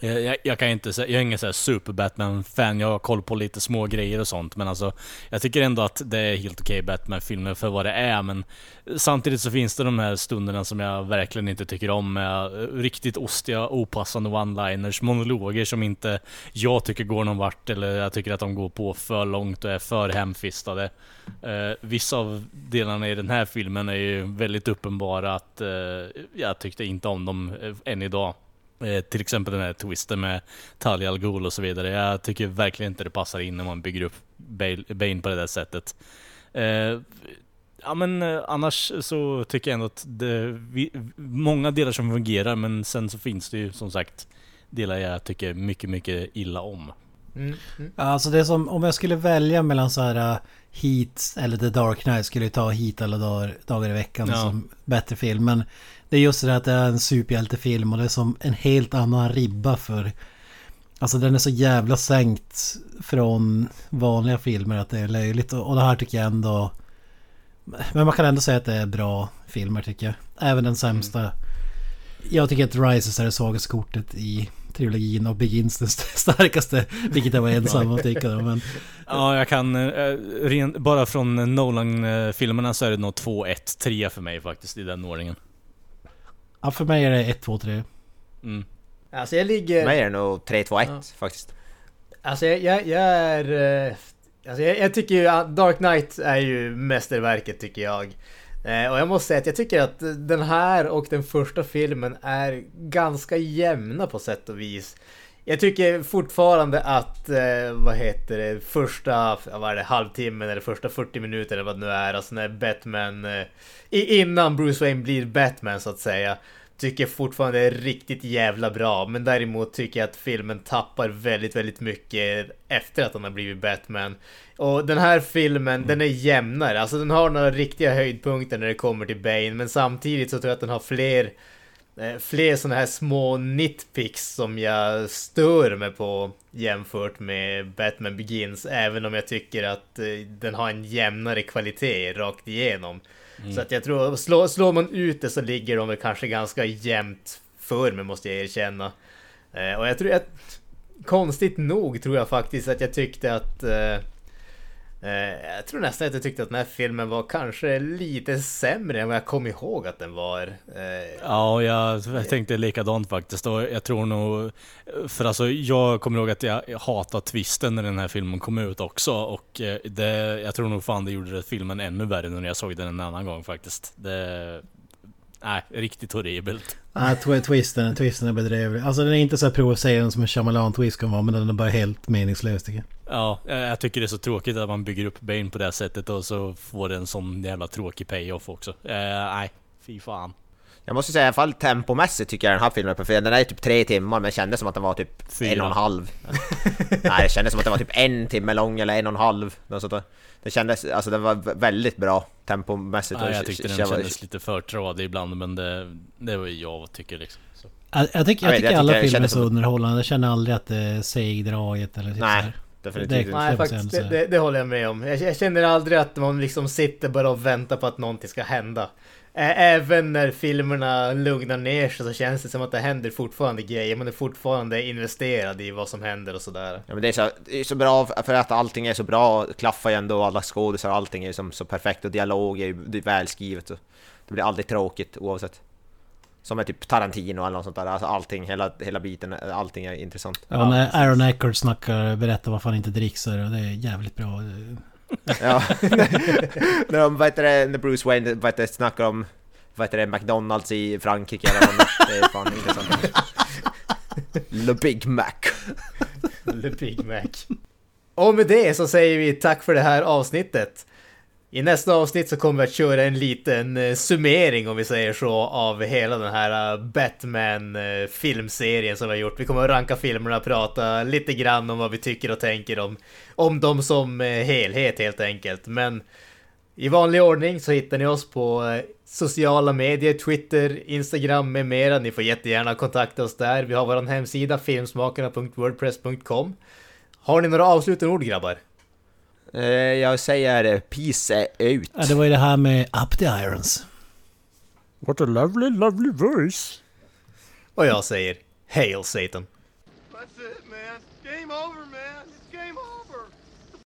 S3: jag, jag kan inte säga, jag är ingen så här super Batman-fan, jag har koll på lite små grejer och sånt. Men alltså, jag tycker ändå att det är helt okej Batman-filmer för vad det är. Men samtidigt så finns det de här stunderna som jag verkligen inte tycker om. Med eh, riktigt ostiga, opassande one-liners, monologer som inte jag tycker går någon vart. Eller jag tycker att de går på för långt och är för hemfistade. Eh, vissa av delarna i den här filmen är ju väldigt uppenbara att eh, jag tyckte inte om dem eh, än idag. Eh, till exempel den här twisten med Talia al Ghul och så vidare. Jag tycker verkligen inte det passar in när man bygger upp Bane på det där sättet. Eh, ja men eh, annars så tycker jag ändå att det vi, många delar som fungerar men sen så finns det ju som sagt delar jag tycker mycket, mycket illa om.
S1: Mm. Mm.
S4: Ja, Alltså det som om jag skulle välja mellan så här Heat eller The Dark Knight skulle jag ta Heat alla dagar, dagar i veckan
S3: Ja.
S4: som bättre film. Men det är just det att det är en superhjältefilm och det är som en helt annan ribba för... Alltså den är så jävla sänkt från vanliga filmer att det är löjligt. Och och det här tycker jag ändå... Men man kan ändå säga att det är bra filmer tycker jag. Även den sämsta. Jag tycker att Rises är det svagaste kortet i trilogin och Begins den st- starkaste. Vilket jag var ensam om att tycka då, men...
S3: Ja, jag kan... Eh, ren, bara från Nolan-filmerna så är det nog 2, 1, 3 för mig faktiskt i den ordningen.
S4: Ja, för mig är det 1, 2, 3.
S3: Mm.
S1: Alltså jag ligger...
S2: För mig är det nog 3-2-1
S1: Ja.
S2: faktiskt.
S1: Alltså jag, jag, jag är... eh, Alltså jag, jag tycker ju att Dark Knight är ju mästerverket tycker jag. Eh, och jag måste säga att jag tycker att den här och den första filmen är ganska jämna på sätt och vis. Jag tycker fortfarande att, eh, vad heter det, första, vad är det, halvtimmen eller första 40 minuter eller vad det nu är, alltså när Batman, eh, innan Bruce Wayne blir Batman så att säga, tycker fortfarande är riktigt jävla bra. Men däremot tycker jag att filmen tappar väldigt, väldigt mycket efter att han har blivit Batman. Och den här filmen, mm. den är jämnare. Alltså den har några riktiga höjdpunkter när det kommer till Bane. Men samtidigt så tror jag att den har fler eh, fler sådana här små nitpicks som jag stör mig på jämfört med Batman Begins. Även om jag tycker att eh, den har en jämnare kvalitet rakt igenom. Mm. Så att jag tror, slår, slår man ut det så ligger de väl kanske ganska jämnt för mig måste jag erkänna. Eh, och jag tror att konstigt nog tror jag faktiskt att jag tyckte att Eh, Eh, jag tror nästan att jag tyckte att den här filmen var kanske lite sämre än vad jag kom ihåg att den var.
S3: Eh, ja, jag, tänkte likadant faktiskt. Och jag tror nog... För alltså, jag kommer ihåg att jag hatade twisten när den här filmen kom ut också. Och eh, det, jag tror nog fan det gjorde filmen ännu värre när jag såg den en annan gång faktiskt. Det, nej, riktigt horribelt.
S4: Nej, twisten, twisten är bedrövlig. Alltså den är inte så provocerande som en Shyamalan-twist kan vara, men den är bara helt meningslös tycker
S3: jag. Ja, jag tycker det är så tråkigt att man bygger upp Bane på det sättet och så får det en sån jävla tråkig payoff också. Eh, nej, fy fan.
S2: Jag måste säga i alla fall tempomässigt tycker jag den här filmen är perfekt. Den är typ tre timmar men kändes som att den var typ Fyra. en och en halv. Nej, det kändes som att den var typ en timme lång eller en och en halv. Det kändes, alltså den var väldigt bra tempomässigt.
S3: Ja, jag tyckte den kändes lite för tradig ibland men det, det var ju jag tycker liksom. Så.
S4: Jag, jag, tycker, jag, jag tycker alla filmer är så underhållande. Jag känner aldrig att det är segdraget eller typ
S2: Nej. Definitivt
S1: inte. Nej, faktiskt, det, det, det, håller jag med om. Jag, jag, känner aldrig att man liksom sitter bara och väntar på att någonting ska hända. Även när filmerna lugnar ner sig så känns det som att det händer fortfarande grejer. Man är fortfarande investerad i vad som händer och sådär.
S2: Ja men det är så, det är så bra för att allting är så bra, klaffar ju ändå alla skådisar, allting är som så perfekt och dialog är ju välskrivet. Det blir aldrig tråkigt oavsett. Som är typ Tarantino eller något sånt där. Alltså allting, hela, hela biten, allting är intressant.
S4: Ja, när Aaron Eckhart snackar, berättar varför han inte dricksar och det är jävligt bra.
S2: Ja. när de, vad heter det, när Bruce Wayne vad heter det, snackar om vad heter det, McDonalds i Frankrike eller vad det är fan intressant. Le Big Mac.
S1: Le Big Mac. Och med det så säger vi tack för det här avsnittet. I nästa avsnitt så kommer vi att köra en liten eh, summering om vi säger så av hela den här eh, Batman-filmserien eh, som vi har gjort. Vi kommer att ranka filmerna och prata lite grann om vad vi tycker och tänker om, om dem som helhet helt enkelt. Men i vanlig ordning så hittar ni oss på sociala medier, Twitter, Instagram med mera. Ni får jättegärna kontakta oss där. Vi har vår hemsida filmsmakarna.wordpress.com. Har ni några avslutande ord grabbar?
S2: Eh, jag säger peace ut.
S4: Ja, det var ju det här med Up the Irons.
S3: What a lovely, lovely voice.
S1: Och jag säger Hail Satan.
S5: That's it man. Game over man.